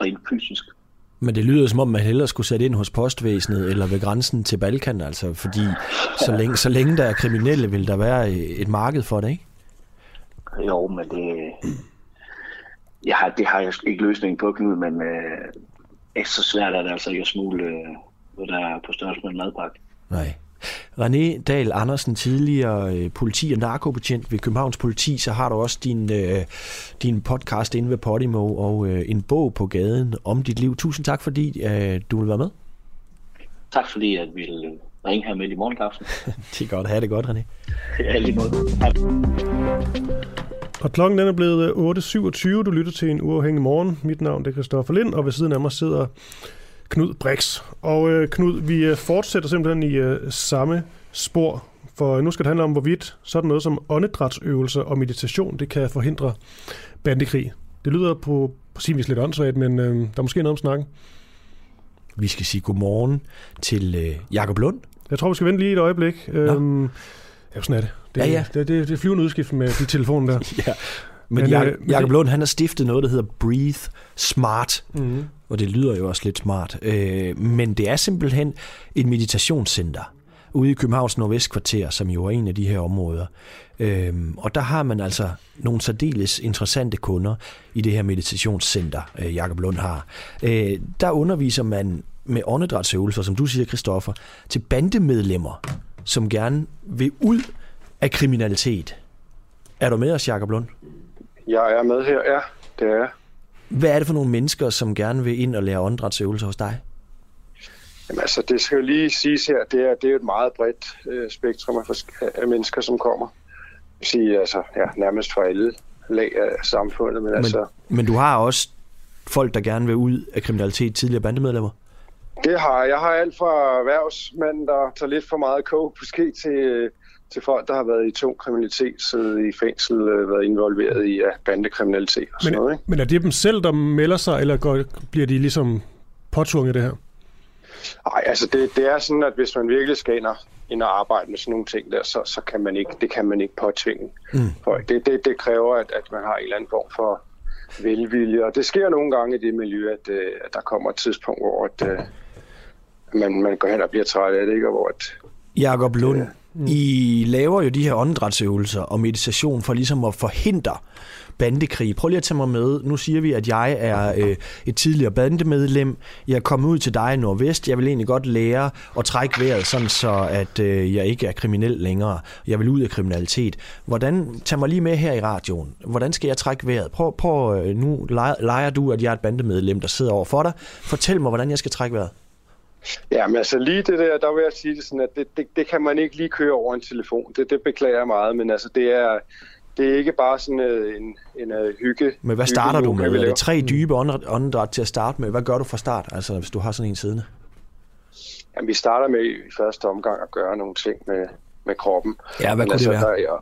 rent fysisk. Men det lyder som om, man hellere skulle sætte ind hos postvæsenet eller ved grænsen til Balkan, altså fordi så længe, så længe der er kriminelle, vil der være et marked for det, ikke? Jo, men det, jeg har, det har jeg ikke løsning på, Knud, men øh, så svært er det altså ikke at smule, øh, der er på størrelse med en madpakke. Nej. René Dahl Andersen, tidligere øh, politi- og narkobetjent ved Københavns Politi, så har du også din, øh, din podcast inde ved Podimo og øh, en bog på gaden om dit liv. Tusind tak, fordi øh, du vil være med. Tak fordi, at vi vil ringe her med i morgenkaffen. det er godt. Ha' det godt, René. Ja, lige måde. Og klokken den er blevet 8.27. Du lytter til en uafhængig morgen. Mit navn er Christoffer Lind, og ved siden af mig sidder Knud Brix. Og øh, Knud, vi øh, fortsætter simpelthen i øh, samme spor, for nu skal det handle om, hvorvidt sådan noget som åndedrætsøvelser og meditation, det kan forhindre bandekrig. Det lyder på, på sin vis lidt åndssvagt, men øh, der er måske noget om snakken. Vi skal sige godmorgen til øh, Jakob Lund. Jeg tror, vi skal vente lige et øjeblik. Øhm, ja, sådan er det. Det, ja, ja. det, det, det er flyvende udskift med de telefoner der. ja. Men, men Jacob, øh, Jacob Lund, han har stiftet noget, der hedder Breathe Smart. Mm-hmm. Og det lyder jo også lidt smart. Øh, men det er simpelthen et meditationscenter ude i Københavns Nordvestkvarter, som jo er en af de her områder. Øh, og der har man altså nogle særdeles interessante kunder i det her meditationscenter, øh, Jakob Lund har. Øh, der underviser man med åndedrætsøvelser, som du siger, Christoffer, til bandemedlemmer, som gerne vil ud af kriminalitet. Er du med os, Jakob Lund? Jeg er med her, ja. Det er jeg. Hvad er det for nogle mennesker, som gerne vil ind og lære åndedrætsøvelser hos dig? Jamen altså, det skal jo lige siges her, det er, det er et meget bredt øh, spektrum af, af mennesker, som kommer. Jeg sige, altså, ja, nærmest fra alle lag af samfundet. Men, men, altså, men du har også folk, der gerne vil ud af kriminalitet, tidligere bandemedlemmer? Det har jeg. Jeg har alt fra erhvervsmænd, der tager lidt for meget kog, måske til til folk, der har været i tung kriminalitet, siddet i fængsel, øh, været involveret i ja, bandekriminalitet og sådan Men, noget. Ikke? men er det dem selv, der melder sig, eller går, bliver de ligesom påtvunget det her? Nej, altså det, det er sådan, at hvis man virkelig skal ind og, ind og arbejde med sådan nogle ting der, så, så kan man ikke, det kan man ikke påtvinge Mm. folk. Det, det, det kræver, at, at man har en eller anden form for velvilje, og det sker nogle gange i det miljø, at, øh, at der kommer et tidspunkt, hvor at, øh, man, man går hen og bliver træt af det, ikke? og hvor at, Jakob Lund, Mm. I laver jo de her åndedrætsøvelser og meditation for ligesom at forhindre bandekrig. Prøv lige at tage mig med. Nu siger vi, at jeg er øh, et tidligere bandemedlem. Jeg er kommet ud til dig i Nordvest. Jeg vil egentlig godt lære at trække vejret, sådan så at øh, jeg ikke er kriminel længere. Jeg vil ud af kriminalitet. Hvordan, tag mig lige med her i radioen. Hvordan skal jeg trække vejret? Prøv, prøv øh, nu leger, leger du, at jeg er et bandemedlem, der sidder over for dig. Fortæl mig, hvordan jeg skal trække vejret. Ja, men altså lige det der, der vil jeg sige det sådan, at det, det, det kan man ikke lige køre over en telefon. Det, det beklager jeg meget, men altså det er, det er ikke bare sådan uh, en, en uh, hygge. Men hvad starter du hygge- med? vi Er det tre dybe ånde- åndedræt til at starte med? Hvad gør du fra start, altså hvis du har sådan en siddende? Jamen, vi starter med i første omgang at gøre nogle ting med, med kroppen. Ja, hvad kunne det være? Der, ja,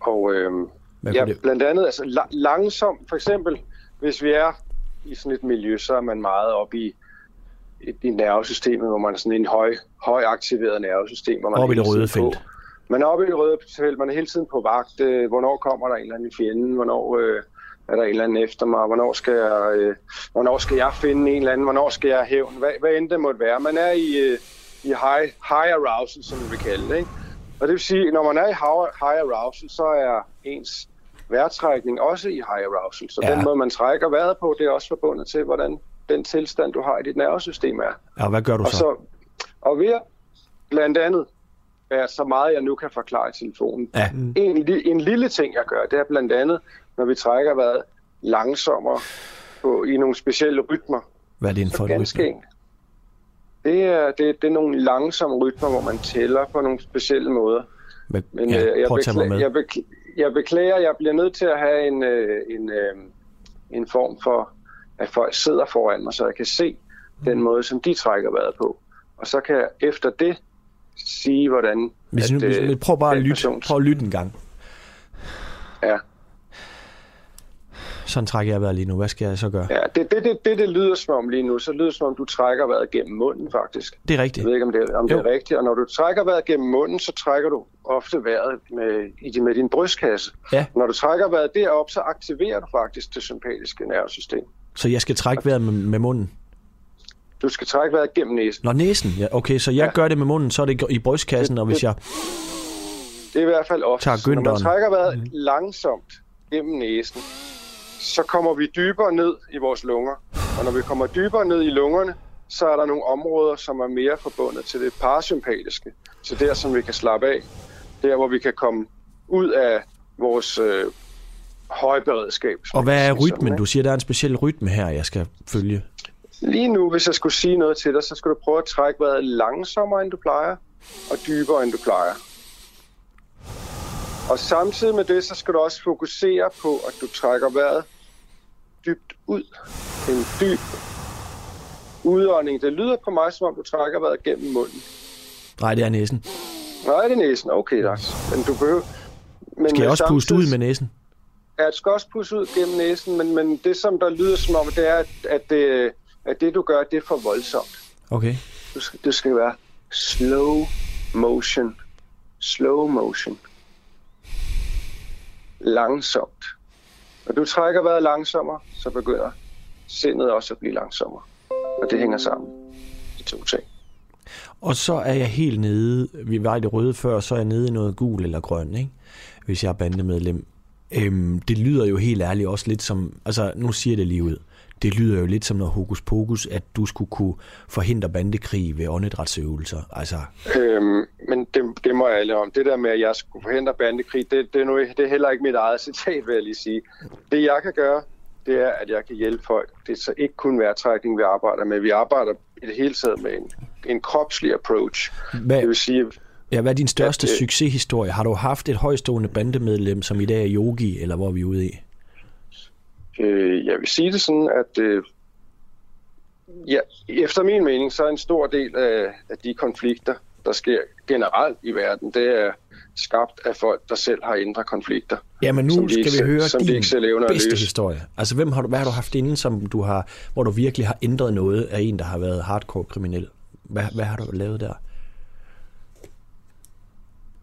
og øhm, ja, det- blandt andet altså, la- langsomt, for eksempel, hvis vi er i sådan et miljø, så er man meget oppe i, i, i nervesystemet, hvor man er sådan en høj, høj aktiveret nervesystem. Hvor man Oppe i det røde felt. På. Man er oppe i det røde felt, man er hele tiden på vagt. Øh, hvornår kommer der en eller anden i fjenden? Hvornår øh, er der en eller anden efter mig? Hvornår skal, jeg, øh, hvornår skal jeg finde en eller anden? Hvornår skal jeg have hævn? Hvad, hvad end det måtte være. Man er i, øh, i high, high arousal, som vi vil kalde det. Ikke? Og det vil sige, når man er i high, arousal, så er ens vejrtrækning også i high arousal. Så ja. den måde, man trækker vejret på, det er også forbundet til, hvordan den tilstand, du har i dit nervesystem er. Ja, hvad gør du Og, så? så, og ved blandt andet være så meget, jeg nu kan forklare i telefonen. Ja. En, en lille ting, jeg gør, det er blandt andet, når vi trækker vejret langsommere på, i nogle specielle rytmer. Hvad er det for Ganske rytme? Det er, det, det er nogle langsomme rytmer, hvor man tæller på nogle specielle måder. Men, Men ja, øh, jeg, beklager, jeg, beklager, jeg beklager, jeg bliver nødt til at have en, øh, en, øh, en form for, at folk sidder foran mig, så jeg kan se den måde, som de trækker vejret på. Og så kan jeg efter det sige, hvordan... Hvis, nu, hvis, øh, prøv bare at lytte. person- Prøv at lytte en gang. Ja, Sådan trækker jeg vejret lige nu. Hvad skal jeg så gøre? ja det, det, det, det, det lyder som om lige nu, så lyder det som om, du trækker vejret gennem munden, faktisk. Det er Jeg rigtigt. ved ikke, om det, om det er rigtigt. Og når du trækker vejret gennem munden, så trækker du ofte vejret med, med din brystkasse. Ja. Når du trækker vejret derop, så aktiverer du faktisk det sympatiske nervesystem. Så jeg skal trække vejret med, med munden? Du skal trække vejret gennem næsen. Nå, næsen. Ja, okay, så jeg Ja. gør det med munden, så er det i brystkassen, og hvis jeg... Det er i hvert fald ofte. Tager Så Når man trækker vejret langsomt gennem næsen, så kommer vi dybere ned i vores lunger. Og når vi kommer dybere ned i lungerne, så er der nogle områder, som er mere forbundet til det parasympatiske. Til der, som vi kan slappe af. Der, hvor vi kan komme ud af vores øh, høje beredskab. Og hvad er rytmen? Du siger, der er en speciel rytme her, jeg skal følge. Lige nu, hvis jeg skulle sige noget til dig, så skal du prøve at trække vejret langsommere, end du plejer, og dybere, end du plejer. Og samtidig med det, så skal du også fokusere på, at du trækker vejret dybt ud. En dyb udånding. Det lyder på mig, som om du trækker vejret gennem munden. Nej, det er næsen. Nej, det er næsen. Okay, Lars. Men du behøver... Men Skal jeg også puste ud med næsen? Skal også puste ud gennem næsen, men, men det, som der lyder som om, det er, at, at, det, at det, du gør, det er for voldsomt. Okay. Du skal, det skal være slow motion. Slow motion. Langsomt. Når du trækker vejret langsommere, så begynder sindet også at blive langsommere. Og det hænger sammen. De to ting. Og så er jeg helt nede, vi var i det røde før, så er jeg nede i noget gul eller grøn, ikke? hvis jeg er bandemedlem. Øhm, det lyder jo helt ærligt også lidt som, altså nu siger jeg det lige ud, det lyder jo lidt som noget hokus pokus, at du skulle kunne forhindre bandekrig ved åndedrætsøvelser. Altså, Øhm, men det, det må jeg alle om. Det der med, at jeg skulle forhindre bandekrig, det, det, er nu, det er heller ikke mit eget citat, vil jeg lige sige. Det jeg kan gøre, det er, at jeg kan hjælpe folk. Det er så ikke kun vejrtrækning, vi arbejder med. Vi arbejder i det hele taget med en, en kropslig approach. hvad, Det vil sige, ja, hvad er din største at, succeshistorie? Har du haft et højstående bandemedlem, som i dag er yogi, eller hvor er vi ude i? øh, jeg vil sige det sådan, at øh, ja, efter min mening, så er en stor del af, af de konflikter, der sker generelt i verden, det er skabt af folk, der selv har indre konflikter. Ja, men nu som skal ikke vi høre som din ikke selv bedste historie. Altså, hvem har du, hvad har du haft inden, som du har, hvor du virkelig har ændret noget af en, der har været hardcore kriminel? Hvad, hvad har du lavet der?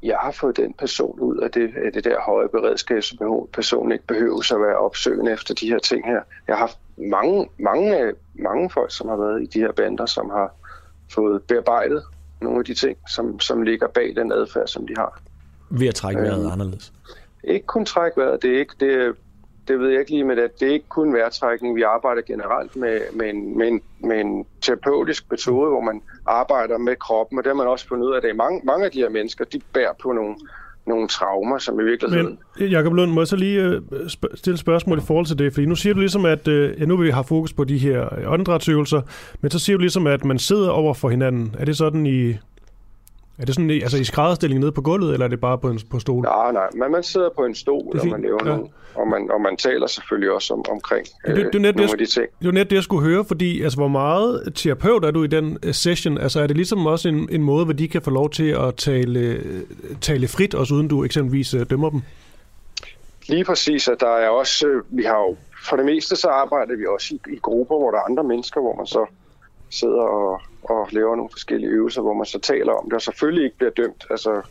Jeg har fået den person ud af det, af det der høje beredskabsbehov. Personen ikke behøver at være opsøgende efter de her ting her. Jeg har haft mange, mange, mange folk, som har været i de her bander, som har fået bearbejdet nogle af de ting, som, som ligger bag den adfærd, som de har. Ved at trække vejret Øhm. anderledes. Ikke kun træk vejret, det er ikke, det, det ved jeg ikke lige med at Det ikke kun vejrtrækning. Vi arbejder generelt med, med, en, med, en, med en terapeutisk metode, hvor man arbejder med kroppen, og det har man også fundet ud af, at mange, mange af de her mennesker, de bærer på nogle, nogle traumer, som i virkeligheden... Men Jacob Lund, må jeg så lige øh, sp- stille spørgsmål i forhold til det? Fordi nu siger du ligesom, at øh, ja, nu vil vi have fokus på de her øh, åndedrætsøvelser, men så siger du ligesom, at man sidder over for hinanden. Er det sådan i... Er det sådan altså i skrædderstilling nede på gulvet, eller er det bare på en på stol? Nej, nej, men man sidder på en stol, Det er og man laver ja. nogle, og man, og man taler selvfølgelig også om, omkring Det, det, det, er net, nogle det, af de ting. det var net det, jeg skulle høre, fordi altså, hvor meget terapeut er du i den øh, session? Altså er det ligesom også en, en måde, hvor de kan få lov til at tale, øh, tale frit, også uden du eksempelvis øh, dømmer dem? Lige præcis, at der er også, øh, vi har jo, for det meste så arbejder vi også i, i grupper, hvor der er andre mennesker, hvor man så sidder og, og laver nogle forskellige øvelser, hvor man så taler om det, og selvfølgelig ikke bliver dømt. Altså,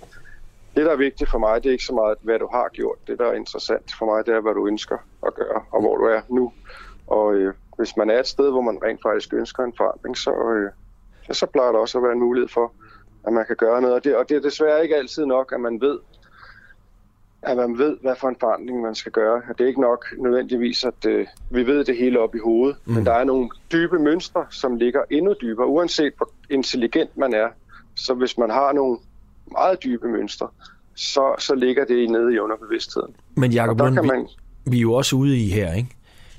det, der er vigtigt for mig, det er ikke så meget, hvad du har gjort. Det, der er interessant for mig, det er, hvad du ønsker at gøre, og hvor du er nu. Og øh, hvis man er et sted, hvor man rent faktisk ønsker en forandring, så, øh, så plejer der også at være en mulighed for, at man kan gøre noget. Og det, og det er desværre ikke altid nok, at man ved, at man ved, hvad for en forandring man skal gøre. Det er ikke nok nødvendigvis, at øh, vi ved det hele op i hovedet, mm. men der er nogle dybe mønstre, som ligger endnu dybere, uanset hvor intelligent man er. Så hvis man har nogle meget dybe mønstre, så, så ligger det nede i underbevidstheden. Men Jacob Lund, kan vi, man- vi er jo også ude i her, ikke?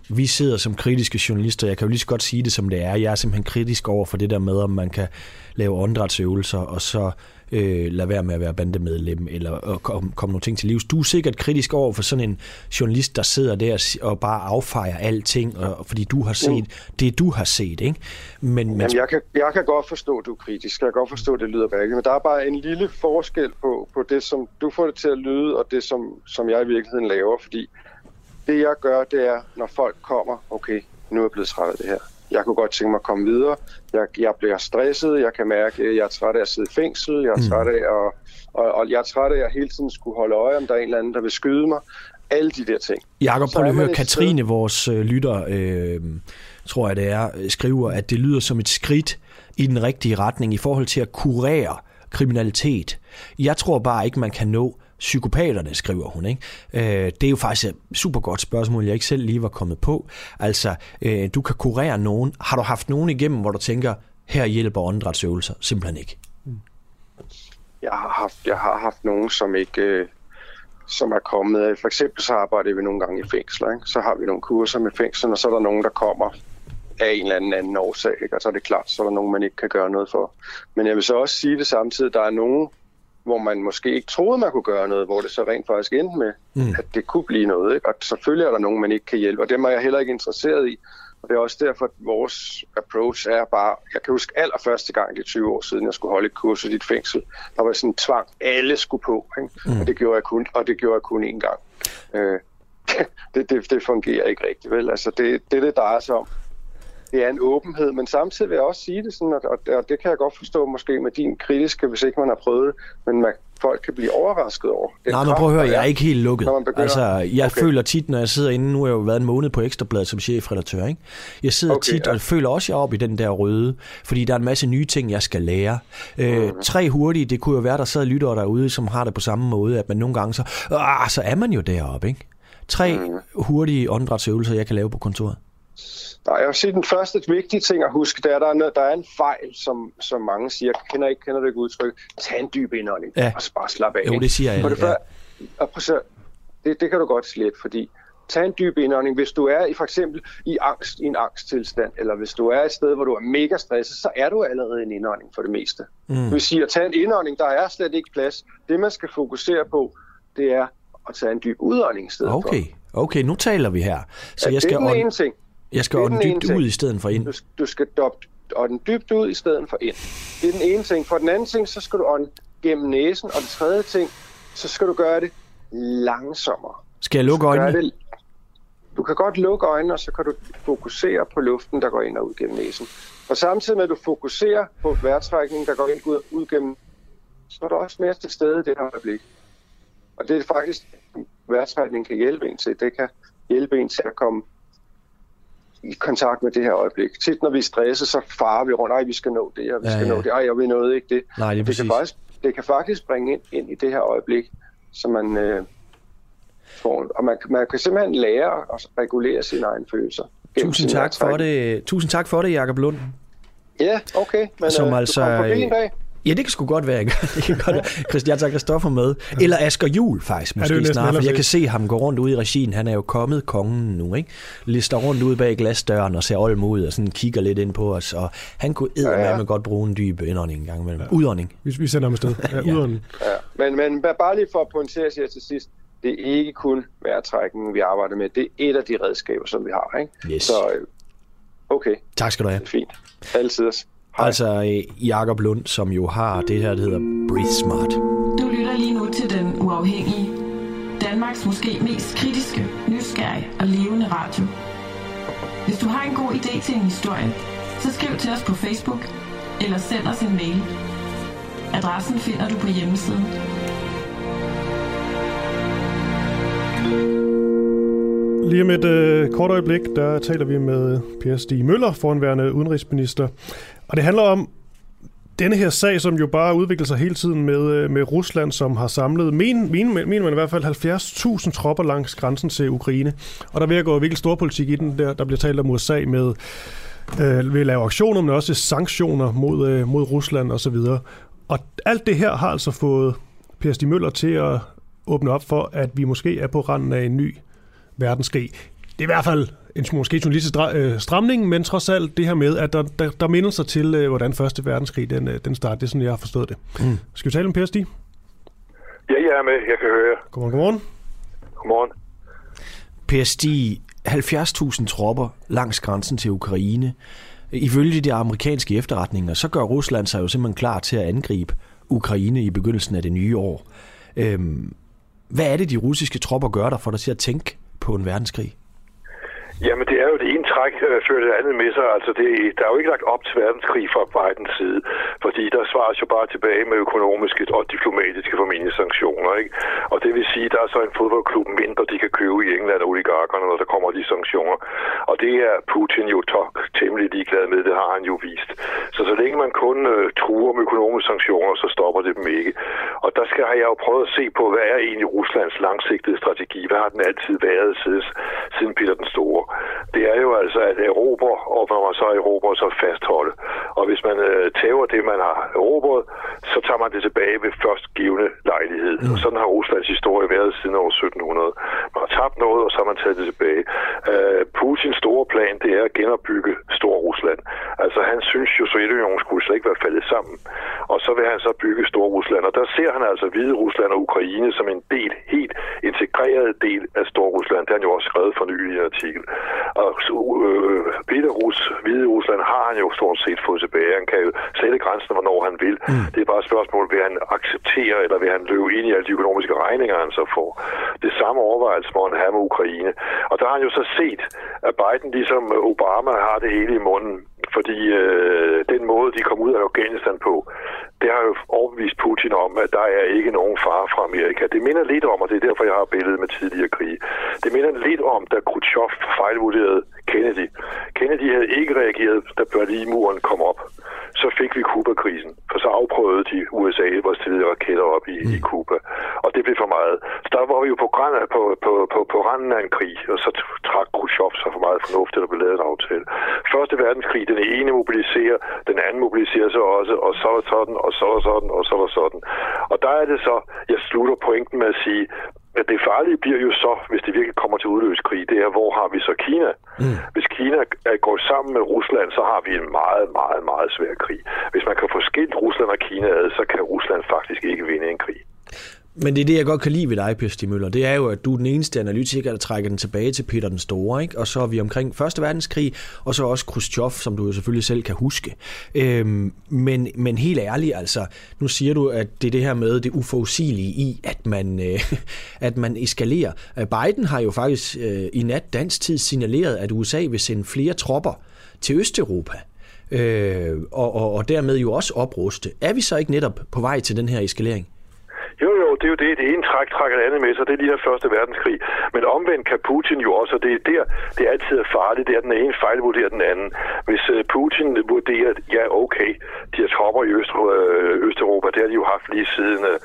Vi sidder som kritiske journalister, jeg kan jo lige så godt sige det som det er. Jeg er simpelthen kritisk over for det der med, om man kan lave åndedrætsøvelser, og så øh, lade være med at være bandemedlem, eller at komme, komme nogle ting til livs. Du er sikkert kritisk over for sådan en journalist, der sidder der og bare affejer alting, og, fordi du har set Mm. det, du har set, ikke? Men, men Jamen, jeg, kan, jeg kan godt forstå, at du er kritisk. Jeg kan godt forstå, at det lyder mærkeligt. Men der er bare en lille forskel på, på det, som du får det til at lyde, og det, som, som jeg i virkeligheden laver. Fordi det, jeg gør, det er, når folk kommer, okay, nu er jeg blevet træt af det her. Jeg kunne godt tænke mig at komme videre. Jeg, jeg bliver stresset. Jeg kan mærke, at jeg er træt af at sidde i fængsel. Jeg er Mm. træt af at, og, og jeg er træt af at hele tiden skulle holde øje, om der er en eller anden, der vil skyde mig. Alle de der ting. Jakob, prøv at høre, Katrine, vores øh, lytter, øh, tror jeg det er, øh, skriver, at det lyder som et skridt i den rigtige retning i forhold til at kurere kriminalitet. Jeg tror bare ikke, man kan nå psykopaterne, skriver hun. Ikke? Øh, det er jo faktisk et super godt spørgsmål, jeg ikke selv lige var kommet på. Altså, øh, du kan kurere nogen. Har du haft nogen igennem, hvor du tænker, her hjælper åndedrætsøvelser? Simpelthen ikke. Mm. jeg har haft, jeg har haft nogen, som ikke øh, som er kommet. For eksempel så arbejder vi nogle gange i fængsler. Ikke? Så har vi nogle kurser med fængsler, og så er der nogen, der kommer af en eller anden anden årsag. Ikke? Og så er det klart, så er der nogen, man ikke kan gøre noget for. Men jeg vil så også sige det samtidig, der er nogen, hvor man måske ikke troede, man kunne gøre noget, hvor det så rent faktisk endte med, Mm. at det kunne blive noget. Ikke? Og selvfølgelig er der nogen, man ikke kan hjælpe, og dem er jeg heller ikke interesseret i. Og det er også derfor, at vores approach er bare... Jeg kan huske allerførste gang, det er 20 år siden, jeg skulle holde et kursus i et fængsel. Der var sådan en tvang, alle skulle på. Ikke? Mm. Og, det gjorde jeg kun, og det gjorde jeg kun én gang. Øh, det, det, det fungerer ikke rigtigt, vel? Altså, det, det, det drejer sig om, det er en åbenhed, men samtidig vil jeg også sige det sådan, og, og, og det kan jeg godt forstå måske med din kritiske, hvis ikke man har prøvet det, men man, folk kan blive overrasket over. Nej, men prøv at høre, jeg er ikke helt lukket. Altså, jeg Okay. føler tit, når jeg sidder inde, nu har jeg jo været en måned på Ekstrabladet som chefredaktør, ikke? Jeg sidder Okay, tit ja. og føler også, jeg er oppe i den der røde, fordi der er en masse nye ting, jeg skal lære. Øh, Mhm. tre hurtige, det kunne jo være, der sidder lyttere derude, som har det på samme måde, at man nogle gange så, ah, så er man jo deroppe, ikke? Tre Mhm. hurtige åndedrætsøvelser, jeg kan lave på kontoret. Nej, jeg vil sige, den første vigtige ting at huske, det er, at der er, noget, der er en fejl, som, som mange siger. Jeg kender ikke, kender det ikke udtryk. Tag en dyb indånding, Ja. og så bare slap af. Jo, det siger For alle, det, før, og prøv det, det kan du godt slette, fordi tag en dyb indånding. Hvis du er i for eksempel i angst, i en angsttilstand, eller hvis du er et sted, hvor du er mega stresset, så er du allerede en indånding for det meste. Mm. Det vil sige, at tage en indånding, der er slet ikke plads. Det, man skal fokusere på, det er at tage en dyb udånding i stedet for. Okay, okay, nu taler vi her. Så Ja, jeg skal, det er den ånd- ene ting. Jeg skal ånde dybt ud i stedet for ind. Du, du skal ånde dybt ud i stedet for ind. Det er den ene ting. For den anden ting, så skal du ånde gennem næsen. Og den tredje ting, så skal du gøre det langsommere. Skal jeg lukke øjnene? Det, du kan godt lukke øjnene, og så kan du fokusere på luften, der går ind og ud gennem næsen. Og samtidig med, at du fokuserer på vejrtrækningen, der går ind og ud, ud gennem, så er du også mere til stede i det her øjeblik. Og det er faktisk, vejrtrækningen kan hjælpe en til. Det kan hjælpe en til at komme i kontakt med det her øjeblik. Tit når vi er stresset, så farer vi rundt. Ej, vi skal nå det, og vi Ja, skal ja. nå det. Ej, og vi nåede ikke det. Nej, det er det, kan faktisk, det kan faktisk bringe ind, ind i det her øjeblik, så man øh, får... Og man, man kan simpelthen lære at regulere sine egne følelser. Tusind sin tak for det, tusind tak for det, Jakob Lund. Ja, okay. Men Som øh, altså, du en dag. Ja, det kan sgu godt være, ikke? Det kan godt være. Christian, jeg tager Christoffer med. Eller Asger Jul faktisk, Ja, det er måske næsten snart. For jeg kan se. ham gå rundt ude i regien. Han er jo kommet kongen nu, ikke? Lister rundt ude bag glasdøren og ser olm ud og sådan kigger lidt ind på os. Og han kunne eddermame Ja, ja, ja. ja. godt bruge en dyb indånding en gang imellem. Ja. Udånding. Vi, vi sender ham afsted. Ja, Ja. udånden. Ja. Men, men ba- bare lige for at pointere sig til sidst, det er ikke kun vejrtrækningen, vi arbejder med. Det er et af de redskaber, som vi har. Ikke? Yes. Så øh, okay, Tak skal du have. fint. Altid. Hej. Altså øh, Jakob Lund, som jo har det her, der hedder Breathe Smart. Du lytter lige nu til Den Uafhængige. Danmarks måske mest kritiske, nysgerrige og levende radio. Hvis du har en god idé til en historie, så skriv til os på Facebook eller send os en mail. Adressen finder du på hjemmesiden. Lige om et øh, kort øjeblik, der taler vi med Per Stig Møller, foranværende udenrigsminister. Og det handler om denne her sag, som jo bare udvikler sig hele tiden med, øh, med Rusland, som har samlet, men, men, mener man i hvert fald, 70.000 tropper langs grænsen til Ukraine. Og der vil jeg gå virkelig stor politik i den. Der, der bliver talt om USA med øh, vil lave aktioner, men også sanktioner mod, øh, mod Rusland osv. Og alt det her har altså fået Per Stig Møller til at åbne op for, at vi måske er på randen af en ny verdenskrig. Det er i hvert fald en måske journalistisk øh, stramning, men trods alt det her med, at der, der, der minder sig til, øh, hvordan Første Verdenskrig den, øh, den startede. Det er sådan, jeg har forstået det. Mm. Skal vi tale om Per Stig? Ja, jeg er med. Jeg kan høre jer. Godmorgen, godmorgen. Godmorgen. Per Stig, 70.000 tropper langs grænsen til Ukraine. Ifølge de amerikanske efterretninger, så gør Rusland sig jo simpelthen klar til at angribe Ukraine i begyndelsen af det nye år. Øhm, hvad er det, de russiske tropper gør der for dig til at tænke på en verdenskrig? Jamen, det er jo det ene træk, øh, fører det andet med sig. Altså, det, der er jo ikke lagt op til verdenskrig fra Bidens side, fordi der svares jo bare tilbage med økonomiske og diplomatiske formentlig sanktioner, ikke? Og det vil sige, der er så en fodboldklub mindre, de kan købe i England og oligarkerne, når der kommer de sanktioner. Og det er Putin jo tok, temmelig ligeglad med, det har han jo vist. Så så længe man kun øh, truer med økonomiske sanktioner, så stopper det dem ikke. Og der skal har jeg jo prøvet at se på, hvad er egentlig Ruslands langsigtede strategi? Hvad har den altid været siden, siden Peter den Store? Det er jo altså at erobre, og når man så erobrer, så fastholde. Og hvis man øh, tæver det, man har erobret, så tager man det tilbage ved førstgivende lejlighed. Mm. Og sådan har Ruslands historie været siden år 1700. Man har tabt noget, og så har man taget det tilbage. Øh, Putins store plan, det er at genopbygge Stor Rusland. Altså han synes jo, Sovjetunionen skulle slet ikke være faldet sammen. Og så vil han så bygge Stor Rusland. Og der ser han altså Hvide Rusland og Ukraine som en del, helt integreret del af Stor Rusland. Det har han jo også skrevet for nylig i en artikel. Og øh, Peter Rus, Hvide Rusland har han jo stort set fået tilbage. Han kan jo sætte grænsen, hvornår han vil. Mm. Det er bare et spørgsmål, vil han acceptere, eller vil han løbe ind i alle de økonomiske regninger, han så får. Det samme overvejelse må han have med Ukraine. Og der har han jo så set, at Biden ligesom Obama har det hele i munden, fordi øh, den måde, de kom ud af Afghanistan på, det har jo overbevist Putin om, at der er ikke nogen fare fra Amerika. Det minder lidt om, og det er derfor, jeg har billedet med tidligere krige. Det minder lidt om, da Khrushchev fejlvurderede Kennedy. Kennedy havde ikke reageret, da Berlinmuren kom op. Så fik vi Kuba-krisen, for så afprøvede de USA, hvor stillede raketter op i, i Kuba. Og det blev for meget. Så der var vi jo på, græn, på, på, på, på randen af en krig, og så trak Khrushchev sig for meget fornuftigt, der blev lavet en aftale. Første verdenskrig, den ene mobiliserer, den anden mobiliserer sig også, og så er sådan, og så der sådan, og så der sådan. Og der er det så, jeg slutter pointen med at sige, at det farlige bliver jo så, hvis det virkelig kommer til udløskrig, det er, hvor har vi så Kina? Mm. Hvis Kina går sammen med Rusland, så har vi en meget, meget, meget svær krig. Hvis man kan få skilt Rusland og Kina ad, så kan Rusland faktisk ikke vinde en krig. Men det er det, jeg godt kan lide ved dig, Per Stig Møller. Det er jo, at du er den eneste analytiker, der trækker den tilbage til Peter den Store. Ikke? Og så er vi omkring Første Verdenskrig, og så også Khrushchev, som du jo selvfølgelig selv kan huske. Øhm, men, men helt ærligt, altså, nu siger du, at det er det her med det uforudsigelige i, at man, øh, at man eskalerer. Øh, Biden har jo faktisk øh, i nat dansk tid signaleret, at USA vil sende flere tropper til Østeuropa. Øh, og, og, og dermed jo også opruste. Er vi så ikke netop på vej til den her eskalering? Jo, jo, det er jo det. Det ene træk trækker det andet med sig. Det er lige her første verdenskrig. Men omvendt kan Putin jo også, og det er der, det er altid er farligt. Det er, at den ene fejlvurderer den anden. Hvis øh, Putin vurderer, at ja, okay, de har tropper i Øst, øh, Østeuropa, det har de jo haft lige siden øh,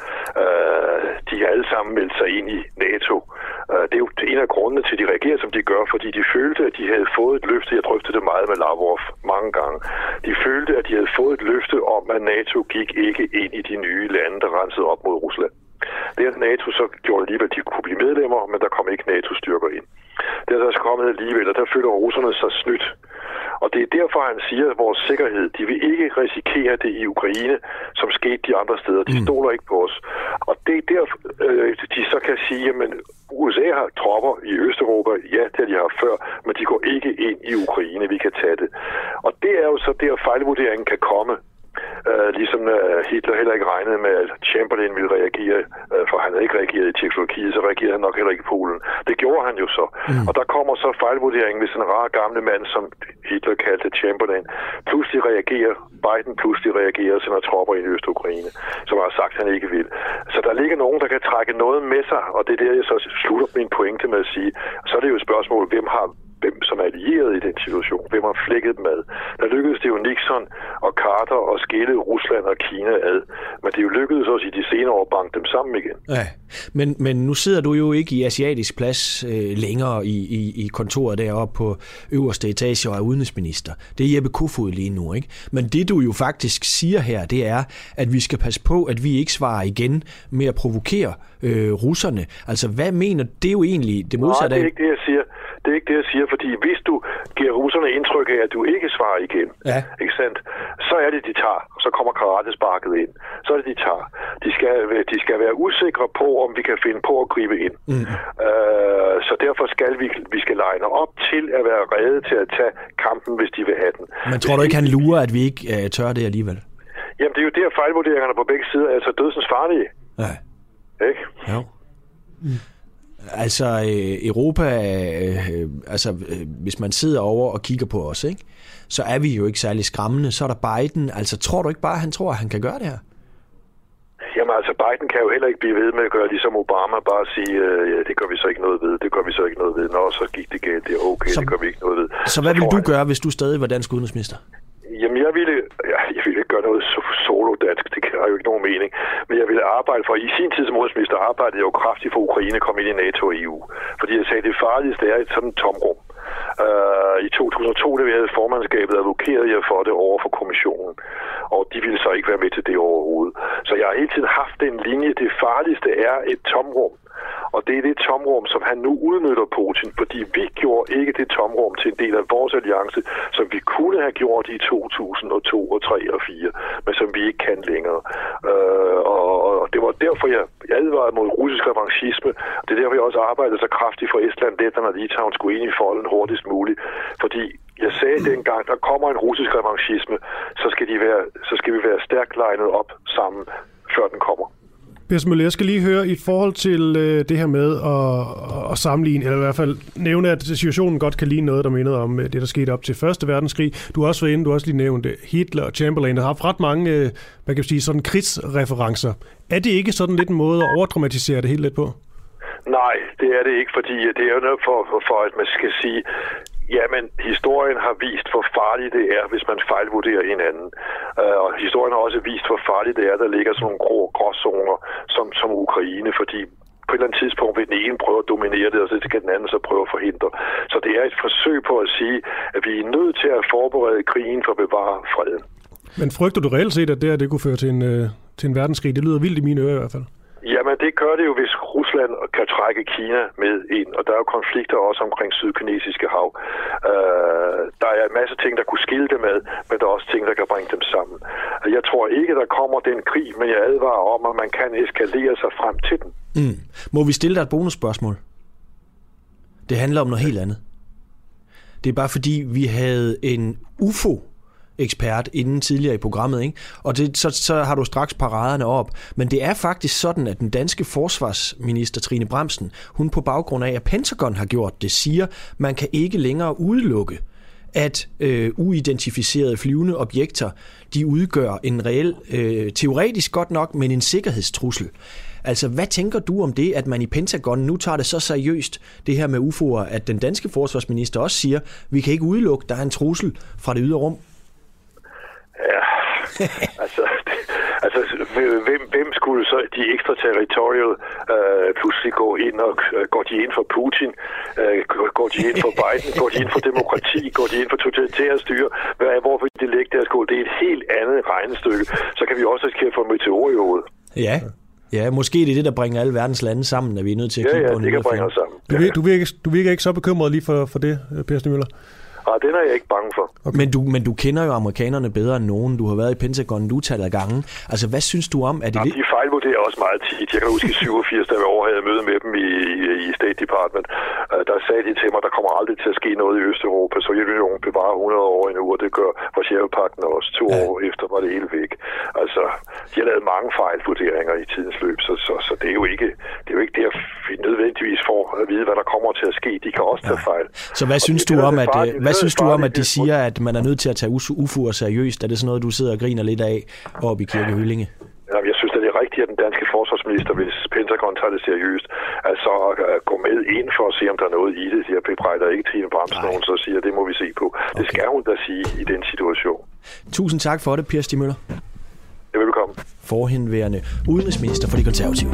øh de har alle sammen meldt sig ind i NATO. Øh, det er jo en af grundene til, at de reagerer, som de gør, fordi de følte, at de havde fået et løfte. Jeg drøftede det meget med Lavrov mange gange. De følte, at de havde fået et løfte om, at NATO gik ikke ind i de nye lande, der rensede op mod Rusland. Det at NATO så gjorde alligevel, at de kunne blive medlemmer, men der kom ikke NATO-styrker ind. Det er så altså kommet alligevel, og der føler russerne sig snydt. Og det er derfor, han siger, at vores sikkerhed, de vil ikke risikere det i Ukraine, som skete de andre steder. De mm. stoler ikke på os. Og det er der, øh, de så kan sige, at USA har tropper i Østeuropa, ja, det har de haft før, men de går ikke ind i Ukraine, vi kan tage det. Og det er jo så der, fejlvurderingen kan komme. Uh, ligesom uh, Hitler heller ikke regnede med, at Chamberlain ville reagere, uh, for han havde ikke reageret i Tjekkoslovakiet, så reagerede han nok heller ikke i Polen. Det gjorde han jo så. Mm. Og der kommer så fejlvurderingen, hvis en rar gamle mand, som Hitler kaldte Chamberlain, pludselig reagerer, Biden pludselig reagerer og sender tropper ind i Øst-Ukraine, som har sagt, han ikke vil. Så der ligger nogen, der kan trække noget med sig, og det er der, jeg så slutter min pointe med at sige. Så er det jo et spørgsmål, hvem har hvem som er allieret i den situation, hvem har flækket dem ad. Der lykkedes det jo Nixon og Carter at skille Rusland og Kina ad, men det er jo lykkedes også i de senere år at banke dem sammen igen. Ja, men, men nu sidder du jo ikke i asiatisk plads øh, længere i, i, i kontoret deroppe på øverste etage og er udenrigsminister. Det er Jeppe Kofod lige nu, ikke? Men det du jo faktisk siger her, det er, at vi skal passe på, at vi ikke svarer igen med at provokere øh, russerne. Altså, hvad mener det er jo egentlig det modsatte Nej, det er ikke det, jeg siger. Det er ikke det, jeg siger, fordi hvis du giver russerne indtryk af, at du ikke svarer igen, ja. ikke sandt? så er det, de tager. Så kommer karatesparket ind. Så er det, de tager. De skal, de skal være usikre på, om vi kan finde på at gribe ind. Mm. Øh, så derfor skal vi, vi skal legne op til at være redde til at tage kampen, hvis de vil have den. Men tror du ikke, han lurer, at vi ikke uh, tør det alligevel? Jamen, det er jo der fejlvurderingerne på begge sider er altså dødsens farlige. Ja. Ikke? Jo. Mm. Altså, øh, Europa, øh, altså, øh, hvis man sidder over og kigger på os, ikke, så er vi jo ikke særlig skræmmende. Så er der Biden. Altså, tror du ikke bare, at han tror, at han kan gøre det her? Jamen altså, Biden kan jo heller ikke blive ved med at gøre ligesom Obama, bare sige, øh, ja, det gør vi så ikke noget ved, det gør vi så ikke noget ved. Nå, så gik det galt, det er okay, så, det gør vi ikke noget ved. Så hvad ville du gøre, hvis du stadig var dansk udenrigsminister? Jamen, jeg ville, ja, jeg ville ikke gøre noget solo dansk, det har jo ikke nogen mening. Men jeg ville arbejde for, i sin tid som udenrigsminister arbejdede jeg jo kraftigt for Ukraine kom komme ind i NATO og EU. Fordi jeg sagde, at det farligste er et sådan tomrum. Uh, I 2002, da vi havde formandskabet, advokerede jeg for det over for kommissionen. Og de ville så ikke være med til det overhovedet. Så jeg har hele tiden haft den linje, det farligste er et tomrum. Og det er det tomrum, som han nu udnytter Putin, fordi vi gjorde ikke det tomrum til en del af vores alliance, som vi kunne have gjort i 2002 og 3 og 4, men som vi ikke kan længere. Øh, og, og det var derfor, jeg advarede mod russisk revanchisme. Det er derfor, jeg også arbejdede så kraftigt for Estland, Letland og Litauen skulle ind i folden hurtigst muligt. Fordi jeg sagde dengang, der kommer en russisk revanchisme, så skal, de være, så skal vi være stærkt legnet op sammen, før den kommer. Møller, jeg skal lige høre i forhold til øh, det her med at, at sammenligne, eller i hvert fald nævne, at situationen godt kan ligne noget, der mindede om øh, det, der skete op til Første Verdenskrig. Du har også været inde, du har også lige nævnt øh, Hitler og Chamberlain, der har haft ret mange, øh, hvad kan man sige, sådan krigsreferencer. Er det ikke sådan lidt en måde at overdramatisere det helt lidt på? Nej, det er det ikke, fordi øh, det er jo noget for, for, at man skal sige, Jamen, historien har vist, hvor farligt det er, hvis man fejlvurderer hinanden. Uh, øh, og historien har også vist, hvor farligt det er, der ligger sådan nogle grå gråzoner som, som Ukraine, fordi på et eller andet tidspunkt vil den ene prøve at dominere det, og så skal den anden så prøve at forhindre. Så det er et forsøg på at sige, at vi er nødt til at forberede krigen for at bevare freden. Men frygter du reelt set, at det her det kunne føre til en, øh, til en verdenskrig? Det lyder vildt i mine ører i hvert fald. Jamen det gør det jo, hvis Rusland kan trække Kina med ind, og der er jo konflikter også omkring Sydkinesiske hav. Øh, der er en masse ting, der kunne skille dem ad, men der er også ting, der kan bringe dem sammen. Jeg tror ikke, der kommer den krig, men jeg advarer om, at man kan eskalere sig frem til den. Mm. Må vi stille dig et bonusspørgsmål? Det handler om noget helt andet. Det er bare fordi, vi havde en UFO ekspert inden tidligere i programmet, ikke? og det, så, så har du straks paraderne op. Men det er faktisk sådan, at den danske forsvarsminister Trine Bremsen, hun på baggrund af, at Pentagon har gjort det, siger, man kan ikke længere udelukke, at øh, uidentificerede flyvende objekter, de udgør en reel, øh, teoretisk godt nok, men en sikkerhedstrussel. Altså, hvad tænker du om det, at man i Pentagon nu tager det så seriøst, det her med UFO'er, at den danske forsvarsminister også siger, vi kan ikke udelukke, der er en trussel fra det ydre rum? Ja, altså, altså hvem, hvem skulle så de extraterritorial øh, pludselig gå ind og øh, går de ind for Putin, øh, går de ind for Biden, går de ind for demokrati, går de ind for totalitære styre, hvad, hvor vil de lægge deres skål? Det er et helt andet regnestykke. Så kan vi også risikere for meteor Ja, Ja, måske det er det, der bringer alle verdens lande sammen, at vi er nødt til at ja, kigge ja, på det kan bringe os sammen. Du, virker, du, virker, du virker ikke så bekymret lige for, for det, Per Stemøller? Nej, den er jeg ikke bange for. Okay. Men, du, men du kender jo amerikanerne bedre end nogen. Du har været i Pentagon et utal af gange. Altså, hvad synes du om? Er det ja, de fejlvurderer også meget tit. Jeg kan huske i 87, da vi over havde møde med dem i, i State Department. Uh, der sagde de til mig, der kommer aldrig til at ske noget i Østeuropa. Sovjetunionen bevarer 100 år endnu, og det gør Varsjævepakten også. To ja. år efter var det hele væk. Altså, de har lavet mange fejlvurderinger i tidens løb, så, så, så det er jo ikke det er jo ikke der, vi nødvendigvis får at vide, hvad der kommer til at ske. De kan også tage fejl. Så hvad synes du om, at, hvad synes du om, at de siger, at man er nødt til at tage UFO'er seriøst? Er det sådan noget, du sidder og griner lidt af oppe i Kirkehyllinge? Jamen, jeg synes, at det er rigtigt, at den danske forsvarsminister, hvis Pentagon tager det seriøst, altså at gå med ind for at se, om der er noget i det. Jeg bebrejder ikke Trine Bramsen, nogen, så siger, at det må vi se på. Okay. Det skal hun da sige i den situation. Tusind tak for det, Per Stimøller. Ja, velkommen. Forhenværende udenrigsminister for de konservative.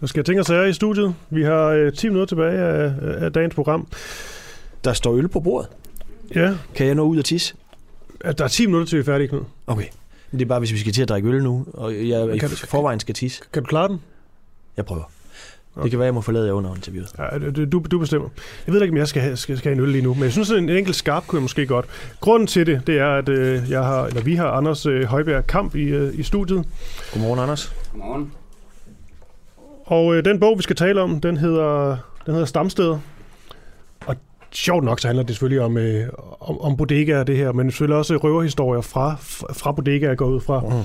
Nu skal jeg tænke os i studiet. Vi har øh, 10 minutter tilbage af, af dagens program. Der står øl på bordet. Ja. Kan jeg nå ud og tisse? Der er 10 minutter til vi er færdige, Knud. Okay. Men det er bare, hvis vi skal til at drikke øl nu, og jeg kan i forvejen skal tisse. Kan du klare den? Jeg prøver. Okay. Det kan være, jeg må forlade jer under interviewet. Ja, du, du bestemmer. Jeg ved ikke, om jeg skal have, skal, skal have en øl lige nu, men jeg synes, at en enkelt skarp kunne jeg måske godt. Grunden til det, det er, at øh, jeg har, eller vi har Anders øh, Højberg Kamp i, øh, i studiet. Godmorgen, Anders. Godmorgen. Og øh, den bog, vi skal tale om, den hedder, den hedder Stamsteder. Og sjovt nok, så handler det selvfølgelig om, øh, om, om bodegaer, det her, men selvfølgelig også røverhistorier fra, fra bodegaer går ud fra. Mm.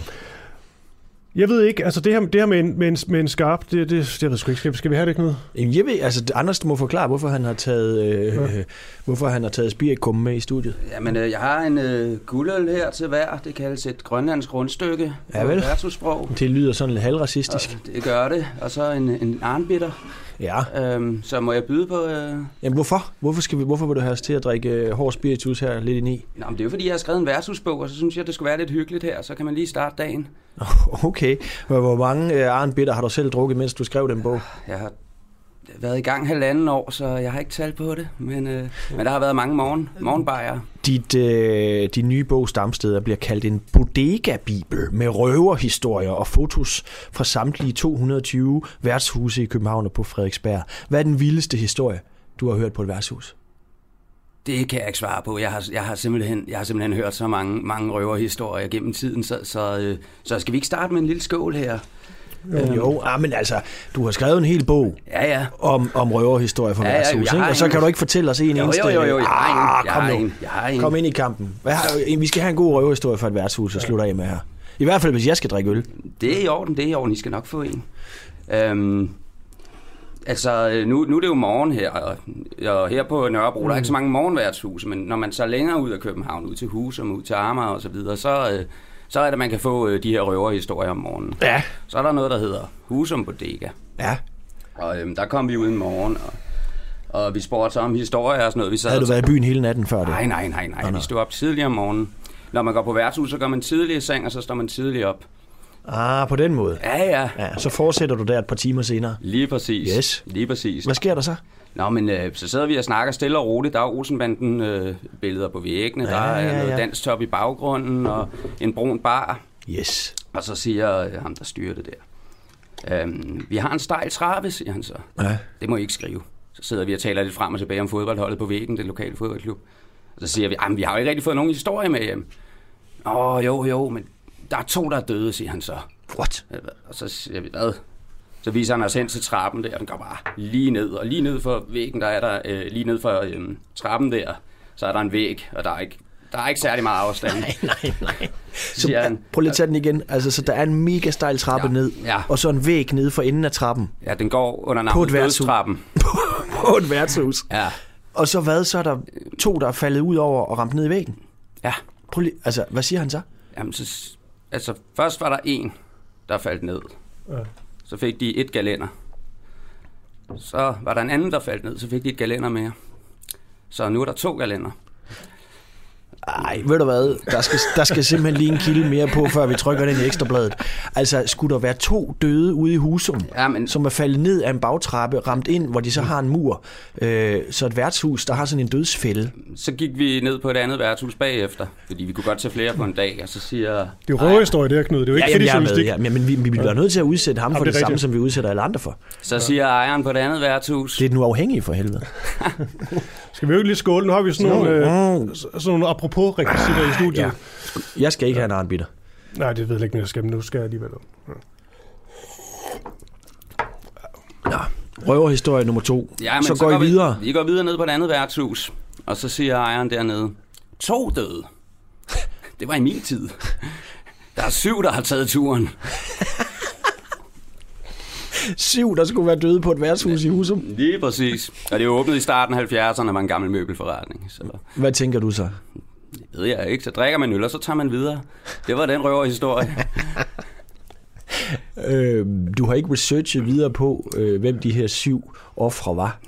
Jeg ved ikke, altså det her, det her med, en, med, en, med en skarp, det, det, jeg ved sgu ikke, skal, skal vi have det, Knud? Jeg ved, altså Anders må forklare, hvorfor han har taget, øh, ja. hvorfor han har taget spirikum med i studiet. Jamen, øh, jeg har en øh, guldøl her til hver, det kaldes et grønlandsk rundstykke ja, vel. Det lyder sådan lidt halvracistisk. Og det gør det, og så en, en arnbitter. Ja. Øhm, så må jeg byde på... Øh... Jamen hvorfor? Hvorfor, skal vi, hvorfor vil du have os til at drikke øh, hård spiritus her lidt ind i? Nå, men det er jo fordi, jeg har skrevet en værtshusbog, og så synes jeg, det skulle være lidt hyggeligt her. Så kan man lige starte dagen. Okay. Hvor mange øh, Arnbitter har du selv drukket, mens du skrev den bog? Jeg har været i gang halvanden år, så jeg har ikke talt på det. Men, øh, men der har været mange morgen, morgenbajer. Dit, øh, din nye bog Stamsteder bliver kaldt en bodega-bibel med røverhistorier og fotos fra samtlige 220 værtshuse i København og på Frederiksberg. Hvad er den vildeste historie, du har hørt på et værtshus? Det kan jeg ikke svare på. Jeg har, jeg har, simpelthen, jeg har simpelthen hørt så mange, mange røverhistorier gennem tiden, så, så, øh, så skal vi ikke starte med en lille skål her? Jo, jo ah, men altså, du har skrevet en hel bog ja, ja. om, om røverhistorier fra ja, værtshus, ja, og så kan du ikke fortælle os en jo, eneste... Jo, jo, jo, jeg har en. Ah, kom jeg nu. En. Jeg har en. Kom ind i kampen. Hvad har, vi skal have en god røverhistorie fra et værtshus, og slutter af med her. I hvert fald, hvis jeg skal drikke øl. Det er i orden, det er i orden. I skal nok få en. Øhm, altså, nu, nu er det jo morgen her, og, og her på Nørrebro, mm. der er ikke så mange morgenværtshuse, men når man så længere ud af København, ud til Husum, ud til Amager og så videre, så, øh, så er det, man kan få øh, de her røverhistorier om morgenen. Ja. Så er der noget, der hedder Husum Bodega. Ja. Og øhm, der kom vi ud en morgen, og, og vi spurgte så om historier og sådan noget. Vi sad Havde du været i byen hele natten før det? Nej, nej, nej, nej. Vi stod op tidligere om morgenen. Når man går på værtshus, så går man tidligere i seng, og så står man tidligere op. Ah, på den måde? Ja, ja. ja så fortsætter du der et par timer senere? Lige præcis. Yes. Lige præcis. Hvad sker der så? Nå, men øh, så sidder vi og snakker stille og roligt. Der er Olsenbanden øh, billeder på væggene. Ja, der er ja, ja. noget dansk top i baggrunden og en brun bar. Yes. Og så siger øh, ham, der styrer det der. Øhm, vi har en stejl trappe, siger han så. Ja. Det må I ikke skrive. Så sidder vi og taler lidt frem og tilbage om fodboldholdet på væggen, det lokale fodboldklub. Og så siger vi, at vi har jo ikke rigtig fået nogen historie med hjem. Åh, jo, jo, men der er to, der er døde, siger han så. What? Og så siger vi, hvad? Så viser han os hen til trappen der, den går bare lige ned. Og lige ned for væggen, der er der, øh, lige ned for øh, trappen der, så er der en væg, og der er ikke, der er ikke særlig meget afstand. Nej, nej, nej. Så han. prøv lige at tage den igen. Altså, så der er en mega stejl trappe ja. ned, ja. og så en væg nede for enden af trappen. Ja, den går under På navnet dødstrappen. På et værtshus. Ja. Og så hvad? Så er der to, der er faldet ud over og ramt ned i væggen. Ja. Prøv lige, altså, hvad siger han så? Jamen, så, altså, først var der en, der faldt ned. Ja. Så fik de et galænder. Så var der en anden, der faldt ned, så fik de et galænder mere. Så nu er der to galænder. Ej, ved du hvad? Der skal, der skal simpelthen lige en kilde mere på, før vi trykker den i ekstrabladet. Altså, skulle der være to døde ude i Husum, ja, men... som er faldet ned af en bagtrappe, ramt ind, hvor de så har en mur, øh, så et værtshus, der har sådan en dødsfælde. Så gik vi ned på et andet værtshus bagefter, fordi vi kunne godt tage flere på en dag, og så siger... Det er jo røverhistorie, det her, Knud. Det er jo ikke ja, jamen, jeg er med, ja, men vi, vi bliver nødt til at udsætte ham Jamen, for det det, samme, som vi udsætter alle andre for. Så siger ejeren på det andet værtshus... Det er den uafhængige for helvede. Skal vi jo ikke lige skåle? Nu har vi sådan nogle, øh, sådan nogle apropos rekvisitter i studiet. Ja. Jeg skal ikke have en arnbitter. Nej, det ved jeg ikke, men jeg skal, men nu skal jeg alligevel. Ja. Røverhistorie nummer to. Ja, men så, går I vi, videre. Vi går videre ned på et andet værtshus, og så siger ejeren dernede, to døde. Det var i min tid. Der er syv, der har taget turen. Syv, der skulle være døde på et værtshus i Husum. Lige præcis. Og det er åbnet i starten af 70'erne, var en gammel møbelforretning. Så Hvad tænker du så? det ved jeg ikke. Så drikker man øl, og så tager man videre. Det var den røverhistorie. Øh, du har ikke researchet videre på, øh, hvem de her syv ofre var.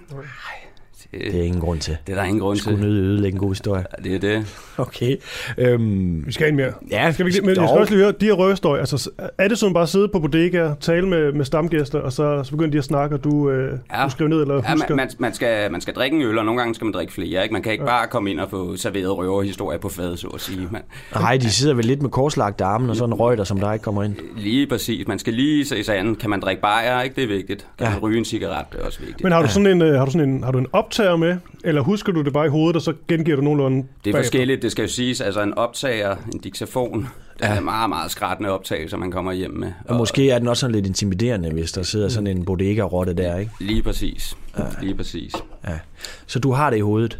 Det, det er ingen grund til. Det er der ingen grund til. Skulle nødt ødelægge en god historie. Ja, det er det. Okay. Øhm, Vi skal en mere. Ja, skal vi, ikke- men jeg skal også lige høre, de her røverhistorier, altså er det sådan bare at sidde på bodega, tale med, med stamgæster, og så, så begynder de at snakke, og du, øh, Ja. du skriver ned eller Ja, husker? man, man, man, skal, man skal drikke en øl, og nogle gange skal man drikke flere. Ikke? Man kan ikke bare komme ind og få serveret røverhistorier på fad, så at sige. Man, Nej, de sidder vel lidt med korslagte arme og sådan en røg, der som der ikke kommer ind. lige præcis. Man skal lige se sig an. Kan man drikke bajer? Ikke? Det er vigtigt. Kan ja. man ryge en cigaret? Det er også vigtigt. Men har du sådan en, øh, har du sådan en, har du en optager med, eller husker du det bare i hovedet, og så gengiver du nogenlunde Det er bagefter? forskelligt, det skal jo siges. Altså en optager, en diktafon, det er meget, meget skrættende optagelser, man kommer hjem med. Og måske er den også sådan lidt intimiderende, hvis der sidder sådan en bodega-rotte der, ikke? Lige præcis. Lige præcis. Ja. Så du har det i hovedet.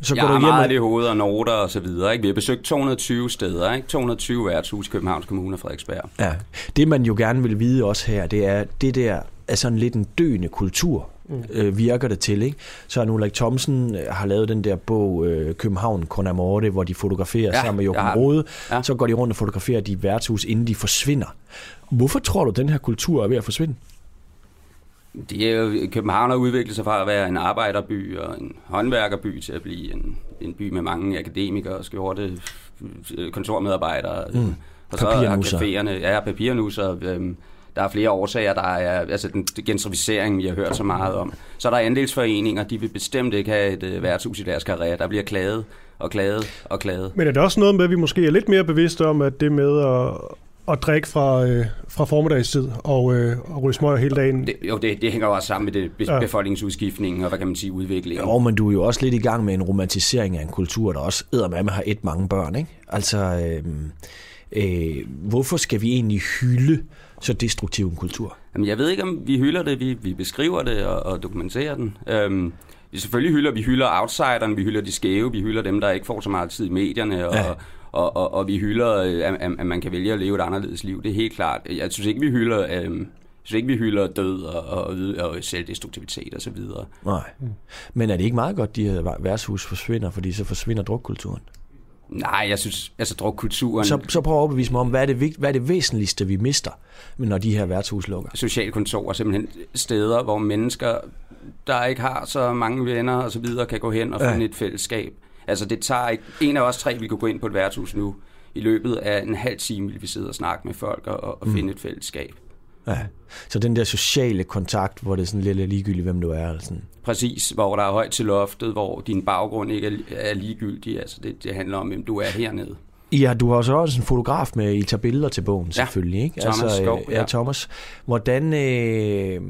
Så jeg går har du hjem meget og- af det i hovedet og noter og så videre. Ikke? Vi har besøgt 220 steder, ikke? 220 værtshus i Københavns Kommune og Frederiksberg. Ja. Det man jo gerne vil vide også her, det er, det der er sådan lidt en døende kultur, Mm. øh, virker det til. Ikke? Så Arne Ulrik Thomsen øh, har lavet den der bog øh, København Con Amorte, hvor de fotograferer Ja, ja, sammen med Jochen har- Rode. ja. Ja. Så går de rundt og fotograferer de værtshus, inden de forsvinder. Hvorfor tror du, den her kultur er ved at forsvinde? Det er jo, København har udviklet sig fra at være en arbejderby og en håndværkerby til at blive en, en by med mange akademikere, skjorte, øh, kontormedarbejdere. Mm. Og så er Papirnusser. caféerne, ja, papirnusser. Øhm, der er flere årsager. Der er altså den gentrificering, vi har hørt så meget om. Så er der andelsforeninger, de vil bestemt ikke have et øh, værtshus i deres karriere. Der bliver klaget og klaget og klaget. Men er det også noget med, at vi måske er lidt mere bevidste om, at det med at, at drikke fra, øh, fra formiddagstid og, øh, og ryge smøger hele dagen? Det, jo, det, det hænger jo også sammen med det be- Ja. befolkningsudskiftningen og, hvad kan man sige, udviklingen. Jo, men du er jo også lidt i gang med en romantisering af en kultur, der også eddermame har et mange børn, ikke? Altså, øh, øh, hvorfor skal vi egentlig hylde så destruktiv en kultur? Jamen, jeg ved ikke, om vi hylder det. Vi, vi beskriver det og, og dokumenterer den. Øhm, vi selvfølgelig hylder vi hylder outsideren, vi hylder de skæve, vi hylder dem, der ikke får så meget tid i medierne, og, Ja. og, og, og vi hylder, øh, at, at man kan vælge at leve et anderledes liv. Det er helt klart. Jeg synes ikke, vi hylder, øhm, jeg synes ikke, vi hylder død og, og, og, og selvdestruktivitet og så videre. Nej. Men er det ikke meget godt, de her værtshus forsvinder, fordi så forsvinder drukkulturen? Nej, jeg synes, altså drukkulturen... Så, så prøv at overbevise mig om, hvad er, det, vigt- hvad er det væsentligste, vi mister, når de her værtshus lukker? socialkontorer, simpelthen steder, hvor mennesker, der ikke har så mange venner og så videre, kan gå hen og Ja. finde et fællesskab. Altså det tager ikke, en af os tre, vi kunne gå ind på et værtshus nu, i løbet af en halv time vil vi sidde og snakke med folk og, og Mm. finde et fællesskab. Ja. Så den der sociale kontakt, hvor det er sådan lidt ligegyldigt, hvem du er. Eller sådan. Præcis, hvor der er højt til loftet, hvor din baggrund ikke er, ligegyldig. Altså det, det handler om, hvem du er hernede. Ja, du har så også en fotograf med, I tager billeder til bogen, selvfølgelig. Ikke? Thomas altså, Skov, ja. ja. Thomas. Hvordan, øh,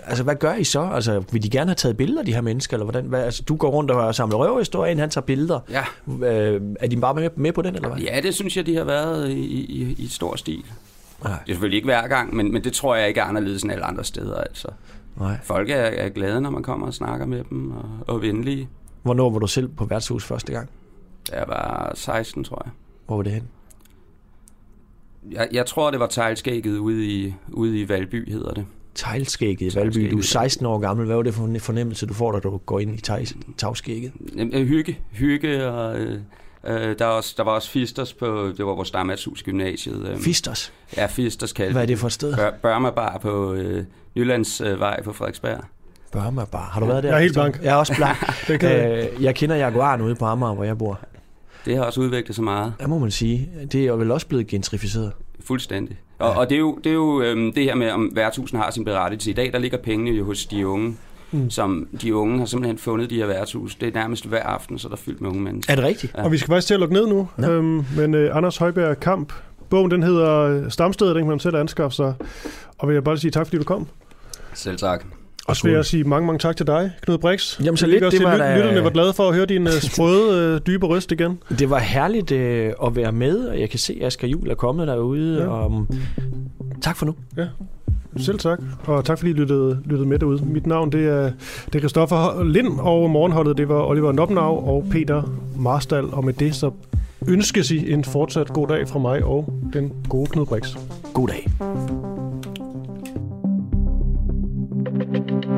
altså, hvad gør I så? Altså, vil de gerne have taget billeder, de her mennesker? Eller hvordan? Hvad, altså, du går rundt og samler røverhistorien, han tager billeder. Ja. Øh, er de bare med, med på den, eller hvad? Ja, det synes jeg, de har været i, i, i stor stil. Nej. Det er selvfølgelig ikke hver gang, men, men det tror jeg ikke er anderledes end alle andre steder. Altså. Nej. Folk er, er glade, når man kommer og snakker med dem, og, og venlige. Hvornår var du selv på værtshus første gang? Jeg var 16, tror jeg. Hvor var det hen? Jeg, jeg tror, det var teglskægget ude i, ude i Valby, hedder det. Teglskægget i Valby. Du er 16 år gammel. Hvad var det for en fornemmelse, du får, da du går ind i? Jamen, øh, Hygge, hygge, og øh, øh, der, var også, der var også Fisters på, det var vores stammatshus gymnasiet. Øh. Fisters? Ja, Fisters kaldte Hvad er det for et sted? Bør, Børma Bar på øh, Jyllands øh, vej på Frederiksberg. Burma Bar. Har du været der? Jeg er helt blank. Jeg er også blank. Det kan jeg. øh, jeg kender Jaguaren ude på Amager, hvor jeg bor. Det har også udviklet sig meget. Ja, må man sige. Det er vel også blevet gentrificeret. Fuldstændig. Og, og det er jo, det, er jo øhm, det her med, om værtshusen har sin berettigelse. I dag, der ligger pengene jo hos de unge. Mm. Som de unge har simpelthen fundet de her værtshus. Det er nærmest hver aften, så der er fyldt med unge mennesker. Er det rigtigt? Ja. Og vi skal faktisk til at lukke ned nu. Nå. Øhm, men øh, Anders Højberg Kamp, bogen den hedder Stamstedet, den kan man selv anskaffe sig. Og vil jeg bare sige tak, fordi du kom. Selv tak. Og så vil jeg sige mange, mange tak til dig, Knud Brix. Jamen, så Jeg lidt, det til, var da- Lytterne var glade for at høre din øh, sprøde, øh, dybe røst igen. Det var herligt øh, at være med, og jeg kan se, at Asger Jul er kommet derude. Ja. Ja. Og, um, tak for nu. Ja, selv tak, og tak fordi I lyttede, lyttede med derude. Mit navn det er, det er Christoffer Lind, og morgenholdet det var Oliver Nopnav og Peter Marstal. Og med det så ønskes I en fortsat god dag fra mig og den gode Knud Brix. God dag. thank you